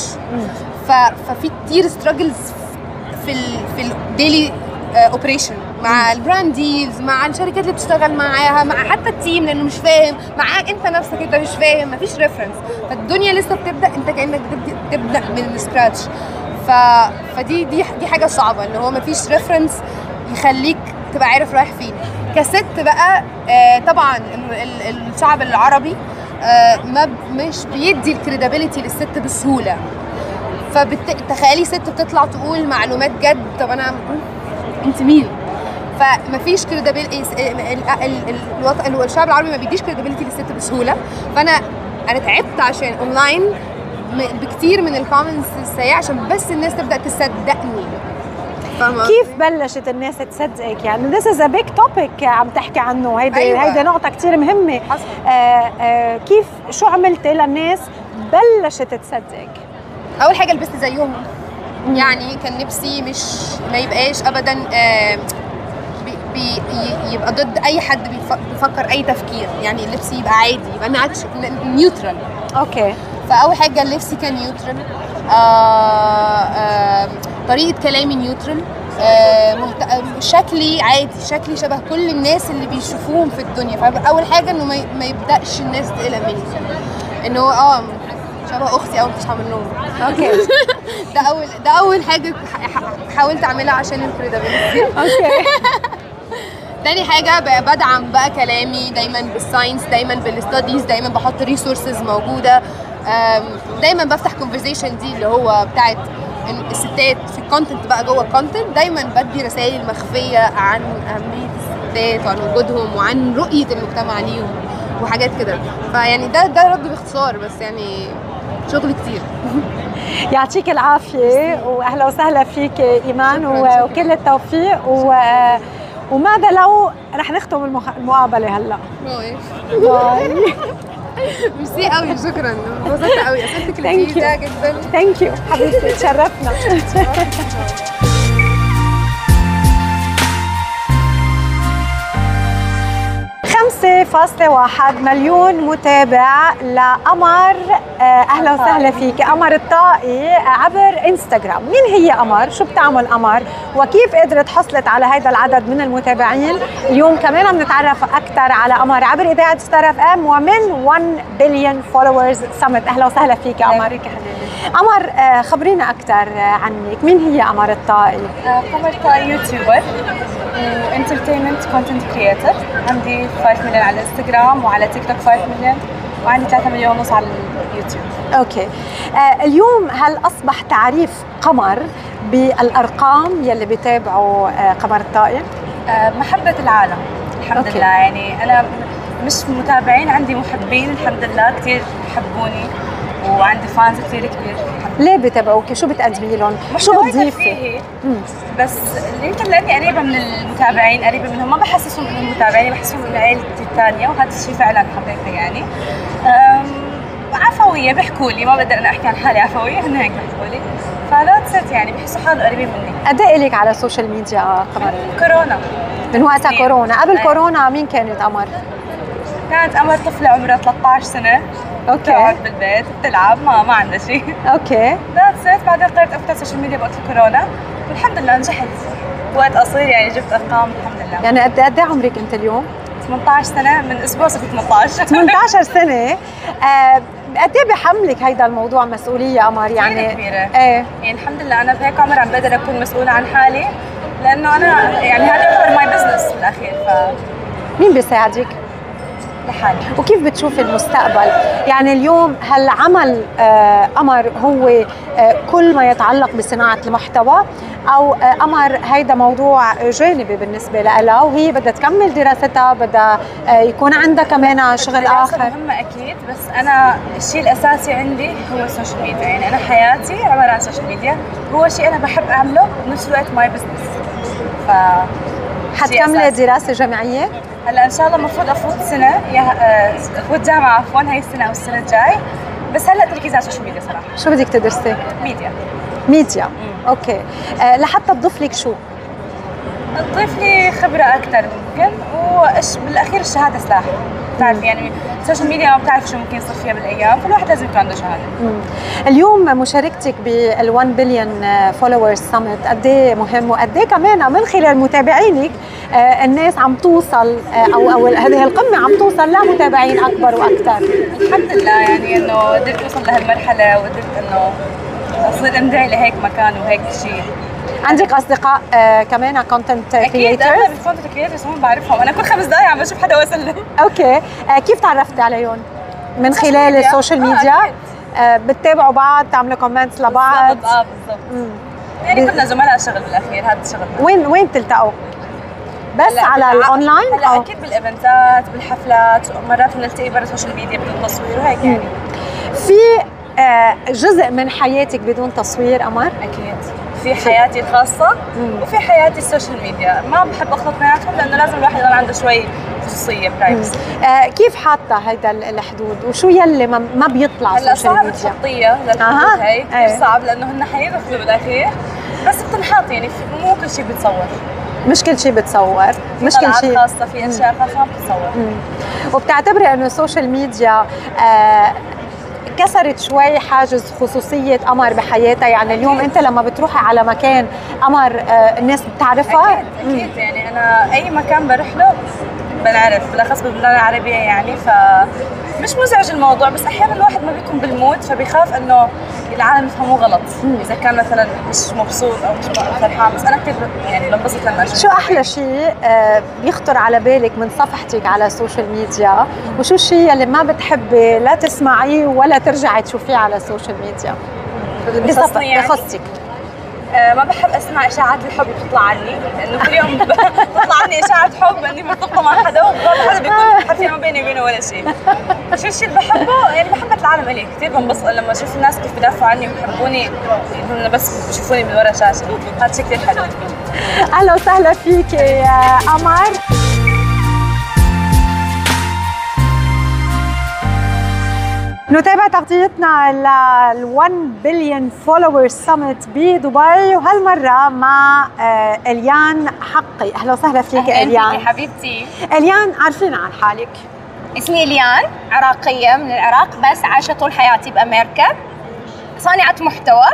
ففي كتير struggles في ال في ال daily operation مع ال brand deals مع الشركات اللي بتشتغل معاها مع حتى ال team لأنه مش فاهم معاك أنت نفسك أنت مش فاهم مفيش reference فالدنيا لسه بتبدأ أنت كأنك بتبدأ تبدا من scratch ف... فدي دي دي حاجة صعبة إن هو مفيش reference يخليك تبقى عارف رايح فين. كست بقى آه طبعا ال- ال- الشعب العربي آه ما مش بيدي ال credibility للست بسهولة. فبتخيلي ست بتطلع تقول معلومات جد طب أنا أنت مين؟ فمفيش credibility الشعب العربي ما بيديش credibility للست بسهولة. فأنا أنا تعبت عشان اونلاين بكتير من ال comments السيئة عشان بس الناس تبدأ تصدقني. كيف بلشت الناس تصدقك؟ يعني this is a big topic عم تحكي عنه. هيدي أيوة. هيدي نقطة كتير مهمة. آه آه كيف شو عملتي للناس بلشت تصدقك؟ أول حاجة لبست زيهم. يعني كان نفسي مش ما يبقاش ابدا آه، يبقى ضد أي حد بيف- بيفكر أي تفكير. يعني اللبس يبقى عادي يبقى ناتش neutral okay. فأول حاجة لبسي كان neutral آه آه طريقة كلامي neutral آه شكلي عادي شكلي شبه كل الناس اللي بيشوفوهم في الدنيا. فأول حاجة إنه ما, يبدأش الناس تقلق مني. انه هو آه شبه أختي اول تصحى من النوم okay. ده أول ده أول حاجة حاولت أعملها عشان ال credibility okay. تاني حاجة بدعم بقى كلامي دايما بال science دايما بال studies دايما بحط resources موجودة. دايما بفتح conversation دي اللي هو بتاعت الستات في ال content بقى جوه ال content دايما بدي رسائل مخفية عن أهمية الستات وعن وجودهم وعن رؤية المجتمع ليهم وحاجات كده. فيعني ده ده رد باختصار بس يعني شغل كتير. يعطيك العافية واهلا وسهلا فيك إيمان و- وكل التوفيق و وماذا لو رح نختم المخ- المقابلة هلأ؟ bye. bye. merci قوي شكرا. انبسطت قوي أسئلتك لذيذة جدا. thank you حبيبتي. تشرفنا. خمسة فاصلة واحد مليون متابع لقمر. آه، أهلا وسهلا فيك. قمر الطائي عبر إنستغرام. مين هي قمر؟ شو بتعمل قمر؟ وكيف قدرت حصلت على هذا العدد من المتابعين؟ اليوم كمان بنتعرف أكثر على قمر عبر إذاعة ستار إف إم ومن 1 Billion Followers Summit أهلا وسهلا فيك قمر. قمر آه، خبرينا أكثر عنك. مين هي قمر الطائي؟ قمر طاي يوتيوبر و entertainment content creator عندي 5 مليون على الانستغرام وعلى تيك توك 5 مليون وعندي 3 مليون ونص على اليوتيوب. okay. آه اليوم هل أصبح تعريف قمر بالأرقام يلي بيتابعوا آه قمر الطائي؟ آه، محبة العالم. الحمد okay. لله. يعني أنا مش متابعين عندي محبين الحمد لله كثير بحبوني وعندي fans كثير كبير ليه بيتابعوك؟ شو بتقدمي لهم؟ شو بتضيفي؟ بس اللي يمكن لأني قريبة من المتابعين قريبة منهم ما بحسسهم إنهم متابعين بحسهم إنه عيلتي الثانية وهذا الشيء فعلا حبيته يعني عفوية بيحكوا لي ما بقدر أنا أحكي عن حالي عفوية هن هيك بيحكوا لي فذات صرت يعني بحسوا حالهم قريبين مني قد إيه لك على ال social media قمر؟ كورونا من وقتها. كورونا، قبل أي. كورونا مين كانت قمر؟ كانت امل طفلة عمرها 13 سنة okay. بتقعد بالبيت بتلعب ما ما عندها شيء أوكي. ذات صرت بعدين قررت أفتح سوشيال ميديا وقت الكورونا. والحمد لله نجحت. وقت قصير يعني جبت أرقام الحمد لله. يعني قد قد إيه عمرك أنت اليوم؟ 18 سنة. من أسبوع صرت 18 18 سنة. آه قد إيه بحملك هيدا الموضوع مسؤولية قمر يعني؟ كبيرة. إيه. يعني الحمد لله أنا بهيك عمر عم بقدر أكون مسؤولة عن حالي. لأنه أنا يعني هذا يعتبر my business بالأخير ف مين بيساعدك؟ لحالي وكيف بتشوفي المستقبل؟ يعني اليوم هل عمل آه، قمر هو آه، كل ما يتعلق بصناعة المحتوى أو آه، قمر هيدا موضوع جانبي بالنسبة لها وهي بدها تكمل دراستها بدها يكون عندها كمان شغل الدراسة آخر. مهمة أكيد بس أنا الشيء الأساسي عندي هو السوشيال ميديا يعني أنا حياتي عبارة عن السوشيال ميديا هو شيء أنا بحب أعمله بنفس الوقت my business ف حتكملي دراسة جامعية؟ هلا إن شاء الله المفروض أفوت سنة يا آه، افوت جامعة عفوا هي السنة أو السنة الجاي. بس هلا تركيز على السوشيال ميديا صراحة. شو بدك تدرسي؟ ميديا ميديا أوكي. آه، لحتى تضيف لك شو؟ تضيف لي خبرة أكثر ممكن وإيش بالأخير الشهادة سلاح. بتعرف يعني السوشيال ميديا ما بتعرف شو ممكن يصير فيها بالأيام فالواحد لازم يكون عنده شهاده. اليوم مشاركتك بال 1 بليون followers summit قد إيه مهم؟ وقد إيه كمان من خلال متابعينك آه، الناس عم توصل آه، أو أو هذه القمة عم توصل لمتابعين أكبر وأكثر. الحمد لله يعني إنه قدرت أوصل لهالمرحلة وقدرت إنه أصير أمدعي لهيك مكان وهيك شيء عندك أصدقاء آه، كمان content أكيد creators أنا بال content creators هون بعرفهم. أنا كل خمس دقائق عم بشوف حدا وصل له أوكي. آه، كيف تعرفتي عليهم؟ من خلال. السوشيال آه، ميديا. آه، بتتابعوا بعض تعملوا comments لبعض؟ بالضبط آه بالضبط. يعني كنا زملاء شغل بالأخير هذا شغلنا وين وين بتلتقوا بس على الاونلاين هلا؟ أكيد بال event ات بالحفلات مرات بنلتقي برا السوشيال ميديا بدون تصوير وهيك يعني. في آه، جزء من حياتك بدون تصوير قمر أكيد. في حياتي الخاصة وفي حياتي السوشيال ميديا. ما بحب أخلط بيناتهم لأنه لازم الواحد يضل عنده شوي خصوصية privacy آه، كيف حاطة هيدا ال- الحدود؟ وشو يلي ما ما بيطلع هلأ صعب تحطيها للحدود هي كثير إيه. صعب لأنه هن حيدخلوا بالاخير بس بتنحط يعني مو كل شيء بيتصور مش كل شيء بتصور مش كل شيء خاصة في أشياء بتتصور مم. وبتعتبري إنه السوشيال ميديا آه، كسرت شوي حاجز خصوصية قمر بحياتها. يعني اليوم أنت لما بتروحي على مكان قمر آه، الناس بتعرفها؟ أكيد أكيد. يعني أنا أي مكان بروح له بنعرف بالأخص بالبلدان العربية يعني. ف مش مزعج الموضوع بس أحيانا الواحد ما بيكون بال mood فبيخاف إنه العالم يفهموه غلط. إذا كان مثلا مش مبسوط أو مش فرحان بس أنا كثير يعني بنبسط لما أشوف. شو أحلى شيء آه، بيخطر على بالك من صفحتك على السوشيال ميديا وشو الشيء اللي ما بتحبي لا تسمعيه ولا ترجعي تشوفيه على السوشيال ميديا بخصني يعني؟ ما بحب أسمع إشاعات الحب اللي بتطلع عني لأنه كل يوم بتطلع عني إشاعات حب اني مرتبطة مع حدا وهذا حدا بيكون حتى ما بيني وبينه ولا شيء. شو الشيء اللي بحبه؟ يعني بحب العالم الي كثير بنبسط لما أشوف الناس كيف بدافعوا عني وبحبوني انهم بس بيشوفوني من ورا شاشة. هذا شيء كثير حلو. أهلا وسهلا فيك يا قمر. نتابع تغطيتنا لل 1 billion follower summit بدبي وهالمرة مع آه، إليان حقي. أهلا وسهلا فيك أهلاً إليان. حبيبتي. إليان عارفين عن حالك. اسمي ليان عراقية من العراق بس عايشة طول حياتي بأمريكا. صانعة محتوى.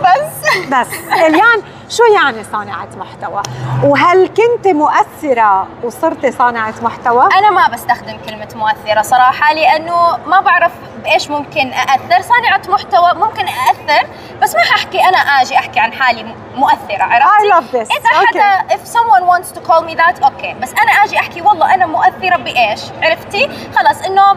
بس بس إليان شو يعني صانعة محتوى؟ وهل كنت مؤثرة وصرتي صانعة محتوى؟ أنا ما بستخدم كلمة مؤثرة صراحة لأنه ما بعرف بإيش ممكن أأثر صانعة محتوى ممكن أأثر بس ما ححكي أنا أجي أحكي عن حالي مؤثرة عرفتي؟ I love this. إذا حدا if someone wants to call me that أوكي بس أنا أجي أحكي والله أنا مؤثرة بإيش عرفتي؟ خلاص إنه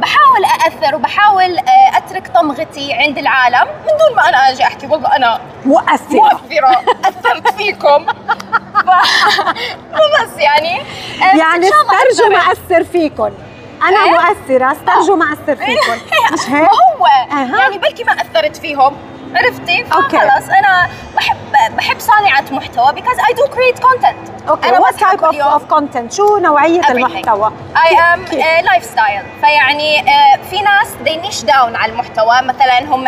بحاول أأثر وبحاول آه، أترك طمغتي عند العالم من دون ما أنا أجي أحكي والله أنا مؤثرة. مؤثرة. أثرت فيكم. فبس يعني آه، بس يعني استرجوا أقدر. مؤثر فيكم أنا إيه؟ مؤثرة استرجوا مؤثر فيكم مش هيك؟ ما هو. يعني بلكي ما أثرت فيهم. عرفتي؟ أوكي. فخلص أنا بحب بحب صانعة محتوى because I do create content. أوكي. أنا of, يوم of content شو نوعية Everything. المحتوى؟ I am lifestyle فيعني آه، في ناس they niche down على المحتوى. مثلا هم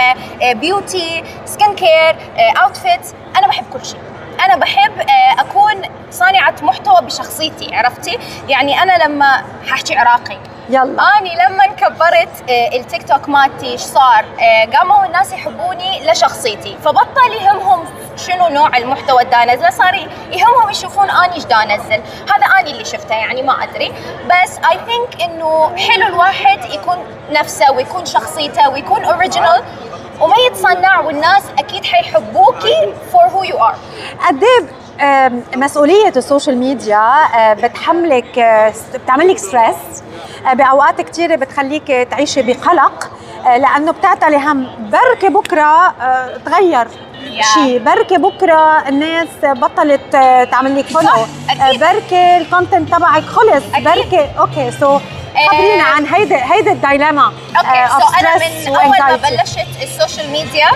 beauty skin care outfits أنا بحب كل شيء. أنا بحب آه، أكون صانعة محتوى بشخصيتي عرفتي؟ يعني أنا لما ححكي عراقي يلا. أني لما كبرت آه، التيك توك مالتي إيش صار؟ آه، قاموا الناس يحبوني لشخصيتي فبطل يهمهم شنو نوع المحتوى اللي أنزله صار يهمهم يشوفون أني إيش أنزل. هذا أني اللي شفته يعني ما أدري. بس I think إنه حلو الواحد يكون نفسه ويكون شخصيته ويكون original وما يتصنع والناس أكيد حيحبوكي for who you are قد آم، مسؤولية السوشيال ميديا آه، بتحملك بتعمل لك stress بأوقات كثيرة بتخليك تعيشي بقلق آه، لأنه بتعتلي هم. بركي بكرة آه، تغير. شيء بركي بكرة الناس بطلت آه، تعمل لك follow بركي ال content تبعك خلص. بركي أوكي so خبرينا عن هيدي هيدي ال dilemma أوكي so أنا من أول ما بلشت السوشيال ميديا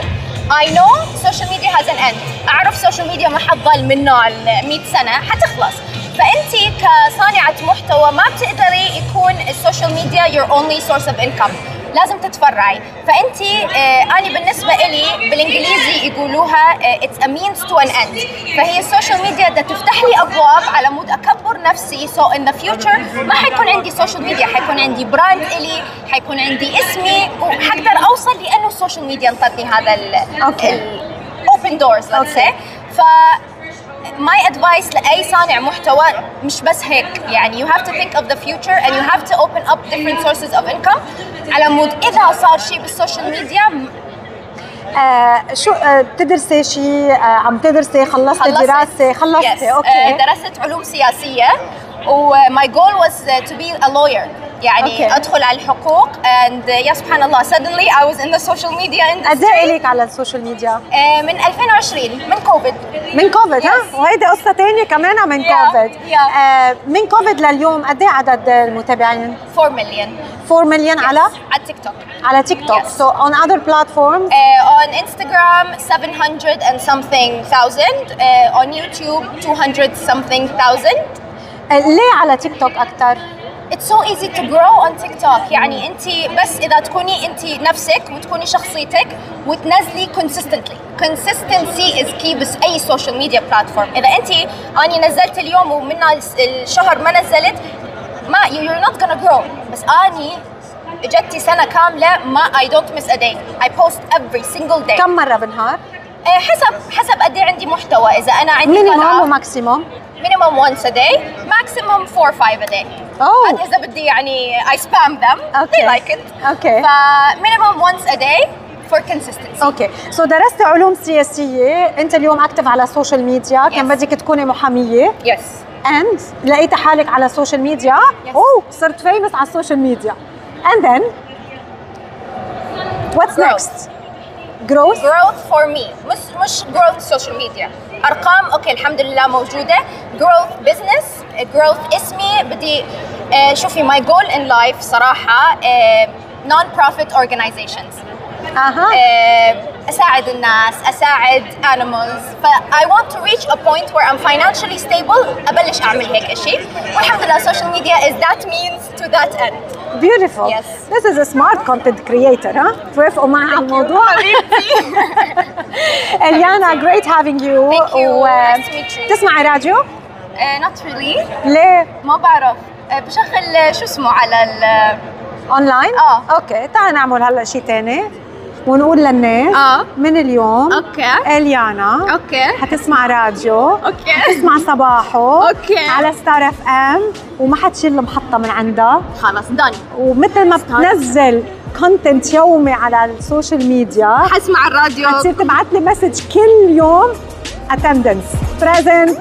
I know social media has an end. أعرف social media ما حتضل منه ال 100 سنة حتخلص. فأنت كصانعة محتوى ما بتقدري يكون السوشيال ميديا your only source of income. لازم تتفرعي. فانت آه أنا بالنسبة لي بالإنجليزي يقولوها it's a means to an end. فهي السوشيال ميديا بدها تفتح لي أبواب على مود أكبر نفسي. So in the future ما حيكون عندي social media حيكون عندي brand إلي حيكون عندي اسمي وحقدر أوصل لأنه ال social media انطتني هذا ال أوكي doors let's say. ف my advice لأي صانع محتوى مش بس هيك يعني you have to think of the future and you have to open up different sources of income على مود إذا صار شيء بال social media آه شو آه بتدرسي شيء آه عم تدرسي خلصتي خلصت. دراسة خلصتي yes. okay آه، درست علوم سياسية و my goal was uh, to be a lawyer يعني okay. أدخل على الحقوق and uh, يا سبحان الله suddenly I was in the social media قد industry إيه لك على ال social media؟ آه، من 2020 من كوفيد من كوفيد ها؟ وهيدي قصة تانية كمان من Yeah, كوفيد yeah. آه من كوفيد لليوم قد إيه عدد المتابعين؟ 4 مليون 4 مليون على على تيك توك على تيك توك so on other platforms Uh, on Instagram, 700 and something thousand. Uh, on YouTube, 200 something thousand. آه ليه على تيك توك أكثر؟ It's so easy to grow on TikTok. يعني انت بس إذا تكوني انت نفسك وتكوني شخصيتك وتنزلي consistently. Consistency is key بس أي social media platform إذا انت أني نزلت اليوم ومن الشهر ما نزلت ما you're not gonna grow. بس أني اجتي سنة كاملة ما I don't miss a day. I post every single day. كم مرة بالنهار؟ آه، حسب حسب قد إيه عندي محتوى. إذا أنا عندي minimum و maximum minimum once a day maximum four five a day. Oh. هذا اذا بدي يعني I spam them. Okay. they like it. okay ف minimum once a day for consistency. okay so درست علوم سياسية. أنت اليوم active على ال social media كان بدك تكوني محامية. yes and لقيت حالك على ال social media اوه صرت famous على ال social media and then what's next growth growth for me مش مش growth social media ارقام أوكي الحمد لله موجوده growth business growth اسمي بدي آه، شوفي my goal in life صراحة آه، non-profit organizations أها آه، اساعد الناس اساعد animals ف I want to reach a point where I'm financially stable ابلش اعمل هيك شيء والحمد لله social media is that means to that end beautiful yes. this is a smart content creator ها توافقوا معي على الموضوع اليانا great having you Thank you. و... Nice to meet you. تسمعي راديو؟ آه، not really ليه؟ ما بعرف آه، بشغل آه، شو اسمه على ال اونلاين؟ آه okay تعال نعمل هلا شيء ثاني ونقول للناس آه. من اليوم okay. إليانا. okay. حتسمع راديو. okay. حتسمع صباحه. okay. على ستار اف ام وما حتشيل المحطة من عندها خلص done ومثل ما بتنزل content يومي على ال social media حسمع الراديو. حتصير تبعت لي message كل يوم attendance present